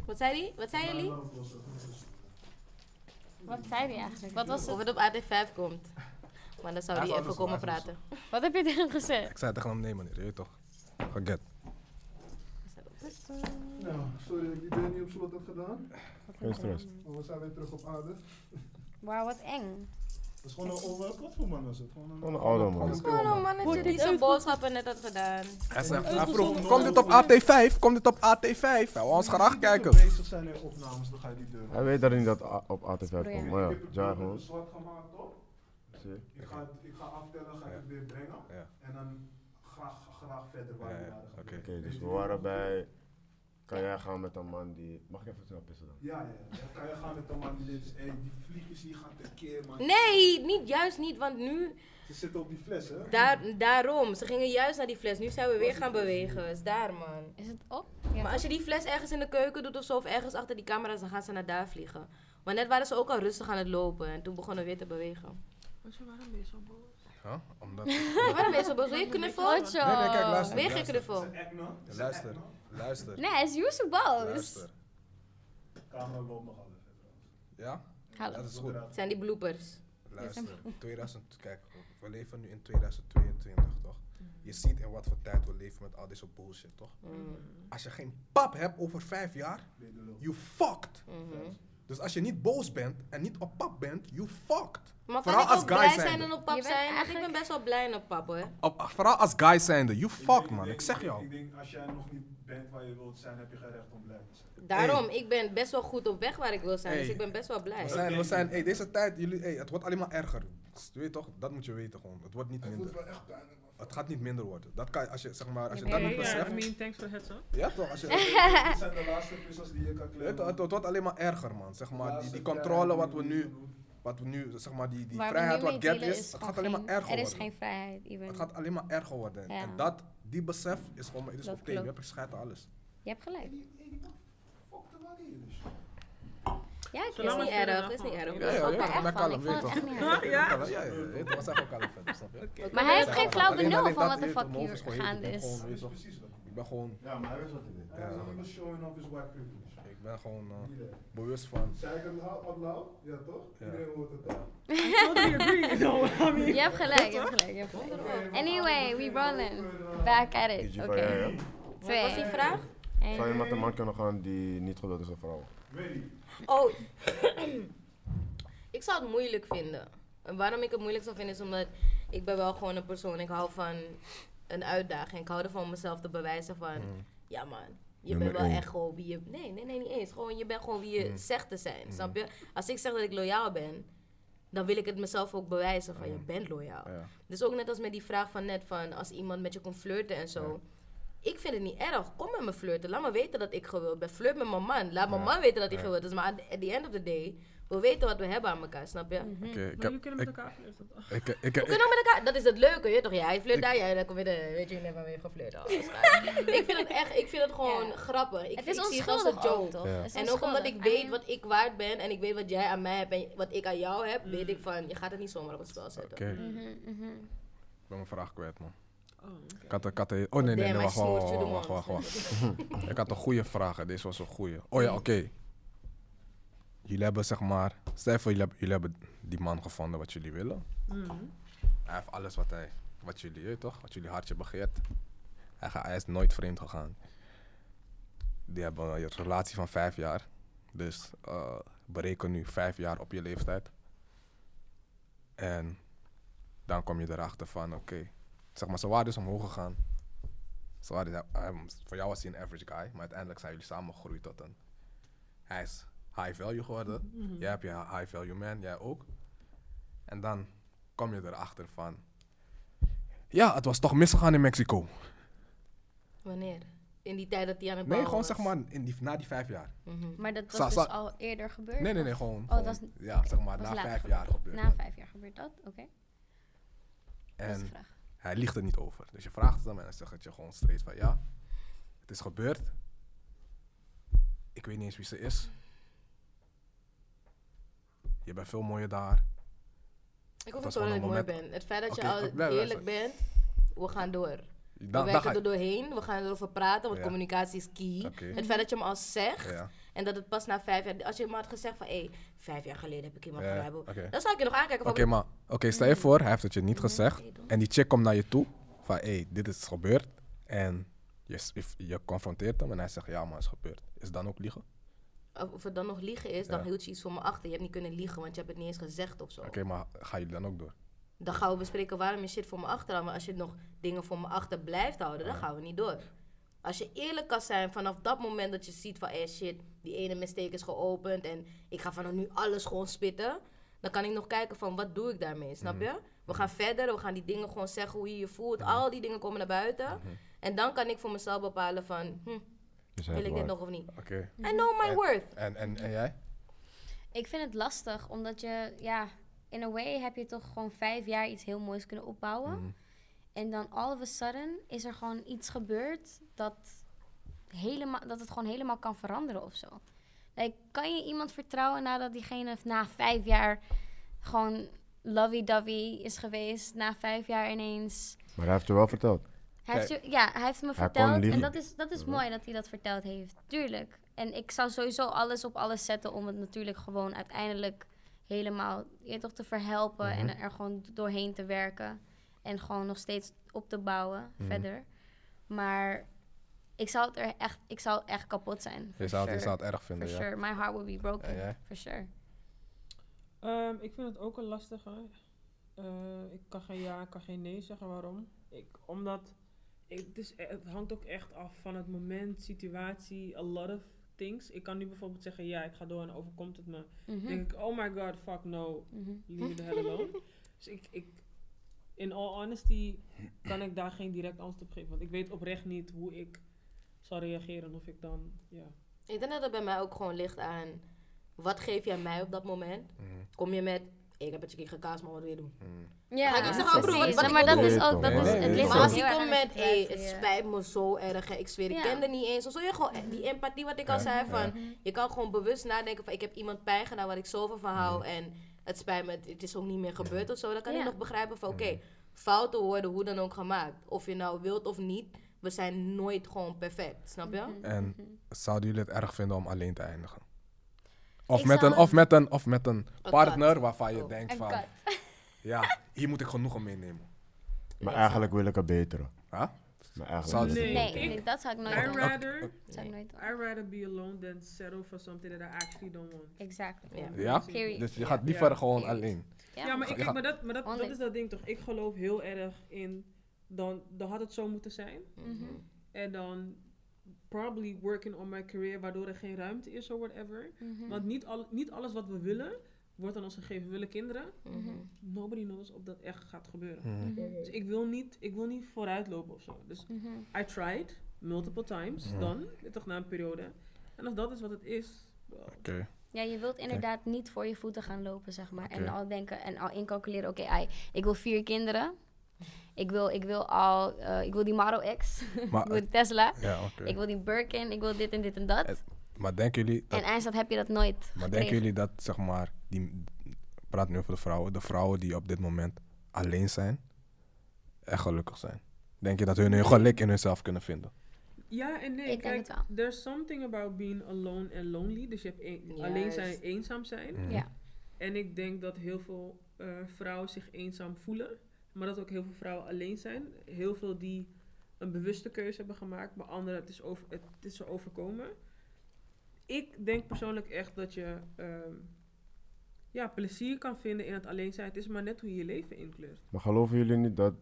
Wat zei die? Wat zei jullie? Wat zei hij eigenlijk? Wat was Of het? het op AT5 komt. Maar dan zou Hij die even komen praten. Wat heb je tegen hem gezegd? Ik zei tegen hem, nee meneer, je weet toch. Forget. Nou, sorry dat ik die deur niet op slot heb gedaan. Geen stress. Maar we zijn weer terug op aarde. Wauw, wat eng. Dat is gewoon een over, wat voor man was het? Gewoon een, Gewoon oude man. Het is gewoon een mannetje die zijn boodschappen net had gedaan. Hij zegt, hij vroeg, komt dit op AT5? Komt dit op AT5? Hij wil ons graag kijken. bezig zijn in opnames, dan ga je die deur. Hij weet dat hij niet dat op AT5 Broer, ja. komt. Maar ja, Ik heb het ja gewoon. zwart gemaakt, toch? Je? Ik ga, ik ga aftellen, ga ik het weer brengen. Ja. En dan graag, graag verder waar Ja, ja, waren oké. dus we je waren bij. Kan jij gaan met een man die. Mag ik even snel pissen dan? Ja, ja, kan je gaan met de man die dit is. Hey, die vliegjes die gaan tekeer, man. Nee, niet juist niet, want nu, Ze zitten op die fles, hè? daar, daarom. Ze gingen juist naar die fles. Nu zijn we weer gaan bewegen. Is daar, man. Is het op? Ja, Maar als je die fles ergens in de keuken doet of zo, of ergens achter die camera's, dan gaan ze naar daar vliegen. Maar net waren ze ook al rustig aan het lopen en toen begonnen we weer te bewegen. waarom ben je zo boos? Huh? Omdat... (laughs) Waarom ben je zo boos? Wil je knuffel? Nee, nee, kijk, luister. Weer geen luister. knuffel. Luister, luister, Nee, hij is Yusuf boos. luister. Camera loopt nog altijd. Ja? Hallo. Dat is goed. Het zijn die bloopers. Luister, 2000, kijk, we leven nu in 2022, toch? Je ziet in wat voor tijd we leven met al deze bullshit, toch? Mm. Als je geen pap hebt over vijf jaar, you fucked. Mhm. Dus als je niet boos bent en niet op pap bent, you fucked. Maar kan Vooral ik als ook guy blij zijn en op pap zijn? Ik ben best wel blij en op pap hoor. Op, vooral als guy zijnde, you fucked Ik man, denk- ik zeg jou. Ik denk, als jij nog niet bent waar je wilt zijn, heb je geen recht om blij te zijn. Daarom, ik ben best wel goed op weg waar ik wil zijn. Dus ik ben best wel blij. We zijn, we zijn, hey, deze tijd, jullie, hey, het wordt alleen maar erger. Je weet toch, dat moet je weten gewoon. Het wordt niet Het voelt minder. wel echt. Het gaat niet minder worden. Dat kan je, als je, zeg maar, als je dat niet ja. Ja, beseft. I mean, thanks for heads up. Ja toch, als je, (laughs) Dit zijn de laatste vissers die je kan het, klemmen. het, het wordt alleen maar erger man. Zeg maar, die, die controle wat we nu, wat we nu, zeg maar, die, die vrijheid wat gap is, het gaat alleen maar erger Er is worden. geen vrijheid, even. Het gaat alleen maar erger worden. Ja. En dat, die besef is gewoon, het is je hebt gescheit aan alles. Je hebt gelijk. Die- die- die man fokte wel hier dus. Ja, ik Is niet erg, is niet erg. Ja, ja, er weet met van. kalm, Ik weet toch. Ja, erg. ja. Ja, ja, ja, weet zijn gewoon kalm verder, snap je? Maar hij heeft Ja, geen flauw benul van dat wat de fuck hier is gaande Ik ben is. weet is ik ben gewoon, Ja, maar hij wist wat hij deed. Hij was alleen maar showing off his white privilege. ik ben gewoon eh, bewust van. Zei ik het out loud? Ja toch? Ja. Iedereen hoort het. (laughs) Je hebt gelijk, je hebt gelijk. Anyway, we rolling. Back at it. Oké. ja, ja. Wat was die Twee. vraag? Zou je met een man kunnen gaan die niet gewild is door vrouwen? Weet. Oh, (clears throat) ik zou het moeilijk vinden. En waarom ik het moeilijk zou vinden is omdat ik ben wel gewoon een persoon. Ik hou van een uitdaging. Ik hou ervan om mezelf te bewijzen van, Mm. ja man, je Nummer bent wel één. echt gewoon wie je... Nee, nee, nee, niet eens. Gewoon, je bent gewoon wie je Mm. zegt te zijn. Snap je? Als ik zeg dat ik loyaal ben, dan wil ik het mezelf ook bewijzen van, je bent loyaal. Ja. Dus ook net als met die vraag van net van als iemand met je komt flirten en zo. Ik vind het niet erg. Kom met me flirten. Laat me weten dat ik gewild ben. Flirt met mijn man. Laat mijn man weten dat hij Ja. gewild is. Maar at the end of the day, we weten wat we hebben aan elkaar, snap je? Oké, ik Maar jullie kunnen met ik, elkaar flirten. toch? ik, ik, ik, We kunnen ook met elkaar. Dat is het leuke, je toch? Ja, hij flirt daar, jij dan kom je de, weet je, net maar weer geflirt. Oh, (laughs) ik vind het echt, ik vind het gewoon Ja. grappig. Ik, Het is ik het als onschuldig een ook, joke. toch? Ja. En ook omdat ik onschuldig. weet I wat ik waard ben en ik weet wat jij aan mij hebt en wat ik aan jou heb, weet Mm. ik van, je gaat het niet zomaar op het spel zetten. Oké, ik Mhm, mhm. ben mijn vraag kwijt man. Oh. Ik had, ik had een- oh nee, nee, nee, wacht, wacht, wacht, the wacht, wacht, most. wacht. Ik had een goede vraag, deze was een goede. Oh ja, oké. Jullie hebben zeg maar, stel voor jullie hebben, jullie hebben die man gevonden wat jullie willen. Mhm. Hij heeft alles wat hij, wat jullie, toch, wat jullie hartje begeert. Hij, ga- hij is nooit vreemd gegaan. Die hebben een relatie van vijf jaar. Dus eh, bereken nu vijf jaar op je leeftijd. En dan kom je erachter van, oké, zeg maar, ze waren dus omhoog gegaan. Ehm, voor jou was hij een average guy, maar uiteindelijk zijn jullie samen gegroeid tot een... Hij is high value geworden. Mhm. Jij hebt je high value man, jij ook. En dan kom je erachter van... Ja, het was toch misgegaan in Mexico. Wanneer? In die tijd dat hij aan het Nee, gewoon was. zeg maar in die, na die vijf jaar. Mhm. Maar dat was Sa- dus al eerder gebeurd? Nee, nee, nee, gewoon. Oh, gewoon- dat was, ja, zeg maar, na vijf gebeurd. jaar gebeurt Na dat. vijf jaar gebeurt dat? Oké. Dat is de vraag. Hij liegt er niet over. Dus je vraagt het hem en dan zegt het je gewoon straight van ja, het is gebeurd. Ik weet niet eens wie ze is. Je bent veel mooier daar. Ik hoef Dat niet dat ik mooi ben. Het feit dat je al eerlijk bent, we gaan door. Dan, we werken ga er doorheen, we gaan erover praten, want Ja. communicatie is key. Het feit dat je me al zegt Ja, en dat het pas na vijf jaar... Als je me had gezegd van, hé, hey, vijf jaar geleden heb ik iemand ja. Dan zou ik je nog aankijken Oké, maar oké, stel je voor, hij heeft het je niet gezegd. nee, dan- En die chick komt naar je toe. Van hé, hey, dit is gebeurd. En je, je, confronteert hem en hij zegt ja, maar het is gebeurd. Is het dan ook liegen? Of het dan nog liegen is, dan hield je iets voor me achter. Je hebt niet kunnen liegen, want je hebt het niet eens gezegd of zo. Oké, maar gaan jullie dan ook door? Dan gaan we bespreken waarom je shit voor me achter had. Maar als je nog dingen voor me achter blijft houden, dan gaan we niet door. Als je eerlijk kan zijn vanaf dat moment dat je ziet van... Eh shit, die ene mistake is geopend en ik ga vanaf nu alles gewoon spitten. Dan kan ik nog kijken van wat doe ik daarmee, snap je? We gaan verder, we gaan die dingen gewoon zeggen hoe je je voelt. Al die dingen komen naar buiten. En dan kan ik voor mezelf bepalen van... Hm, Dus wil ik dit nog of niet? Oké. I know my En- worth. En, en, en jij? Ik vind het lastig, omdat je, ja, in a way heb je toch gewoon vijf jaar iets heel moois kunnen opbouwen. Mhm. En dan all of a sudden is er gewoon iets gebeurd dat, helemaal, dat het gewoon helemaal kan veranderen of zo. Like, kan je iemand vertrouwen nadat diegene na vijf jaar gewoon lovey-dovey is geweest, na vijf jaar ineens... Maar hij heeft je wel verteld. Hij heeft, je- ja, hij heeft me Hij verteld. En dat is, dat is mooi dat hij dat verteld heeft. Tuurlijk. En ik zou sowieso alles op alles zetten om het natuurlijk gewoon uiteindelijk helemaal je toch te verhelpen en er gewoon doorheen te werken. En gewoon nog steeds op te bouwen verder. Maar ik zou het er echt, ik zou echt kapot zijn. Je zou, het, je zou het erg vinden, For ja. sure. My heart would be broken. For sure. Ehm, ik vind het ook een lastige. Eh, ik kan geen ja, ik kan geen nee zeggen. Waarom? Ik, omdat ik, het, is, het hangt ook echt af van het moment, situatie, a lot of things. Ik kan nu bijvoorbeeld zeggen, ja, ik ga door en overkomt het me. Mhm. Dan denk ik, oh my god, fuck no, Mhm. leave me the hell alone. dus ik, ik, in all honesty, kan ik daar geen direct antwoord op geven. Want ik weet oprecht niet hoe ik zal reageren of ik dan, ja. Ik denk dat het bij mij ook gewoon ligt aan... Wat geef jij mij op dat moment? Mhm. Kom je met... Ik heb het je keer gekaast, maar wat wil je doen? Ja, Ga ik niet zeggen, oh, broer, precies. wat- wat maar dat is ook, dat is, het ligt Maar als hij erg komt met, hé, het ja. spijt me zo erg, hè, ik zweer, ik Ja. kende niet eens. Of zo, je gewoon, die empathie wat ik al zei, van, je kan gewoon bewust nadenken van, ik heb iemand pijn gedaan waar ik zoveel van hou en het spijt me, het, is ook niet meer gebeurd of zo. Dan kan Ja. ik nog begrijpen van, oké, fouten worden hoe dan ook gemaakt. Of je nou wilt of niet, we zijn nooit gewoon perfect, snap je? Mhm. En zouden jullie het erg vinden om alleen te eindigen? Of, Ik met een, of, het- met een, of met een partner waarvan je Oh. denkt van... (laughs) Ja, hier moet ik genoegen meenemen. Maar eigenlijk wil ik een betere. Huh? Maar eigenlijk ik Nee, Nee, nee, dat zou ik nooit doen. rather, ik nooit doen. I rather be alone than settle for something that I actually don't want. Exactly. Ja. Ja? Period. Dus je gaat liever Ja. gewoon Period. alleen. Ja, maar, ik, gaat- maar, dat, maar dat, dat is dat ding toch. Ik geloof heel erg in, dan, dan had het zo moeten zijn. Mhm. En dan probably working on my career, waardoor er geen ruimte is of whatever. Mhm. Want niet, al, niet alles wat we willen, wordt aan ons gegeven. We willen kinderen. Mhm. Nobody knows of dat echt gaat gebeuren. Mhm. Dus ik wil niet, ik wil niet vooruitlopen of zo. Dus. I tried, multiple times, dan, toch na een periode. En als dat is wat het is, well, Oké. Ja, je wilt inderdaad niet voor je voeten gaan lopen, zeg maar. En al denken en al incalculeren, oké, ai, ik wil vier kinderen. Ik wil, ik wil al, eh, ik wil die Model X. (laughs) ik wil die Tesla. ja. Ik wil die Birkin. Ik wil dit en dit en dat. Het- Maar denken jullie dat, en eindstand heb je dat nooit maar gekregen. denken jullie dat zeg maar, die, ik praat nu over de vrouwen, de vrouwen die op dit moment alleen zijn, echt gelukkig zijn? Denk je dat hun hun geluk in hunzelf kunnen vinden? Ja en nee. Ik Kijk, there's something about being alone and lonely. Dus je hebt een- alleen zijn, eenzaam zijn. Mhm. Ja. En ik denk dat heel veel eh, vrouwen zich eenzaam voelen. Maar dat ook heel veel vrouwen alleen zijn. Heel veel die een bewuste keuze hebben gemaakt. Maar anderen, het is, over, het is overkomen. Ik denk persoonlijk echt dat je ehm, ja, plezier kan vinden in het alleen zijn. Het is maar net hoe je je leven inkleurt. Maar geloven jullie niet dat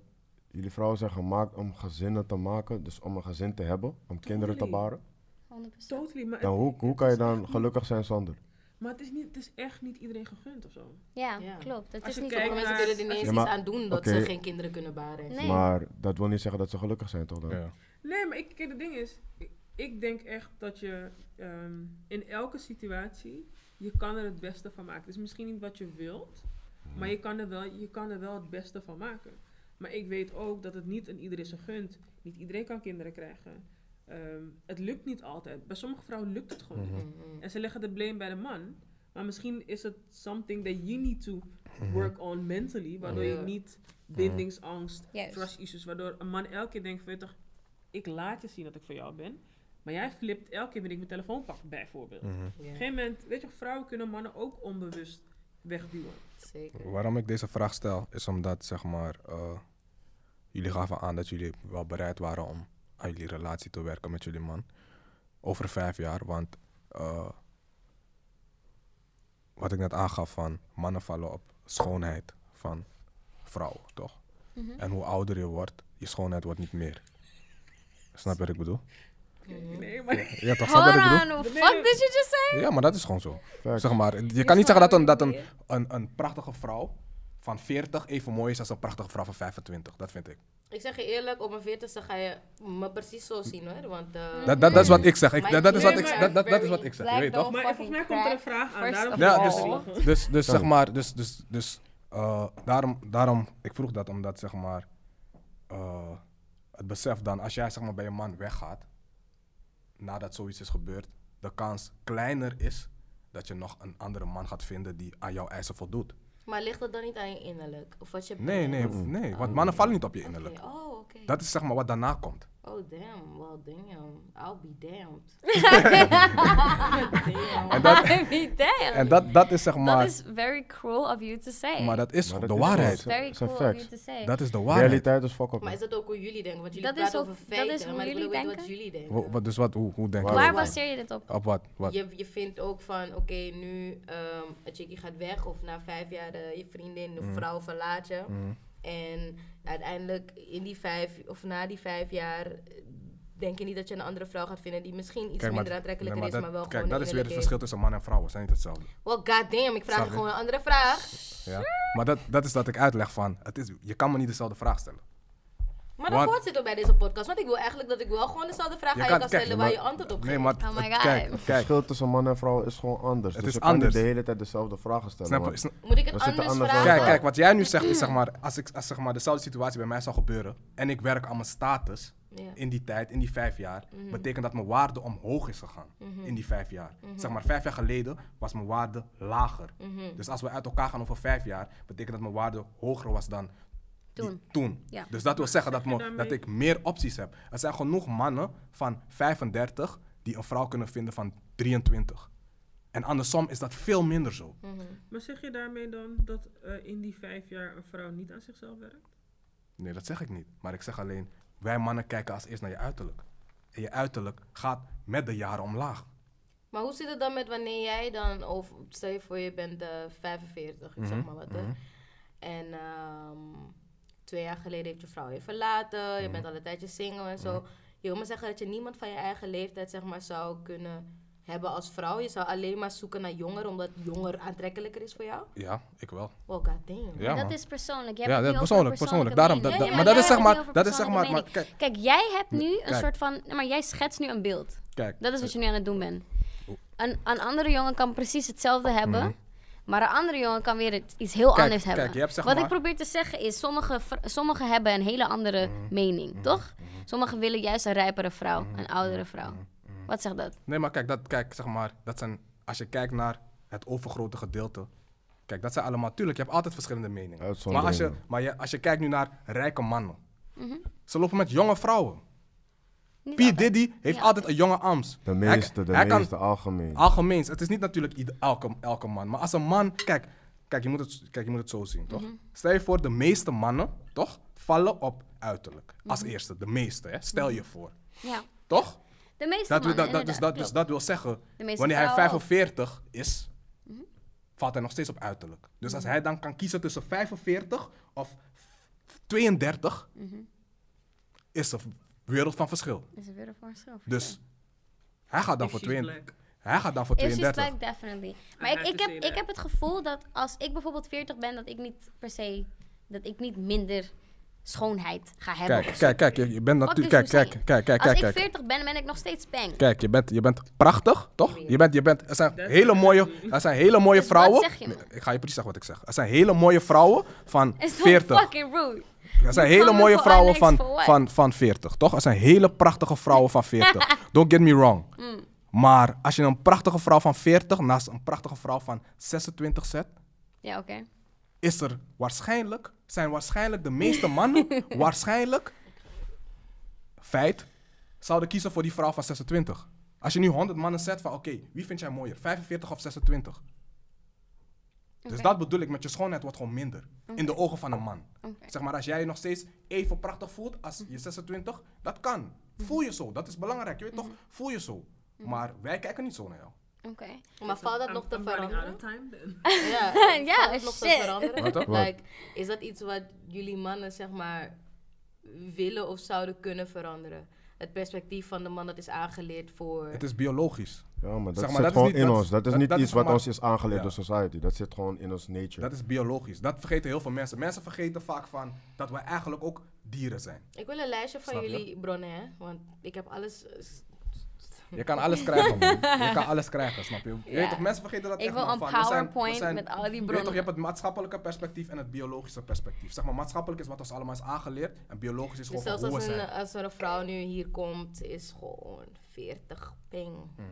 jullie vrouwen zijn gemaakt om gezinnen te maken? Dus om een gezin te hebben, om kinderen te baren? 100%. Totally. Maar Dan hoe, hoe kan je dan gelukkig zijn zonder? Maar het is, niet, het is echt niet iedereen gegund of zo. Ja, Ja. klopt. Het Als is niet kijkt mensen willen er niet eens Ja, maar- iets aan doen dat ze geen kinderen kunnen baren. Nee. Maar dat wil niet zeggen dat ze gelukkig zijn, toch? Dan? Ja. Nee, maar ik, kijk, het ding is, ik, ik denk echt dat je ehm, in elke situatie, je kan er het beste van maken. Het is misschien niet wat je wilt, maar je kan, er wel, je kan er wel het beste van maken. Maar ik weet ook dat het niet aan iedereen is gegund. Niet iedereen kan kinderen krijgen. Ehm, het lukt niet altijd. Bij sommige vrouwen lukt het gewoon niet. Mhm. En ze leggen de blame bij de man. Maar misschien is het something that you need to work on mentally. Waardoor je niet bindingsangst, Juist. trust issues. Waardoor een man elke keer denkt van, weet je toch, ik laat je zien dat ik voor jou ben. Maar jij flipt elke keer wanneer ik mijn telefoon pak, bijvoorbeeld. Mhm. Op een gegeven moment, weet je, vrouwen kunnen mannen ook onbewust wegduwen. Zeker. Waarom ik deze vraag stel, is omdat zeg maar, eh, jullie gaven aan dat jullie wel bereid waren om aan jullie relatie te werken met jullie man. Over vijf jaar, want eh, wat ik net aangaf van mannen vallen op schoonheid van vrouwen, toch? Mhm. En hoe ouder je wordt, je schoonheid wordt niet meer. Snap je wat ik bedoel? Nee, maar... Ja, toch? Snap je Hold wat ik bedoel? on, what fuck did you just say? Ja, maar dat is gewoon zo. Zeg maar, je kan niet zeggen dat, een, dat een, een, een prachtige vrouw van 40 even mooi is als een prachtige vrouw van 25. Dat vind ik. Ik zeg je eerlijk, op mijn veertigste ga je me precies zo zien hoor. Want, eh, Dat, dat, dat is wat ik zeg. Ik, dat, dat is wat ik, dat, dat, dat is wat ik zeg. Je weet toch? Maar volgens mij komt er een vraag aan. Daarom Ja, dus, dus, dus zeg maar, dus, dus, dus eh, daarom, daarom, ik vroeg dat omdat zeg maar, eh, het besef dan, als jij zeg maar bij je man weggaat, nadat zoiets is gebeurd, de kans kleiner is dat je nog een andere man gaat vinden die aan jouw eisen voldoet. Maar ligt het dan niet aan je innerlijk? Of wat je Nee, nee, nee, want mannen vallen niet op je innerlijk. Oh, oké. Dat is zeg maar wat daarna komt. Oh, damn. Well, damn. I'll be damned. (laughs) (laughs) damn. En dat, I mean, damn. en dat, dat is zeg Dat maar, is very cruel of you to say. maar dat is Maar de dat is waarheid. wel very cruel of you to say. Dat is de waarheid. Realiteit is fuck up. Maar is dat ook hoe jullie denken? Want jullie Dat is praten ook- over dat feiten. is hoe maar ik wil jullie weten wat denken? jullie denken. Wat- dus wat, hoe, hoe denk je? Waar baseer je dit op? Op wat? wat? Je, je vindt ook van, oké, nu ehm een chickie gaat weg of na vijf jaar eh, je vriendin of Mhm. vrouw verlaat je. Mhm. En uiteindelijk in die vijf, of na die vijf jaar, eh, denk je niet dat je een andere vrouw gaat vinden die misschien iets Kijk, minder aantrekkelijker nee, is, dat, maar wel kijk, gewoon dat is weer het verschil tussen man en vrouw. We zijn niet hetzelfde. Well, goddamn, ik vraag je? gewoon een andere vraag. Ja? Maar dat, dat is dat ik uitleg van, het is, je kan me niet dezelfde vraag stellen. Maar dat Want- ook bij deze podcast, want ik wil eigenlijk dat ik wel gewoon dezelfde vraag aan je kan stellen waar je antwoord op geeft. Nee, maar Oh my het- God. kijk, Het verschil tussen man en vrouw is gewoon anders. Het dus is je kan anders. niet de hele tijd dezelfde vragen stellen. Snap Snap- Moet ik het anders anders vragen? Kijk, kijk, wat jij nu zegt is zeg maar, als, ik, als zeg maar dezelfde situatie bij mij zou gebeuren en ik werk aan mijn status in die tijd, in die vijf jaar, Mhm. betekent dat mijn waarde omhoog is gegaan in die vijf jaar. Zeg maar, vijf jaar geleden was mijn waarde lager. Mhm. Dus als we uit elkaar gaan over vijf jaar, betekent dat mijn waarde hoger was dan Toen. toen. Ja. Dus dat wil zeggen dat, me, dat ik meer opties heb. Er zijn genoeg mannen van 35 die een vrouw kunnen vinden van 23. En andersom is dat veel minder zo. Mhm. Maar zeg je daarmee dan dat eh, in die vijf jaar een vrouw niet aan zichzelf werkt? Nee, dat zeg ik niet. Maar ik zeg alleen, wij mannen kijken als eerst naar je uiterlijk. En je uiterlijk gaat met de jaren omlaag. Maar hoe zit het dan met wanneer jij dan, over, stel je voor je bent eh 45, ik zeg Mhm, maar wat. hè. mhm. En ehm, twee jaar geleden heeft je vrouw je verlaten, je Mhm. bent al een tijdje single en zo. Je wil maar zeggen dat je niemand van je eigen leeftijd zeg maar zou kunnen hebben als vrouw. Je zou alleen maar zoeken naar jonger, omdat jonger aantrekkelijker is voor jou. Ja, ik wel. Well, goddamn. Ja, dat is persoonlijk. Jij Ja, dat persoonlijk, persoonlijk. Daarom, dat, maar dat is zeg maar, dat is zeg maar, kijk, Kijk, jij hebt nu een Kijk. soort van... Maar jij schetst nu een beeld. kijk. Dat is wat je nu aan het doen bent. Een, een andere jongen kan precies hetzelfde hebben. Mhm. Maar een andere jongen kan weer het- iets heel Kijk, anders hebben. kijk, je hebt zeg Wat ik probeer te zeggen is, sommige, sommigen hebben een hele andere Mhm. mening, toch? Sommigen willen juist een rijpere vrouw, een oudere vrouw. Mhm. Wat zegt dat? Nee, maar kijk, dat, kijk, zeg maar, dat zijn, als je kijkt naar het overgrote gedeelte. Kijk, dat zijn allemaal, tuurlijk, je hebt altijd verschillende meningen. Maar als je, maar je, als je kijkt nu naar rijke mannen. Mhm. Ze lopen met jonge vrouwen. P. Diddy heeft Ja. altijd een jonge arms. De Hij- meeste, de hij kan- meeste, algemeen. Algemeens. Het is niet natuurlijk ieder, elke, elke man. Maar als een man... Kijk, kijk, je, moet het, kijk je moet het zo zien, toch? Mhm. Stel je voor, de meeste mannen, toch? Vallen op uiterlijk. Als Mhm. eerste. De meeste, hè? Stel je voor. Ja, Toch? de meeste Dat, wil- mannen, dat, dat, dus, dat, dus dat wil zeggen, wanneer hij vrouwen ook. 45 is, Mhm. valt hij nog steeds op uiterlijk. Dus als hij dan kan kiezen tussen 45 of 32, Mhm. is er wereld van verschil. Is er weer een verschil? Dus hij gaat dan voor If she's 32. black. Hij gaat dan voor If she's 32. like, definitely. Maar ik, ik, heb, ik heb het gevoel dat als ik bijvoorbeeld 40 ben, dat ik niet per se, dat ik niet minder schoonheid ga hebben. Kijk, kijk, kijk, je, je bent natuurlijk. Kijk, kijk, kijk, kijk, Als ik kijk. 40 ben, ben ik nog steeds bang. Kijk, je bent, je bent prachtig, toch? Je bent, je bent, er zijn hele mooie, er zijn hele mooie Dus wat vrouwen. zeg je me? Nee, Ik ga je precies zeggen wat ik zeg. Er zijn hele mooie vrouwen van Is toch 40. fucking rude? Er zijn hele mooie vrouwen van, van, van 40, toch? Er zijn hele prachtige vrouwen van 40. (laughs) Don't get me wrong. Mm. Maar als je een prachtige vrouw van 40 naast een prachtige vrouw van 26 zet, Ja, oké. is er waarschijnlijk, zijn waarschijnlijk de meeste mannen, (laughs) waarschijnlijk, feit, zouden kiezen voor die vrouw van 26. Als je nu 100 mannen zet van, oké, wie vind jij mooier, 45 of 26? Dus dat bedoel ik, met je schoonheid wordt gewoon minder. In de ogen van een man. Zeg maar, als jij je nog steeds even prachtig voelt als je 26, dat kan. Voel je zo, dat is belangrijk, je weet toch? Voel je zo. Maar wij kijken niet zo naar jou. Oké. Maar valt dat I'm- nog te veranderen? of time then. (laughs) Ja, Ja, valt dat nog te veranderen? Like, is dat iets wat jullie mannen, zeg maar, willen of zouden kunnen veranderen? Het perspectief van de man dat is aangeleerd voor... Het is biologisch. Ja, maar dat Zeg maar, zit dat is gewoon niet- in dat ons. Dat is dat- niet dat is iets wat maar- ons is aangeleerd Ja. door society. Dat zit gewoon in ons nature. Dat is biologisch. Dat vergeten heel veel mensen. Mensen vergeten vaak van dat wij eigenlijk ook dieren zijn. Ik wil een lijstje van Snap je? jullie bronnen, hè? Want ik heb alles... Je kan alles krijgen, man. Je kan alles (laughs) krijgen, snap je? Je Ja. weet toch, mensen vergeten dat Ik echt, wil een van, we zijn- we PowerPoint zijn- met al die Je weet bronnen. toch, je hebt het maatschappelijke perspectief en het biologische perspectief. Zeg maar, maatschappelijk is wat ons allemaal is aangeleerd en biologisch is Dus gewoon zelfs hoe we als, een, als er een vrouw nu hier komt, is gewoon 40 ping. Mhm.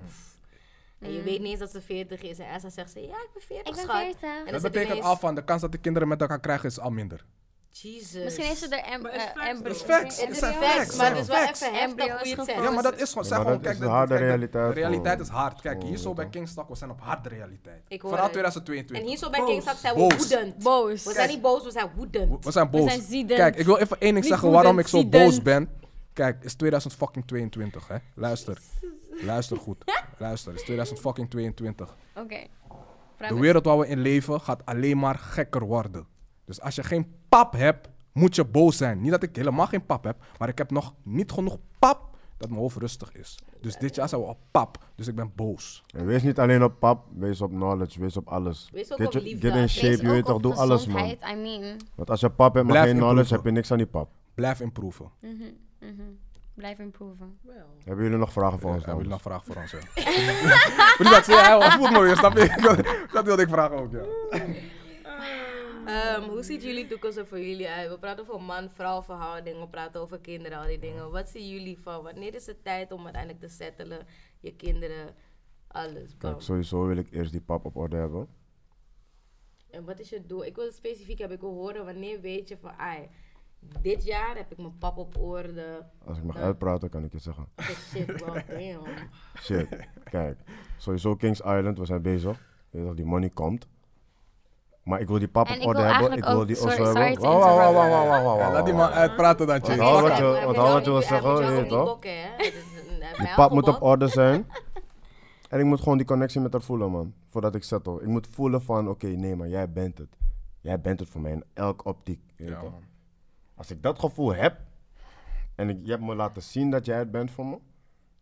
En je weet niet eens dat ze 40 is. En Essa zegt ze, ja, ik ben 40, Ik ben schat. 40. En Dat betekent ineens, al van de kans dat de kinderen met elkaar krijgen is al minder. Jesus. Misschien heeft ze er em- is eh, facts embry- though. Is facts. Het is zijn facts, maar het is wel even heftig Embryo's hoe je het gevallen. zegt. Ja, maar dat is gewoon, Ja, zeg maar gewoon, dat kijk, is harde realiteit De realiteit is hard. Kijk, hier zo bij weet Kingstok, we zijn op harde realiteit. Ik hoor Vooral het. 2022. En hier zo bij. Kingstad zijn we Boos. woedend. Boos. We zijn niet boos, we zijn woedend. We zijn boos. zijn ziedend. Kijk, ik wil even één ding zeggen waarom ik zo boos ben. Kijk, het is 2022, hè. Luister. Luister goed. Luister, het is 2022. Oké. Vraag De wereld waar we in leven gaat alleen maar gekker worden. Dus als je geen pap hebt, moet je boos zijn. Niet dat ik helemaal geen pap heb, maar ik heb nog niet genoeg pap dat mijn hoofd rustig is. Dus dit jaar zijn we op pap, dus ik ben boos. En wees niet alleen op pap, wees op knowledge, wees op alles. Wees ook Get op je- liefde. Get in Wees shape, Wees je weet toch, op doe alles man. gezondheid, I mean. Want als je pap hebt, maar Blijf geen knowledge, heb je niks aan die pap. Blijf improven. Mhm, mhm. Blijf improven. Well. Hebben jullie nog vragen voor ons? hebben jullie nog vragen voor ons? Ja? (laughs) Moet je dat zeggen? Hij voelt me weer, snap je? Dat wilde ik vragen ook, ja. Ehm, hoe ziet jullie toekomst er voor jullie uit? We praten over man-vrouw verhouding, we praten over kinderen, al die dingen. Wat zien jullie van? Wanneer is het tijd om uiteindelijk te settelen? Je kinderen, alles. bam. Kijk, sowieso wil ik eerst die pap op orde hebben. En wat is je doel? Ik wil specifiek hebben. Ik wil horen wanneer weet je van, ai, dit jaar heb ik mijn pap op orde. Als ik mag uitpraten, kan ik je zeggen. Shit, well, (laughs) damn. Shit. Kijk, sowieso Kings Island, we zijn bezig. Je die money komt. Maar ik wil die pap En op orde wil hebben. Ik wil die sorry- sorry hebben. Wauw, wauw, wauw, interrupt. wauw, wauw, wauw, Ja, wauw, laat die man uitpraten dan, Wat wat je- wat wat je wil niet- hij zeggen, moet je toch? Die pap moet op orde zijn. (laughs) En ik moet gewoon die connectie met haar voelen, man. Voordat ik settle. Ik moet voelen van, oké, nee, maar jij bent het. Jij bent het voor mij in elke optiek. je Ja, toch? Als ik dat gevoel heb, en ik, je hebt me laten zien dat jij het bent voor me,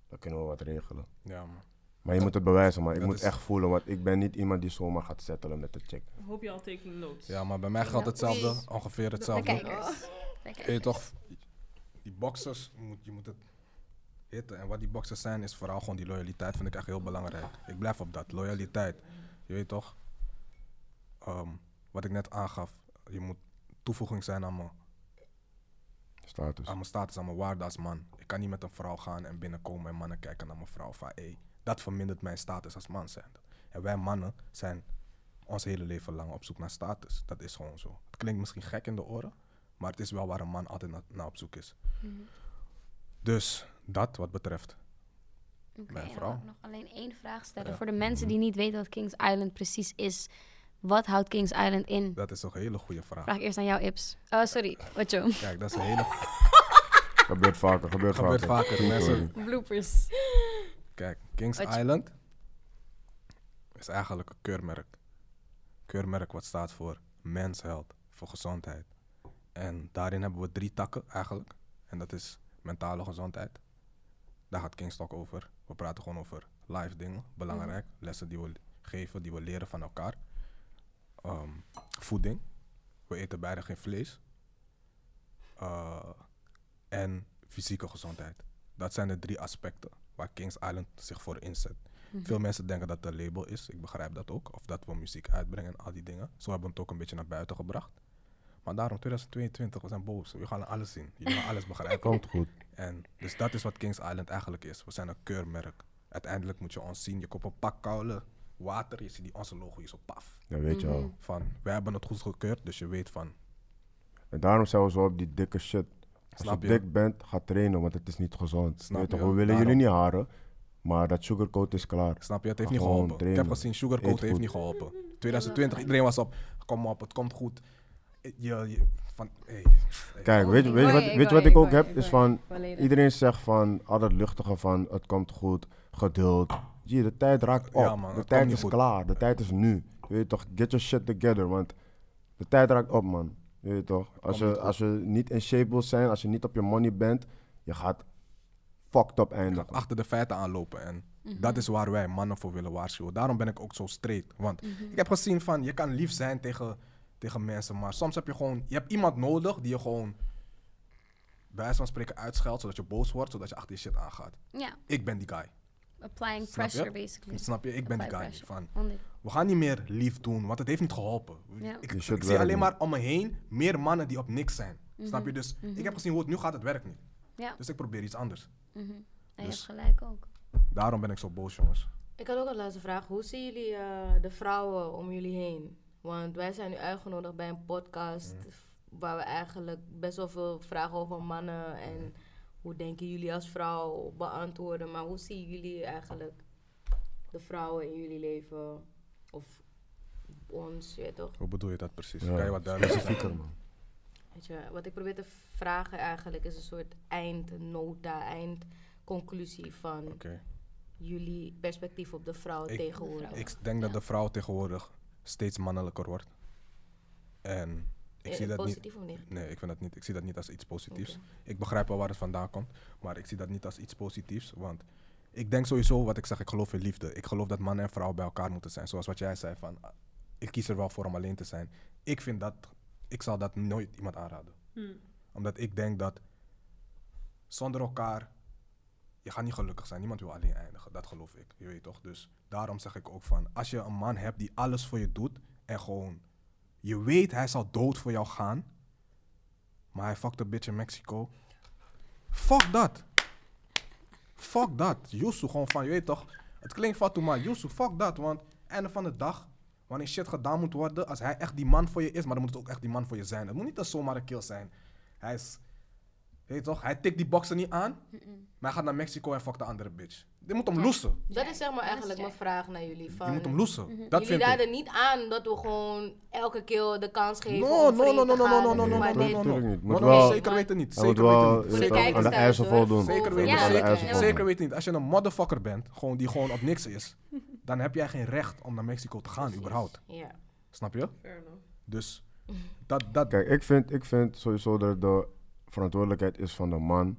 dan kunnen we wat regelen. Ja, man. Maar je moet het bewijzen, man. Ik Dat moet is- echt voelen, want ik ben niet iemand die zomaar gaat settelen met de chick. Hope y'all taking notes. Ja, maar bij mij geldt hetzelfde, ongeveer De hetzelfde. kijkers. De Je kijkers. weet toch, die boxers, je moet, je moet het hitten. En wat die boxers zijn, is vooral gewoon die loyaliteit. Vind ik echt heel belangrijk. Ik blijf op dat, loyaliteit. Je weet toch, Ehm, wat ik net aangaf, je moet toevoeging zijn aan mijn, Status. aan mijn status, aan mijn waarde als man. Ik kan niet met een vrouw gaan en binnenkomen en mannen kijken naar mijn vrouw van, hé, dat vermindert mijn status als man zijn. En wij mannen zijn ons hele leven lang op zoek naar status. Dat is gewoon zo. Het klinkt misschien gek in de oren, maar het is wel waar een man altijd na- naar op zoek is. Mhm. Dus dat wat betreft. Mijn vrouw. ik nog alleen één vraag stellen. Ja. Voor de mensen die niet weten wat Kings Island precies is. Wat houdt Kings Island in? Dat is toch een hele goede vraag. Vraag ik eerst aan jou, Ips. Oh, sorry. Wat je? Kijk, dat is een hele. (laughs) Gebeurt vaker, gebeurt, Gebeurt vaker. mensen. Bloopers. Kijk, Kings Island is eigenlijk een keurmerk. Keurmerk wat staat voor mens health, voor gezondheid. En daarin hebben we drie takken eigenlijk. En dat is mentale gezondheid, Daar gaat Kingstalk over. We praten gewoon over live dingen, belangrijk. Lessen die we geven, die we leren van elkaar. Ehm, voeding. We eten beide geen vlees. Uh, en fysieke gezondheid. Dat zijn de drie aspecten waar Kings Island zich voor inzet. Veel mensen denken dat het een label is. Ik begrijp dat ook. Of dat we muziek uitbrengen en al die dingen. Zo hebben we het ook een beetje naar buiten gebracht. Maar daarom 2022, we zijn boos. We gaan alles zien. Jullie gaan alles begrijpen. Komt goed. En dus dat is wat Kings Island eigenlijk is. We zijn een keurmerk. Uiteindelijk moet je ons zien. Je koopt een pak koude water. Je ziet die onze logo hier zo paf. Ja, weet je wel. Van, wij hebben het goed gekeurd. Dus je weet van, En daarom zijn we zo op die dikke shit. Als Snap je je? dik bent, ga trainen, want het is niet gezond. Snap Weet toch, je? we willen Daarom. jullie niet haren, maar dat sugarcoat is klaar. snap je? Het heeft Ga niet gewoon geholpen. Ik heb trainen. gezien, Sugarcoat heeft goed. niet geholpen. (laughs) 2020, iedereen was op, kom op, het komt goed. Je, je, van, hey, Kijk, weet je, weet je wat, je, weet ik je wat ik je, ook heb? je, Is van, je. Volledig. iedereen zegt van, al dat luchtige van, het komt goed, geduld. Zie, de tijd raakt op. Ja, man, de tijd is goed. klaar, de tijd is nu. Je weet toch, get your shit together, want de tijd raakt op, man. Je weet toch, als je, als je niet in shape wil zijn, als je niet op je money bent, je gaat fucked up eindigen. achter de feiten aanlopen. En Mhm. dat is waar wij mannen voor willen waarschuwen. Daarom ben ik ook zo straight. Want Mhm. ik heb gezien van, je kan lief zijn tegen, tegen mensen, maar soms heb je gewoon, je hebt iemand nodig die je gewoon bij wijze van spreken uitscheldt, zodat je boos wordt, zodat je achter je shit aangaat. Ja, Ik ben die guy. Applying Snap je? pressure basically. Snap je? Ik ben die Apply guy. pressure. Van, we gaan niet meer lief doen, want het heeft niet geholpen. Ja. Ik, zie alleen niet. maar om me heen meer mannen die op niks zijn. Mhm. Snap je? Dus ik heb gezien hoe het nu gaat, het werkt niet. Ja, Dus ik probeer iets anders. mhm. en je Dus- hebt gelijk ook. Daarom ben ik zo boos, jongens. Ik had ook een laatste vraag. Hoe zien jullie eh, de vrouwen om jullie heen? Want wij zijn nu uitgenodigd bij een podcast waar we eigenlijk best wel veel vragen over mannen en hoe denken jullie als vrouw beantwoorden. Maar hoe zien jullie eigenlijk de vrouwen in jullie leven? Of ons, je weet toch? Hoe bedoel je dat precies? Ja, Kan je wat duidelijker man. Weet je, wat ik probeer te vragen eigenlijk is een soort eindnota, eindconclusie van Oké. jullie perspectief op de vrouw Ik- tegenwoordig. Ik denk dat de vrouw tegenwoordig steeds mannelijker wordt. En ik Eh, zie dat niet. positief of negatief? Nee, ik vind dat niet. Ik zie dat niet als iets positiefs. Ik begrijp wel waar het vandaan komt, maar ik zie dat niet als iets positiefs. Want ik denk sowieso, wat ik zeg, ik geloof in liefde. Ik geloof dat man en vrouw bij elkaar moeten zijn. Zoals wat jij zei van, ah, ik kies er wel voor om alleen te zijn. Ik vind dat, ik zal dat nooit iemand aanraden. Hm. Omdat ik denk dat zonder elkaar, je gaat niet gelukkig zijn. Niemand wil alleen eindigen, dat geloof ik. Je weet toch? Dus daarom zeg ik ook van, als je een man hebt die alles voor je doet en gewoon, je weet hij zal dood voor jou gaan, maar hij fucked een bitch in Mexico. Fuck dat. Fuck dat. Yusu gewoon van, je weet toch, het klinkt fatu, maar Yusu, fuck dat. Want einde van de dag, wanneer shit gedaan moet worden, als hij echt die man voor je is, maar dan moet het ook echt die man voor je zijn. Het moet niet een zomaar een kill zijn. Hij is, je weet toch, hij tikt die boksen niet aan, maar hij gaat naar Mexico en fuckt de andere bitch. Je moet hem loesen. Dat is zeg maar eigenlijk mijn vraag naar jullie. Van, Je moet hem loesen. Dat jullie raden niet aan dat we gewoon elke keer de kans geven No, om no, no, no, te no, gaan. no, no, no, maar no, dit- no, no, no. niet. No, no, zeker weten niet. Zeker weten niet. aan de. Zeker Ja, weten, zeker, weten niet. Als je een motherfucker bent, gewoon die gewoon op niks is, dan heb jij geen recht om naar Mexico te gaan, überhaupt. Ja. Snap je? Dus dat, dat, Kijk, ik vind, ik vind sowieso dat de verantwoordelijkheid is van de man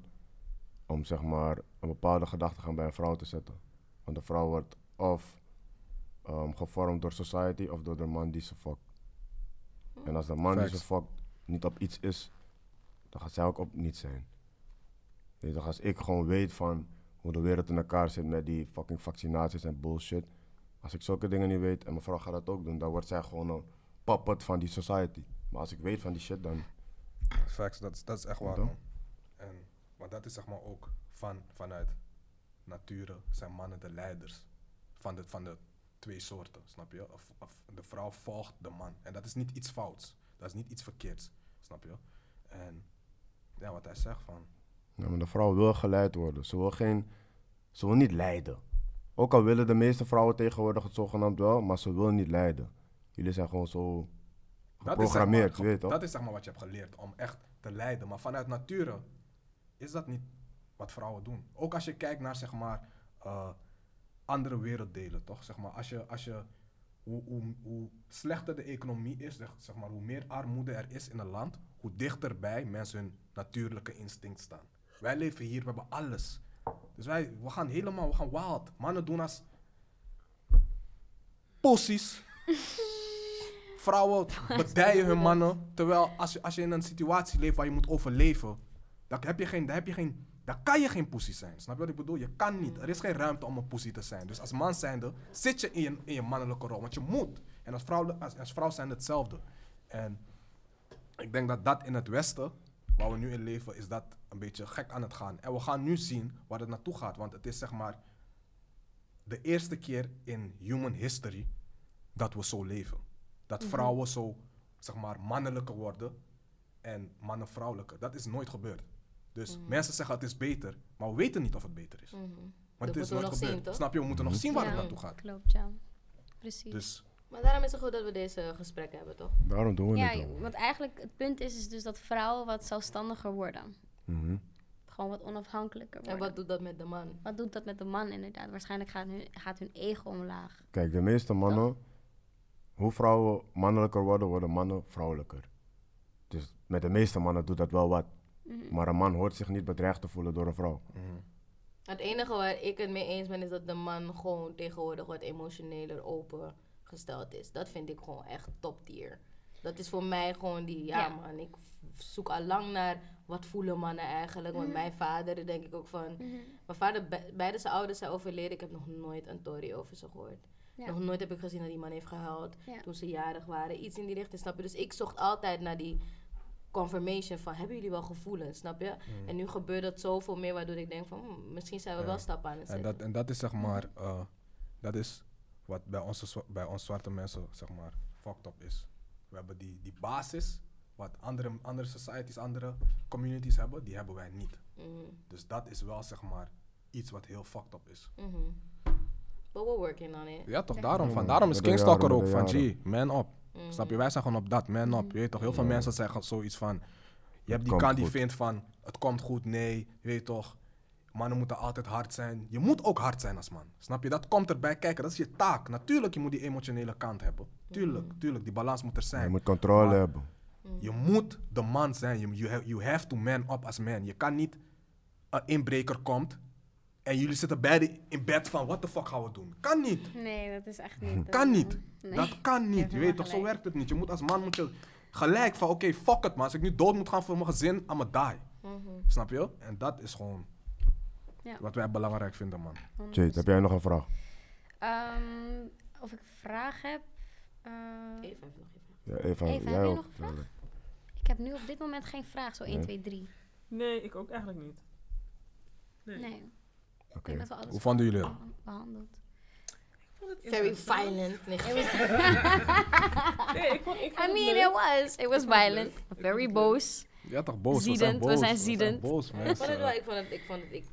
om zeg maar een bepaalde gedachtegang bij een vrouw te zetten. Want de vrouw wordt of ehm, gevormd door society of door de man die ze fuckt. En als de man die ze fuckt niet op iets is, dan gaat zij ook op niets zijn. Weet je, toch, als ik gewoon weet van hoe de wereld in elkaar zit met die fucking vaccinaties en bullshit. Als ik zulke dingen niet weet en mijn vrouw gaat dat ook doen, dan wordt zij gewoon een puppet van die society. Maar als ik weet van die shit, dan facts, dat, is- dat is echt waar, man. En, maar dat is zeg maar ook van, vanuit nature zijn mannen de leiders van de, van de twee soorten, snap je? Of, of de vrouw volgt de man. En dat is niet iets fouts. Dat is niet iets verkeerds, snap je? En ja, wat hij zegt van, Ja, maar de vrouw wil geleid worden. Ze wil, geen, ze wil niet leiden. Ook al willen de meeste vrouwen tegenwoordig het zogenaamd wel, maar ze wil niet leiden. Jullie zijn gewoon zo Dat is, zeg geprogrammeerd, maar, je weet toch? dat is zeg maar wat je hebt geleerd, om echt te leiden. Maar vanuit nature is dat niet wat vrouwen doen. Ook als je kijkt naar zeg maar eh, andere werelddelen, toch? Zeg maar, als je, als je hoe, hoe, hoe slechter de economie is, zeg, zeg maar, hoe meer armoede er is in een land, hoe dichterbij mensen hun natuurlijke instinct staan. Wij leven hier, we hebben alles. Dus wij, we gaan helemaal, we gaan wild. Mannen doen als pussies. (laughs) Vrouwen bedijen hun mannen. Terwijl als je, als je in een situatie leeft waar je moet overleven, dan heb je geen, dan heb je geen, dan kan je geen pussy zijn. Snap je wat ik bedoel? Je kan niet. Er is geen ruimte om een pussy te zijn. Dus als man zijnde zit je in je, in je mannelijke rol, want je moet. En als vrouw, als, als vrouw zijn hetzelfde. En ik denk dat dat in het Westen, waar we nu in leven, is dat een beetje gek aan het gaan. En we gaan nu zien waar het naartoe gaat. Want het is zeg maar de eerste keer in human history dat we zo leven. Dat vrouwen zo, zeg maar, mannelijker worden en mannen vrouwelijker. Dat is nooit gebeurd. Dus mensen zeggen het is beter, maar we weten niet of het beter is. Want Dat het is nooit nog gebeurd. zien, toch? Snap je? We moeten nog zien waar Ja. het naartoe gaat. Klopt, ja. Precies. Dus Maar daarom is het goed dat we deze gesprekken hebben, toch? Daarom doen we ja, het ook. want eigenlijk het punt is, is dus dat vrouwen wat zelfstandiger worden. Mhm. Gewoon wat onafhankelijker En worden. wat doet dat met de man? Wat doet dat met de man inderdaad? Waarschijnlijk gaat hun, gaat hun ego omlaag. Kijk, de meeste mannen, hoe vrouwen mannelijker worden, worden mannen vrouwelijker. Dus met de meeste mannen doet dat wel wat. Mhm. Maar een man hoort zich niet bedreigd te voelen door een vrouw. Het enige waar ik het mee eens ben, is dat de man gewoon tegenwoordig wat emotioneler opengesteld is. Dat vind ik gewoon echt top tier. Dat is voor mij gewoon die, ja, Ja. man, ik zoek al lang naar wat voelen mannen eigenlijk. Want mijn vader, denk ik ook van, Mhm. mijn vader, be- beide zijn ouders zijn overleden. Ik heb nog nooit een story over ze gehoord. Ja. Nog nooit heb ik gezien dat die man heeft gehuild Ja. toen ze jarig waren. Iets in die richting, snap je? Dus ik zocht altijd naar die confirmation van, hebben jullie wel gevoelens, snap je? En nu gebeurt dat zoveel meer, waardoor ik denk van, hmm, misschien zijn we wel stappen aan het En zetten. dat, en dat is zeg maar, eh, dat is wat bij, onze, bij ons zwarte mensen zeg maar fucked up is. We hebben die, die basis, wat andere, andere societies, andere communities hebben, die hebben wij niet. Mhm, Dus dat is wel zeg maar iets wat heel fucked up is. mhm. But we're working on it. Ja toch, daarom, van, daarom is Kingstalker ook van. G, man up. Mhm. Snap je, wij zijn gewoon op dat, man up. Je weet toch, heel veel Ja. mensen zeggen zoiets van, je hebt die kant die vindt van, het komt goed, nee, je weet toch. Mannen moeten altijd hard zijn. Je moet ook hard zijn als man. Snap je? Dat komt erbij kijken. Dat is je taak. Natuurlijk, je moet die emotionele kant hebben. Tuurlijk, tuurlijk. Die balans moet er zijn. Je moet controle Maar- hebben. Je moet de man zijn. You, you, have, you have to man up as man. Je kan niet een inbreker komt en jullie zitten beide in bed van what the fuck gaan we doen. Kan niet. Nee, dat is echt niet. Kan eh, niet. nee. Dat kan niet. Je weet toch, zo werkt het niet. Je moet als man moet je gelijk van oké, fuck het man. Als ik nu dood moet gaan voor mijn gezin, I'm a die. Mhm. Snap je? En dat is gewoon Ja. wat wij belangrijk vinden, man. Jade, heb jij nog een vraag? Ehm, of ik een vraag heb? Eh, Even, even nog even. Ja, Eva, Eva, heb jij je ook? nog een vraag? ik heb nu op dit moment geen vraag, zo 1, Nee. 2, 3. Nee, ik ook eigenlijk niet. Nee. Nee. Oké. alles Hoe vonden jullie het? behandeld. Ik vond het Very violent. (laughs) Nee, Nee, ik vond, ik vond I mean, it was. It was violent. Very boos. Ja, toch boos. Ziedend, we zijn we boos. zijn We ziedend. boos, ik vond het wel, mensen. ik vond het, ik vond het, ik-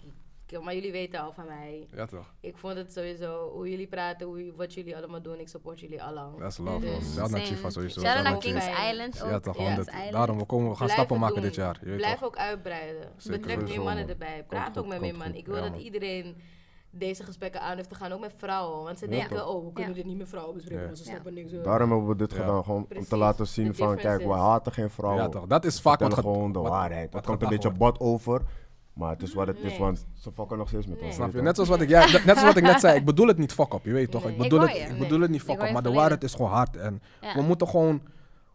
maar jullie weten al van mij. Ja, toch. Ik vond het sowieso, hoe jullie praten, hoe, wat jullie allemaal doen, ik support jullie allang. Dat is love, Dus man. Shout naar. Chifa sowieso. Shout out naar Kings. Island ook. Ja, toch. Ja. 100. Kings Island. Daarom, we, komen, we gaan Blijf stappen maken doen. dit jaar. Je weet Blijf toch. ook uitbreiden. Zeker Betrek meer mannen man. erbij. Praat goed, ook met meer mannen. Ik wil Ja, dat man. iedereen deze gesprekken aan heeft te gaan, ook met vrouwen. Want ze Ja, denken, toch. oh, we kunnen Ja. dit niet met vrouwen bespreken, Ja. want ze Ja. snappen niks. eh. Daarom hebben we dit Ja. gedaan, gewoon om te laten zien van, kijk, we haten geen vrouwen. Ja, toch. Dat is vaak wat gewoon de wat- waarheid. Het komt een beetje bot over, maar het is wat het is, want ze fokken nog steeds met Nee. ons. Snap je? Net zoals wat ik, ja, net zoals wat ik net zei, ik bedoel het niet fuck up, je weet toch? Nee. Ik Ik bedoel, het, je. ik bedoel het niet fuck je maar de waarheid is gewoon hard. En Ja. we moeten gewoon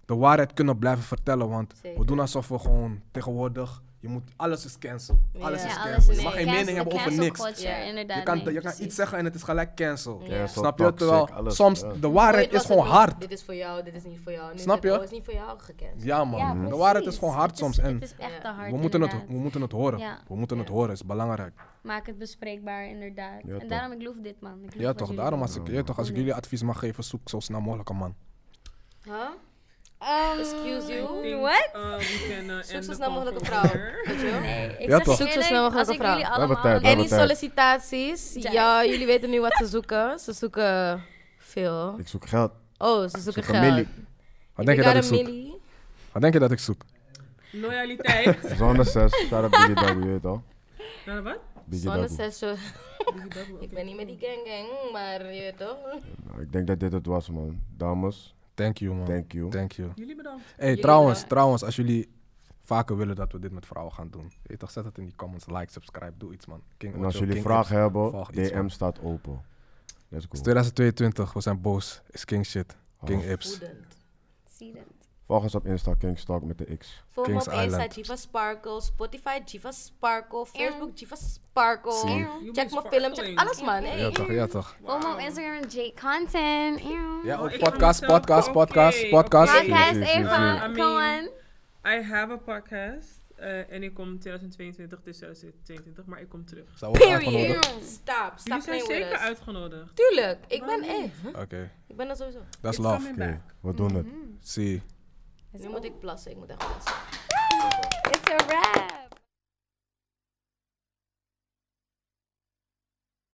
de waarheid kunnen blijven vertellen, want we doen alsof we gewoon tegenwoordig, je moet, alles is cancel. Ja. Alles Ja, is Ja, cancel. alles is je mag geen cancel- mening hebben over niks. culture, Ja. inderdaad. Je kan, nee, je kan iets zeggen en het is gelijk cancel. Ja. Snap je? toxic, Terwijl alles, soms ja. de waarheid is gewoon het hard. Dit is voor jou, dit is niet voor jou. Nu Snap het, je? Oh, is niet voor jou gekend. Ja man, Ja, de waarheid is gewoon hard Het soms is- en Het is echt te hard, we moeten, het, we moeten het horen. Ja. We moeten het Ja. horen, is belangrijk. Maak het bespreekbaar, inderdaad. Ja, en toch. daarom, ik loof dit, man. Ik loof Ja toch, daarom als ik, je weet toch, als ik jullie advies mag geven, zoek zo snel mogelijk een man. Huh? Um, Excuse you? I think, What? uh, we (laughs) can uh, Zoek zo snel mogelijk een vrouw. Nee, ik Ja, zeg toch? je Zoek zo snel mogelijk als een vrouw. jullie allemaal... tijd, En die sollicitaties, Ja. ja, jullie (laughs) weten nu wat ze zoeken. Ze zoeken veel. Ik zoek geld. Oh, ze zoeken zoek geld. Wat denk je dat ik zoek? Wat denk je dat ik zoek? Loyaliteit. (laughs) Zonder 6, shout out Biggie Double, je weet toch? Naar wat? Double. zes Ik ben niet met die gang gang, maar je weet toch? Nou, ik denk dat dit het was, man. Dames, Thank you man. thank you. Thank you. Jullie bedankt. Hey, Jullie trouwens, bedankt. trouwens, als jullie vaker willen dat we dit met vrouwen gaan doen. Weet toch, zet het in die comments, like, subscribe, doe iets man. King En als Ocho, jullie King vragen hebben, iets, DM man. staat open. Let's Het go. is 2022, we zijn boos. Is king shit. King Oh. Ips. Het. Volg ons op Insta, Kingstalk met de X. Volg me op Kings Insta, Island. Jiva Sparkle, Spotify, Jiva Sparkle, Facebook, Jiva Sparkle. Check mijn film, check alles man. Hey. Ja toch, ja toch. Volg me op Instagram, Jake Content. Ja, ook podcast, podcast, podcast, podcast. Podcast, zie. I Come on. I have a podcast. eh, en ik kom 2022, het is 2022, maar ik kom terug. Period. Stop, stop Jullie zijn zeker us. uitgenodigd. Tuurlijk, ik ben eh. Oké, Ik ben er sowieso. that's It's love. Oké, we doen het. Zie. Nu moet ik plassen, ik moet echt plassen. It's a wrap.